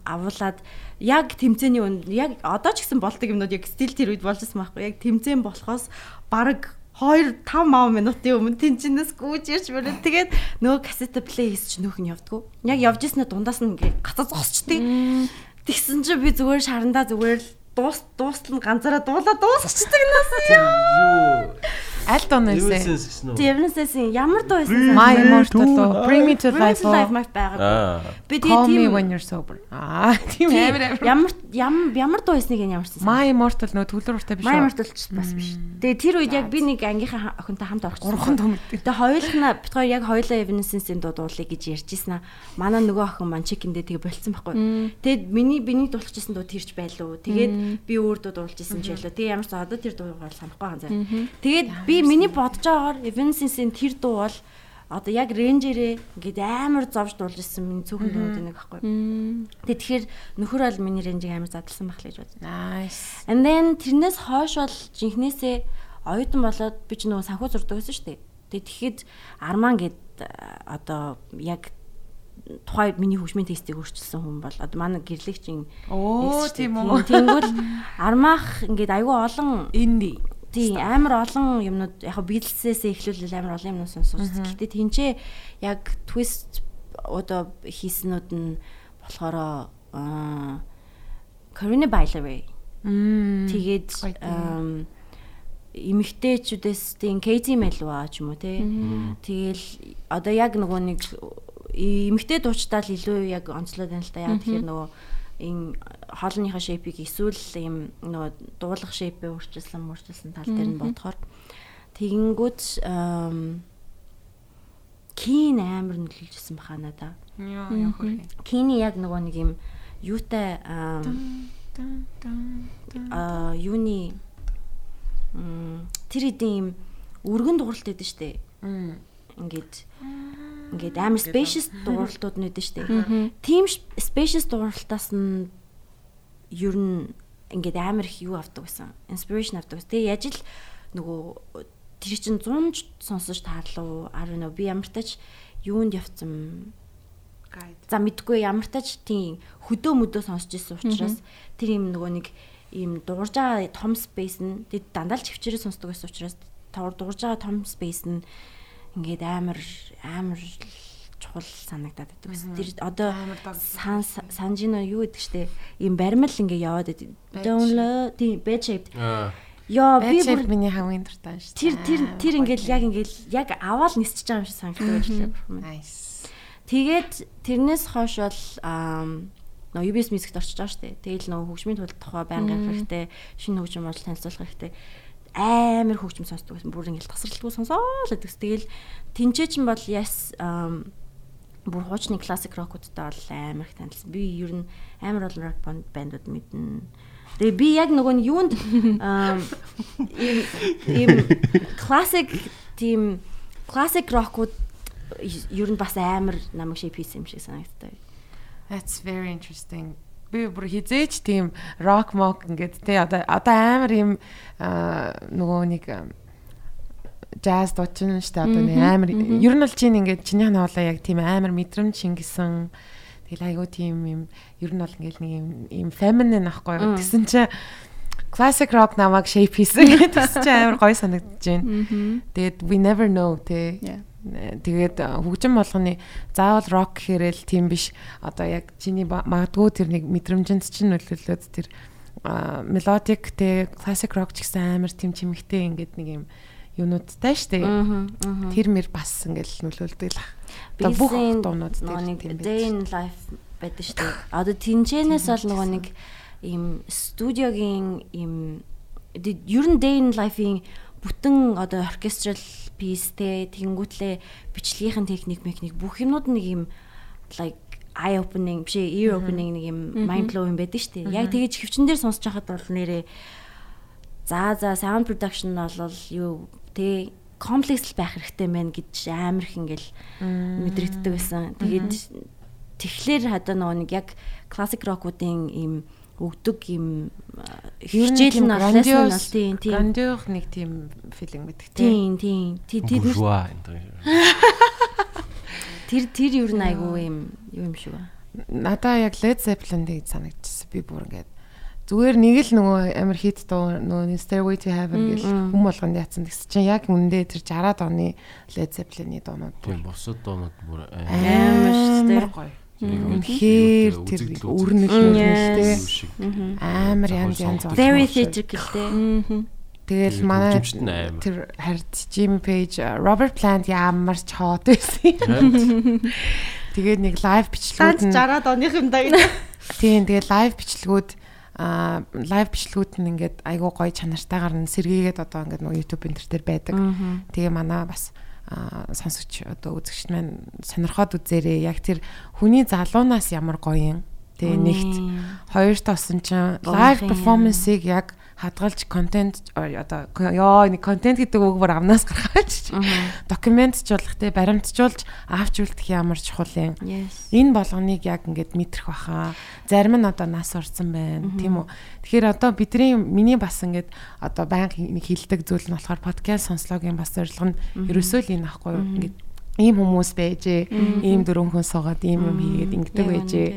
Speaker 1: авуулаад яг тэмцээний үнд яг одоо ч гэсэн болдог юмнууд яг стил тэр үед болж байсан байхгүй яг тэмцээн болохоос баг 2 5 маа минутын өмнө тэнцэнээс гүйж ирж мөрөө тэгээд нөгөө кассета плей хийж нөх нь явдггүй. Яг явж ирснээр дундаас нь ингээ гацаа зогсчтыг тэгсэн чинь би зүгээр шарандаа зүгээр л дуус дуустал нь ганцаараа дуулаа дуусчихдаг нас юу.
Speaker 3: Аль дуу
Speaker 4: үү?
Speaker 1: Evanescence ямар дуу байсан?
Speaker 3: My Immortal уу? Bring Me to Life.
Speaker 1: Life
Speaker 3: уу?
Speaker 1: мах байгаа.
Speaker 4: Аа.
Speaker 1: Би
Speaker 3: Call me
Speaker 1: тийм
Speaker 3: when you're sober. Аа, тийм амар амар.
Speaker 1: ямар ямар дуу байсныг энэ ямарсан.
Speaker 3: My Immortal нөө төлөр уртай биш
Speaker 1: My
Speaker 3: үү?
Speaker 1: Immortal ч бас биш. Тэгээ тэр үед яг би нэг ангийнхаа охинтой хамт орчихсон.
Speaker 3: Гурван төмөртэй.
Speaker 1: Тэгээ хоёулаа бит хоёр яг хоёулаа Evanescence-ийн дуу дуулыг гэж ярьжсэн аа. Манай нөгөө охин маань чекиндээ тэгээ болцсон байхгүй. Тэгээд миний биний дуулчихсан дуу тэрч байлуу. Тэгээд би өөр дуу дуулжсэн ч байлуу. Тэгээ ямар ч одоо тэр дууг бол санахгүй хаан заа. Тэгээд би миний бодож байгаагаар Evanescence-ийн тэр дуу бол одоо яг рейнжерээ ингээд амар зовж дуулж ирсэн миний цөөхөн дуу нэг байхгүй. Тэгээд тэгэхээр нөхөр бол миний рейнжийг амар задлсан байх л гэж бодсон.
Speaker 3: Nice.
Speaker 1: And then тэрнээс хойш бол жинхнээсээ оюутан болоод би ч нөгөө санхүү зурдаг байсан шүү дээ. Тэгээд тэгэхэд Арман гэд а, одоо яг тухайд миний хөгжмийн тестийг өөрчилсөн хүн бол одоо манай гэрлэгчийн
Speaker 3: Оо,
Speaker 1: ex шүү дээ.
Speaker 3: тийм үү?
Speaker 1: Тэнгүүл Армаах ингээд айгүй олон
Speaker 3: Инди.
Speaker 1: Тийм амар олон юмнууд яг Beatles-ээс эхлүүлэл амар олон юмнууд сонссон. Гэтэ тэнцээ яг twist одоо хийснүүд нь болохоор аа Corinne Bailey
Speaker 3: Мм.
Speaker 1: тэгээд эмэгтэйчүүдээс тийм Кейти Мелва ч юм уу те. Тэгэл одоо яг нөгөө нэг эмэгтэй дуучтаа л илүү яг онцлоод байна л да. Яг тэгэхээр нөгөө энэ хоолныхаа шейпийг эсвэл ийм нөгөө дуулах шейпээ өөрчилсөн мөрчилсөн тал дээр нь бодохоор тэгэнгүүт кин амар нөлөөлжсэн баха надаа.
Speaker 3: Яа, яа хөрхи.
Speaker 1: Кини яг нөгөө нэг юм юутай ам, а юуны тэр хэдийн юм өргөн дууралт байдаг штэ. Ингээд ингээд амар spacious дууралтууд нь байдаг штэ. Тийм ш- spacious дууралтаас нь ер нь ингээд амар их юу авдаг гэсэн. Inspiration авдаг. Тэгээ яж л нөгөө тэр чин 100 сонсож таарлуу 10 нөө би ямар тач юунд явцсан
Speaker 3: Гайд.
Speaker 1: За мэдгүй ямар тач тийм хөдөө мөдөө сонсч ирсэн учраас тэр юм нөгөө нэг ийм дуурж байгаа том space нь тэд дандаа л чивчээрээ сонсдог байсан учраас дуурж байгаа том space нь ингээд амар амар чухал санагдаад байдаг. Тэр одоо сан санжино юу гэдэг штэ ийм баримл ингээ яваад байдаг. Download тийм bed shaped. Яа би бүр
Speaker 3: миний хамгийн дуртай шүү.
Speaker 1: тэр тэр тэр ингээл яг ингээл яг аваад нисчихэж байгаа юм шиг санагддаг байлаа. Тэгээд тэрнээс хойш бол нөө UBS мьюзикт орчиж байгаа шүү дээ. Тэгэл нөө хөгжмийн тулд тухай байнга явах хэрэгтэй, шинэ хөгжим болж танилцуулах хэрэгтэй. Амар хөгжим сонсдог байсан. Бүр ингээл тасралтгүй сонсоол гэдэг. Тэгэл тэнцээ чин бол ам бүр хуучны классик рокуудтай бол амар их танилцсан. Би ер нь амар олон рок банд бандууд мэднэ. Тэгээ би яг нөгөө нь юунд ийм классик тийм классик рокууд ер нь бас амар намайг шип хийсэн юм шиг санагддаг.
Speaker 3: That's very interesting. Би бүр хизээч тийм rock mock ингээд тий одоо одоо амар юм нөгөө нэг jazz дуучин штэ одоо нэг амар ер нь бол чинь ингээд чиний ханаалаа яг тийм амар мэдрэмж шингэсэн. Тэгэл айгуу тийм юм ер нь бол ингээд нэг юм юм feminine ахгүй юу? Тэгсэн чи classic rock намайг shape хийсэн. Гэсэн чи амар гоё санагдаж байна. Тэгээд we never know тий. Тэгээд э, хөгжим болгоны заавал рок гэхэрэл тийм биш. Одоо яг чиний магадгүй тэр нэг мэдрэмжинд чинь нөлөөлөөд тэр мелодик те классик рок ч гэсэн амар тийм чимэгтэй ингээд нэг юм юунуудтай штэ. Тэр мэр бас ингээд нөлөөлдөг л. Одоо бүх дуунууд тийм
Speaker 1: day
Speaker 3: байж.
Speaker 1: in life байдаг шүү дээ. Одоо тэнцэнээс бол нөгөө нэг ийм студиогийн ийм ер нь day in life-ийн бүтэн одоо оркестрал piece те тэнгүүтлээ бичлэгийнхэн техник механик бүх юмнууд нэг ийм like eye opening биш ear opening нэг юм mind blowing байдаг шүү дээ. Яг тэгэж хөвчөн дээр сонсож байхад бол нэрээ За за sound production бол юу тэ комплекс л байх хэрэгтэй мэн гэж амар их ингээл мэдрэгддэг байсан. Тэгээд тэгэхээр хадаа нөгөө нэг яг классик рокуудын ийм өгдөг ийм хичээл нь lesson нь бол тийм тийм
Speaker 3: грандиох нэг тийм филинг байдаг
Speaker 1: тийм
Speaker 3: тийм.
Speaker 1: тийм тий- тий- тэр
Speaker 4: энэ.
Speaker 1: тэр тэр юу н айгу юм юу юм шиг байна.
Speaker 3: Надаа яг Led Zeppelin гэж санагдчихсан. Би бүр ингээд зүгээр нэг л нөгөө амар хит дуу нөгөө нэг Stairway to Heaven гэх хүм болгонд яатсан гэсэн чинь яг үндэ тэр 60-аад оны Led Zeppelin-ы дуунууд
Speaker 4: Тийм бусад доонод бүр
Speaker 1: Амар шүү дээ.
Speaker 3: гоё.
Speaker 4: Үнэхээр
Speaker 3: тэр өрнөл
Speaker 1: Yes.
Speaker 3: өрнөлтэй амар янз янз
Speaker 1: Very theatrical те.
Speaker 3: Тэгэл манай тэр хард Jimmy Page, Robert Plant ямар ч хот байсан. Тэгээд нэг лайв бичлэгүүд
Speaker 1: нь 60-аад оных юм да гэж.
Speaker 3: Тийм тэгээд лайв бичлэгүүд а лайв бичлэгүүд нь ингээд айгуу гоё чанартайгаар нь сэргийгээд одоо ингээд нөгөө YouTube энэ төр байдаг. Тэгээ манай бас сонсогч одоо үзэгчд маань сонирхоод үзээрэй. Яг тэр хүний залуунаас ямар гоё юм. Тэгээ нэгт хоёрт осон чинь лайв перформансыг яг хадгалж контент одоо ёо нэг контент гэдэг үг бүр амнаас гаргаач. Документжуулах те баримтжуулж авч үлдэх ямар чухал юм. Энэ болгоныг яг ингээд мэдрэх баха. Зарим нь одоо нас орсон байна. Тийм үү. Тэгэхээр одоо бидний миний бас ингээд одоо байнга нэг хилдэг зүйл нь болохоор подкаст сонслогийн бас зорилго нь ерөөсөө л энэ ахгүй. Ингээд ийм хүмүүс байжээ. Ийм дөрвөн хүн суугаад ийм юм хийгээд ингэдэг байжээ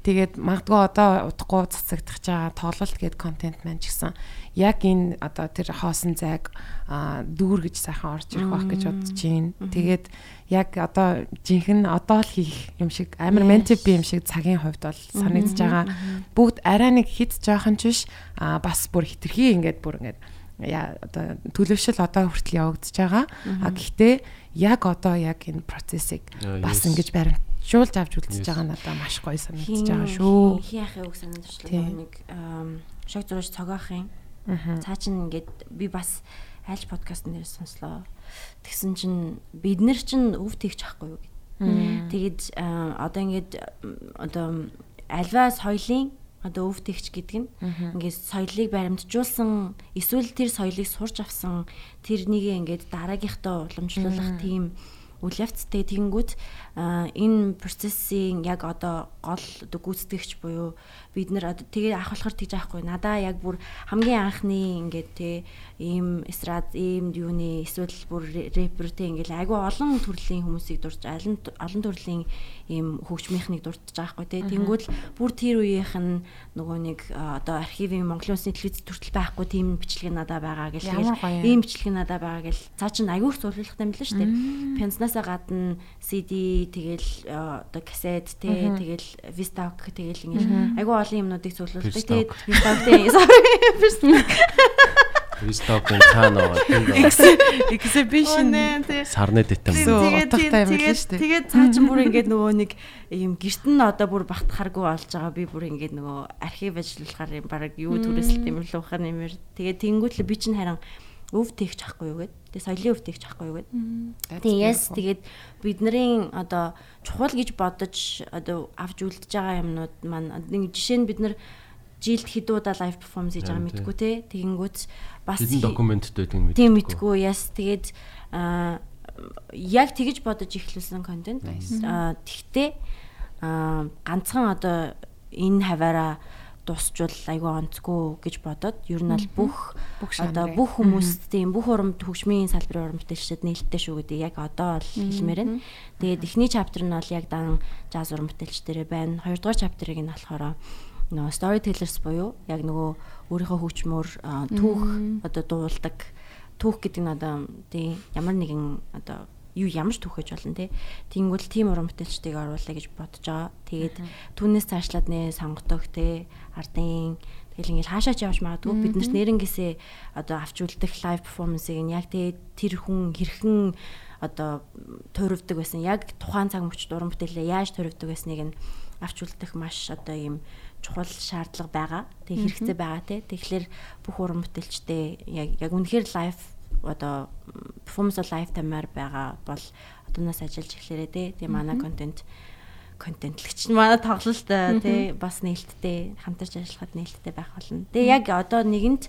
Speaker 3: Тэгээд магадгүй одоо удахгүй цацагдах чагаа тоглолт гээд контент маань ч гэсэн яг энэ одоо тэр хоосон зайг дүүр гэж сайхан орж ирэх байх гэж бодож байна. Тэгээд яг одоо жинхэнэ одоо л хийх юм шиг амар ментив би юм шиг цагийн хувьд бол санагдаж байгаа. Бүгд арай нэг хит жоохон ч биш а бас бүр хитрхи ингээд бүр ингээд яа одоо төлөвшил одоо хүртэл явагдаж байгаа. А гэхдээ яг одоо яг энэ процессыг бас ингэж баримт шуулж авч үлдчихэж байгаа надаа маш гоё санагдаж байгаа шүү.
Speaker 1: Хий яхаа үг санагдчихлаа нэг шог зурж цогоохын. Цаа чин ингээд би бас айлч подкастн дээр сонслоо. Тэгсэн чинь бид нар чин өв тэгч ахгүй юу гэд. Тэгээд одоо ингээд одоо альва соёлын одоо өв тэгч гэдэг нь ингээд соёлыг баримтжуулсан эсвэл тэр соёлыг сурч авсан тэрнийг ингээд дараагийнхтаа уламжлуулах тийм үйл явцтай тэгэнгүүт энэ процессын яг одоо гол гүйцэтгэгч буюу бид нар одоо тэгээ ах болохоор тэгж аахгүй надаа яг бүр хамгийн анхны ингээд те ийм эсрад ийм юуны эсвэл бүр рэпертэй ингээд айгүй олон төрлийн хүмүүсийг дурж олон олон төрлийн ийм хөгжмийнхнийг дурдж байгаа хгүй те. Тэнгүүд л бүр тэр үеийнх нь нөгөө нэг одоо архивын Монголын улсын телевиз төртөл байхгүй тийм бичлэг надаа байгаа гэл ийм бичлэг надаа байгаа гэл цаа чин айгүй их зурлуулахтай юм л шүү дээ. Пенснасаа гадна CD тэгэл одоо касет те тэгэл Vistок тэгэл ингээл айгүй олон юмнуудыг зөвлөлдөг. Тэгээд Vistок-тэй sorry.
Speaker 4: Vistок-ын цаана
Speaker 3: exhibition
Speaker 4: сарны дэтэм
Speaker 3: утгатай юм л шүү дээ.
Speaker 1: Тэгээд цаачин бүр ингээд нөгөө нэг юм гэрт нь одоо бүр багтахааргүй болж байгаа. Би бүр ингээд нөгөө архив ажиллуулахаар юм баг юу түрээсэлт юм л ухаан нэмэр. Тэгээд тэнгуүтлээ би чинь харин өв тэгч ахгүй юу гэд. Тэгээ соёлын өв тэгч ахгүй юу гэд. Тэгээ яс тэгээд бидний одоо чухал гэж бодож одоо авч үлдэж байгаа юмнууд маань нэг жишээ нь бид нар жилд хэд удаа лайв перформанс хийж байгаа мэдгүй те. Тэгэнгүүт бас
Speaker 4: хэдэн документтэй гэдэг мэдгүй.
Speaker 1: Тийм мэдгүй яс тэгээд аа яг тэгж бодож ихлүүлсэн контент. Аа тэгтээ аа ганцхан одоо энэ хаваараа дусчвал айгүй онцгүй гэж бодоод ер нь бол бүх одоо бүх хүмүүст тийм бүх урамд хөгжмийн салбарын уран бүтээлчдэд нээлттэй шүү гэдэг яг одоо бол хэлмээр байна. Тэгээд эхний чаптер нь бол яг дан жаз уран бүтээлчдэрээ байна. Хоёрдугаар чаптерыг нь болохоор нөгөө storytellers буюу яг нөгөө өөрийнхөө хөгжмөөр түүх одоо дуулдаг. Түүх гэдэг нь одоо тийм ямар нэгэн одоо юу ямар ч түүхэж болно те. Тэнгүүл тийм уран бүтээлчдийг оруулъя гэж бодож байгаа. Тэгээд түүнээс цаашлаад нэ сонгодог те ардын тэгэл ингээл хаашаач явж магадгүй бид нарт нэрнгээсээ одоо авч үлдэх лайв перформансыг нь яг тэгээд тэр хүн хэрхэн одоо туйрвдаг байсан яг тухайн цаг мөчд уран бүтээлээ яаж туйрвдаг байсныг нь авч үлдэх маш одоо ийм чухал шаардлага байгаа. Тэг хэрэгцээ байгаа те. Тэгэхээр бүх уран бүтээлчтэй яг яг үнэхээр лайв одоо performance lifetime-аар байгаа бол одоноос ажиллаж эхлээрээ те. Тэгээ манай контент контентлагч манай тоглолт тий бас нээлттэй хамтарч ажиллахад нээлттэй байх болно. Тэгээ яг одоо нэгэнт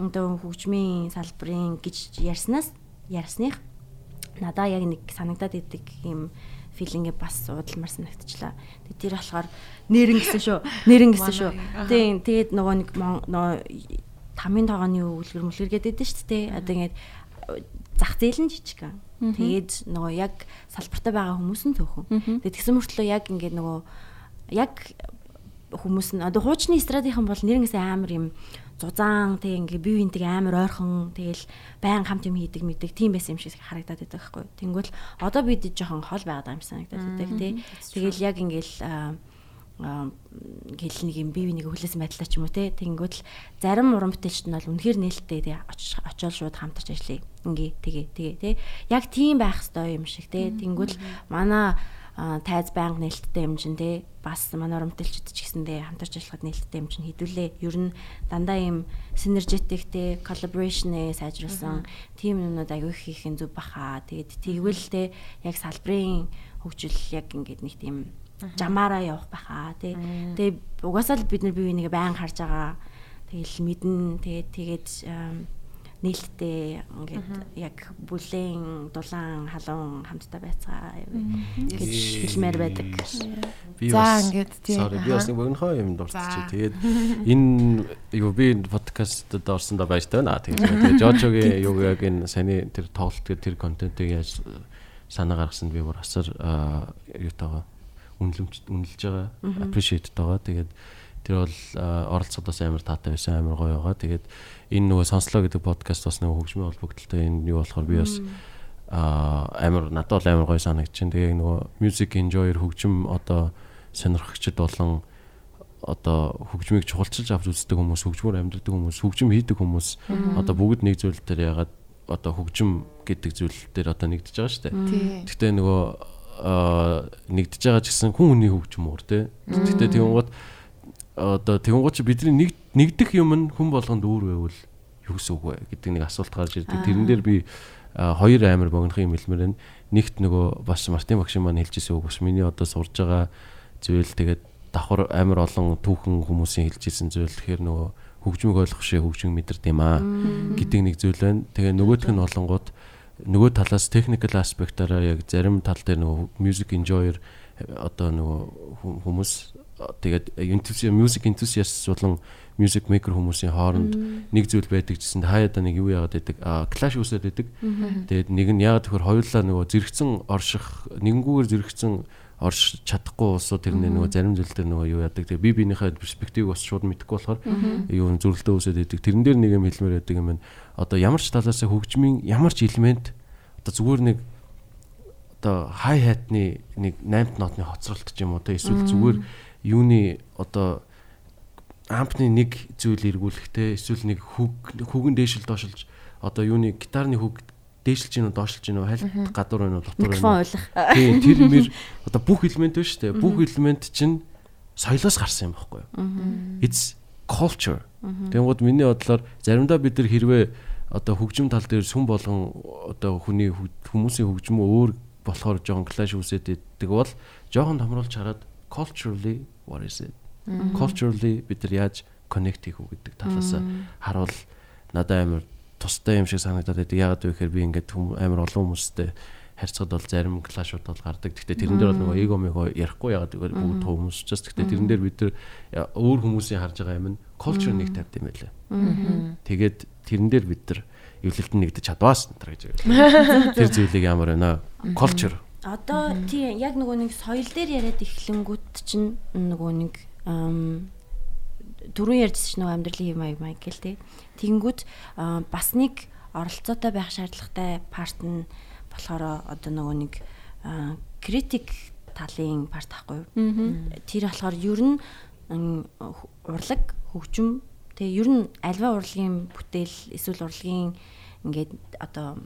Speaker 1: одоо хөгжмийн салбарын гэж ярьснаас ярьсных надаа яг нэг санагдаад идэг юм филингээ бас уудалмар санагдчихлаа. Тэгээ тэр болохоор нэрэн гэсэн шүү. Нэрэн гэсэн шүү. Тийм тэгээд нөгөө нэг тамийн тоогооны үлгэр мүлгэр гэдэг шүү дээ. Одоо ингээд зах зээл нь жижиг. Тэгээд нөгөө яг салбартаа байгаа хүмүүс нь төөхөн. Тэгээд тэгсэн мөртлөө яг ингээд нөгөө яг хүмүүс нь одоо хуучны эстрадийнхан бол нэрнээс амар юм зузаан тэг ингээ бие биентэй амар ойрхон тэгэл байн хамт юм хийдэг мэддэг тийм байсан юм шиг харагдаад байдаг байхгүй. Тэнгүүл одоо бид жоохон хол байгаад байгаа юм санагдаад байдаг тий. Тэгэл яг ингээл гэл нэг юм бие бинийг хүлээсэн байдлаа ч юм уу те. Тэгэнгүүт л зарим уран бүтээлчд нь бол үнэхээр нээлттэй те очиод шууд хамтарч ажиллая. Ингээ тэгээ тэгээ те. Яг тийм байх хэвээр юм шиг те. Тэгэнгүүт л манай тайз байнга нээлттэй юм чин те. Бас манай уран бүтээлчд ч гэсэндээ хамтарч ажиллахад нээлттэй юм чин хэдүүлээ. Ер нь дандаа юм синержетик те collaboration ээ сайжруулсан тийм юмнууд аягүй хийх зүг баха. Тэгээд тэгвэл те яг салбарын хөгжил яг ингээд нэг тийм жамаараа явах байхаа тий. Тэгээ угаасаа л бид нар бие бинийгээ байн харж байгаа. Тэгэл мэднэ тэгээд тэгээд нээлттэй ингээд яг бүлээн дулаан халуун хамтдаа байцгаа гэж хэлмээр байдаг.
Speaker 3: Би за ингээд
Speaker 4: тий. Sorry би бас нэг богинохоо юм дурдчих. Тэгээд энэ юу би подкастад орсондоо баяртай байна. Тэгээд Жожогийн юу яг энэ саний тэр тоглолт тэр контентыг яаж санаа гаргасанд би бүр асар юутайгаа үнэлэмж үнэлж байгаа appreciate байгаа. Тэгээд тэр бол оролцоход бас амар таатай байсан амар гоё байгаа. Тэгээд энэ нөгөө сонслоо гэдэг подкаст бас нөгөө хөгжмийн холбогдлолтой энэ юу болохоор би бас а амар надад бол амар гоё санагдчихэв. Тэгээ нөгөө music enjoyer хөгжим одоо сонирхогчд болон одоо хөгжмийг чухалчилж авч үздэг хүмүүс, хөгжмөр амьдардаг хүмүүс, хөгжим хийдэг хүмүүс одоо бүгд нэг зүйл дээр ягаад одоо хөгжим гэдэг зүйл дээр одоо нэгдэж байгаа шүү дээ. Гэхдээ нөгөө нэгдэж байгаа ч гэсэн хүн хүний хөгжим уур тий. Гэхдээ тэгэнгუთ одоо тэгэнгуут чи бидний нэг нэгдэх юм нь хүн болгонд өөр байвал юу гэсэн үг вэ гэдэг нэг асуулт гарч ирдэг. Тэрэн дээр би хоёр амар богинох юм хэлмээр байна. Нэгт нөгөө бас Мартин багш маань хэлжсэн үг бас миний одоо сурж байгаа зүйл тэгээд давхар амар олон түүхэн хүмүүсийн хэлжсэн зүйл тэгэхээр нөгөө хөгжмөг ойлгох шиг хөгжмөг мэдэрд юм аа гэдэг нэг зүйл байна. Тэгээ нөгөөх нь болонгууд нөгөө талаас technical аспектаараа яг зарим тал дээр нөгөө music enjoyer одоо нөгөө хүмүүс тэгээд music enthusiast болон music maker хүмүүсийн хооронд нэг зүйл байдаг гэсэн хаяада нэг юу яагаад байдаг? Clash үүсээд байдаг. Тэгээд нэг нь яагаад тэгэхээр хоёулаа нөгөө зэрэгцэн орших нэгнгүүгээр зэрэгцэн орш чадахгүй улсууд тэрний нөгөө зарим зүйл дээр нөгөө юу яадаг. Тэгээ би биенийхээ перспективийг бас шууд мэдэхгүй болохоор юу зүрхлдөө үсээд байдаг. Тэрэн дээр нэг юм хэлмээр байдаг юм байна. Одоо ямар ч талаас хөгжмийн ямар ч элемент одоо зүгээр нэг одоо хай хайтны нэг 8 нотны хоцролт ч юм уу те эсвэл зүгээр юуны одоо ампны нэг зүйл эргүүлэхтэй эсвэл нэг хөг хөгөн дээшил доошилж одоо юуны гитарны хөг дээшилж гинөө доошлж гинөө хайлт гадуур байна уу дотор
Speaker 1: байна уу?
Speaker 4: тийм тэр мэр одоо бүх элемент байна шүү дээ. Бүх элемент чинь соёлоос гарсан юм байхгүй юу? It's culture. Тэгмүүд миний бодлоор заримдаа бид нар хэрвээ одоо хөгжим тал дээр сүм болгон одоо хүний хүмүүсийн хөгжмөө өөр болохоор жоохон clash үүсээд иддэг бол жоохон томруулж хараад culturally what is it? Culturally бид нар яаж connect хийх үү гэдэг талаас харуул надад амар тустай юм шиг санагдаад байдаг. Яагаад вэ гэхээр би ингээд амар олон хүмүүстэй харьцаад бол зарим клашууд бол гардаг. Гэхдээ тэрэн дээр бол нөгөө эго мего ярихгүй яагаад гэвэл бүгд хүмүүс ч бас гэхдээ тэрэн дээр бид нар өөр хүмүүсийн харж байгаа юм нь culture нэг тавьд юм байлаа. Тэгээд тэрэн дээр бид нар эвлэлтэн нэгдэж чадваас энэ гэж. Тэр зүйлийг ямар байна? Culture.
Speaker 1: Одоо тий яг нөгөө нэг соёл дээр яриад эхлэнгүүт чинь нөгөө нэг дөрөв ярьжсэн нөгөө амьдралын юм аяг маяг гэл тий. Тэгэнгүүт бас нэг оролцоотой байх шаардлагатай парт нь болохоор одоо нөгөө нэг критик талын парт ахгүй. Тэр болохоор ер нь урлаг хөгжим тэгээ ер нь альва урлагийн бүтээл эсвэл урлагийн ингээд одоо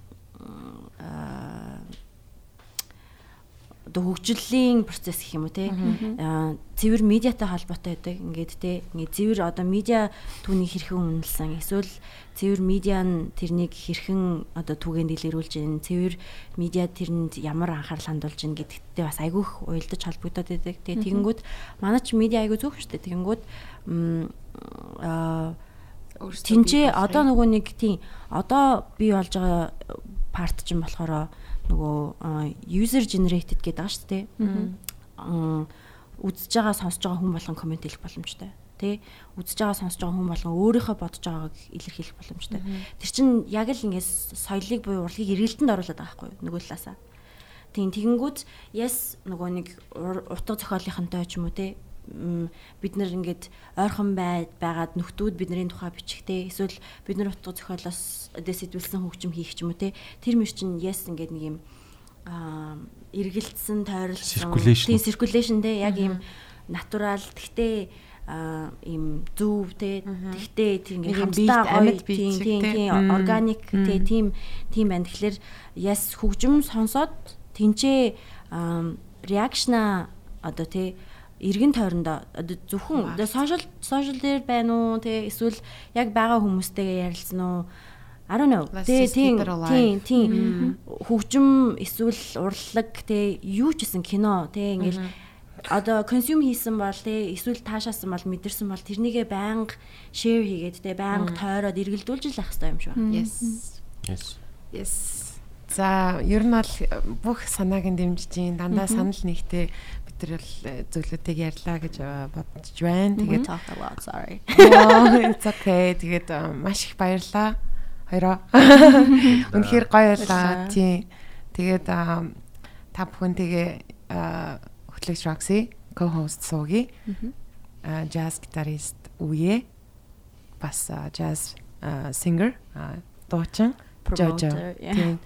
Speaker 1: одоо хөгжлийн процесс гэх юм уу те. Цэвэр медиатай холбоотой байдаг. Ингээд те ингээд цэвэр одоо медиа түүнийг хэрхэн үнэлсэн. Эсвэл цэвэр медиа нь тэрнийг хэрхэн одоо түгээн дэлгэрүүлж гин цэвэр медиа тэрэнд ямар анхаарал хандуулж гин гэдэгтээ бас айгүйх уялдаж холбогдоод байдаг. Тэгээ тэгэнгүүт манай ч медиа айгүй шүү дээ. Тэгэнгүүт аа тэнцээ одоо нөгөө нэг тийм одоо би болж байгаа парт чинь болохоор нөгөө user generated гэдэг байгаа шүү дээ. Аа үзэж байгаа сонсож байгаа хүн болгон комент хэлэх боломжтой. Тэ үзэж байгаа сонсож байгаа хүн болгон өөрийнхөө бодож байгааг илэрхийлэх боломжтой. Тэр чинь яг л ингээс соёлыг буюу урлагийг эргэлтэнд оруулаад байгаа юу нөгөө талаасаа. Тийм тэгэнгүүт yes нөгөө нэг утга зохиолынхонтой ч юм уу те бид нар ингээд ойрхон байгаад нөхдүүд бидний тухай бичихтэй. Эсвэл бид нар утга зохиолоос дэсэтвэлсэн хөгжим хийх ч юм уу те. Тэр мөр чинь yes ингээд нэг юм аа эргэлдсэн тойролцсон.
Speaker 4: Тийм
Speaker 1: circulation те. Яг ийм натурал тэгтээ а им зүв те. Тэгтээ тийм ингээ хамтдаа тийм тийм тийм органик те. Тийм тийм байна. Тэгэхээр яс хөгжим сонсоод тэнцээ реакшна одоо те эргэн тойрондоо. Зөвхөн сошиал сошиал дээр байна уу? Те эсвэл яг байгаа хүмүүстэйгээ ярилцсан уу? I don't know. Тэ тийм тийм тийм. Хөгжим эсвэл урлаг те юу ч гэсэн кино те ингээл одоо консюм хийсэн бол те эсвэл таашаасан бол мэдэрсэн бол тэрнийгээ байнга шеэр хийгээд те байнга тойроод эргэлдүүлж л ах хэрэгтэй юм шиг байна.
Speaker 3: Yes.
Speaker 4: Yes.
Speaker 3: Yes. За ер нь бол бүх санааг нь дэмжиж дандаа санал нэгтэй бол э, зөвлөдийг ярьлаа гэж э, бодож байна. Тэгээд
Speaker 1: sorry.
Speaker 3: It's okay. Тэгээд э, маш их баярлаа. Хоёроо. Үнэхээр гоё байлаа. Тийм. Тэгээд та бүхэн тэгээ хөтлөгч Roxy, co-host Соги, а jazz guitarist Уе, бас jazz singer, дуучин
Speaker 1: Promoter, yeah.
Speaker 3: Тийм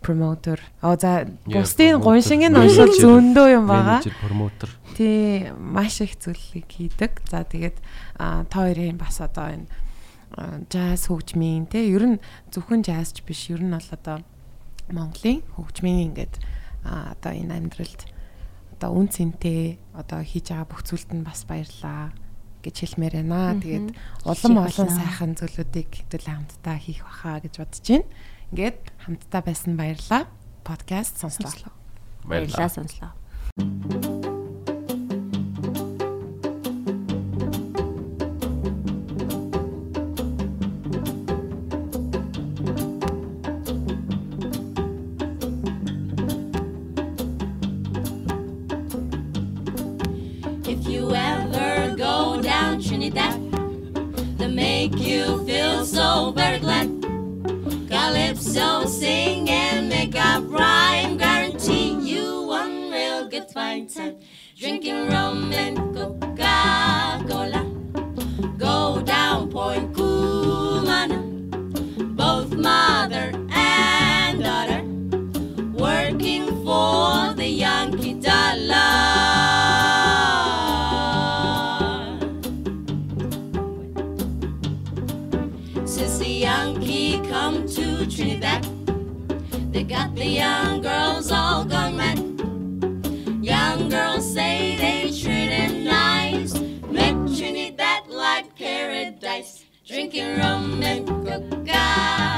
Speaker 3: промотер. Аа за бусдын гуншиг нь уншил зөндөө юм байгаа.
Speaker 4: Менежер, промотер.
Speaker 3: Тий, маш их зүйлийг хийдэг. За тэгээд та хоёрын бас одоо энэ jazz хөгжмийн тий ер нь зөвхөн jazzч биш ер нь бол одоо Монголын хөгжмийн ингээд одоо энэ амьдралд одоо үн цэнтэй одоо хийж байгаа бүх зүйлд нь бас баярлаа гэж хэлмээр байна. Тэгээд улам олон сайхан зүйлүүдийг хэдүүлээ хамтдаа хийх баха гэж бодож байна. Ингээд хамтдаа байсан баярлаа. Подкаст сонслоо.
Speaker 1: Баярлалаа сонслоо.
Speaker 6: If you ever go down Trinidad, they make you feel so very glad. Calypso sing and make up rhyme, guarantee you one real good fine time. Drinking rum and Coca-Cola, go down Point Cumana, both mother got the young girls all gone mad. Young girls say they treat him nice, make Trinidad like paradise. Drinking rum and Coca-Cola,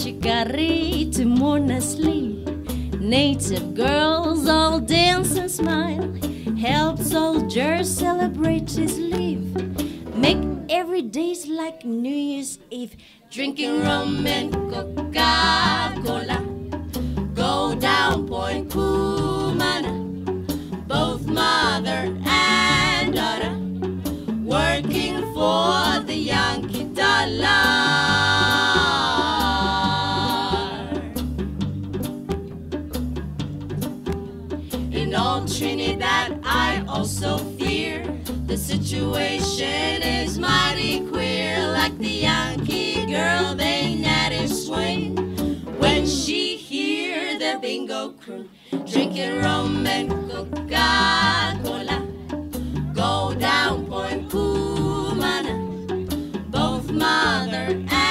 Speaker 6: Chicari to Monasley, native girls all dance and smile. Help soldiers celebrate his leave. Make every day's like New Year's Eve. Drinking rum and Coca-Cola. Go down Point Cumana. Both mother and daughter. Working for the Yankee dollar. In all Trinidad, I also fear the situation is mighty queer. Like the Yankee girl, they natty swing when she hear the bingo crew drinking rum and Coca-Cola. Go down Point Kumana, both mother and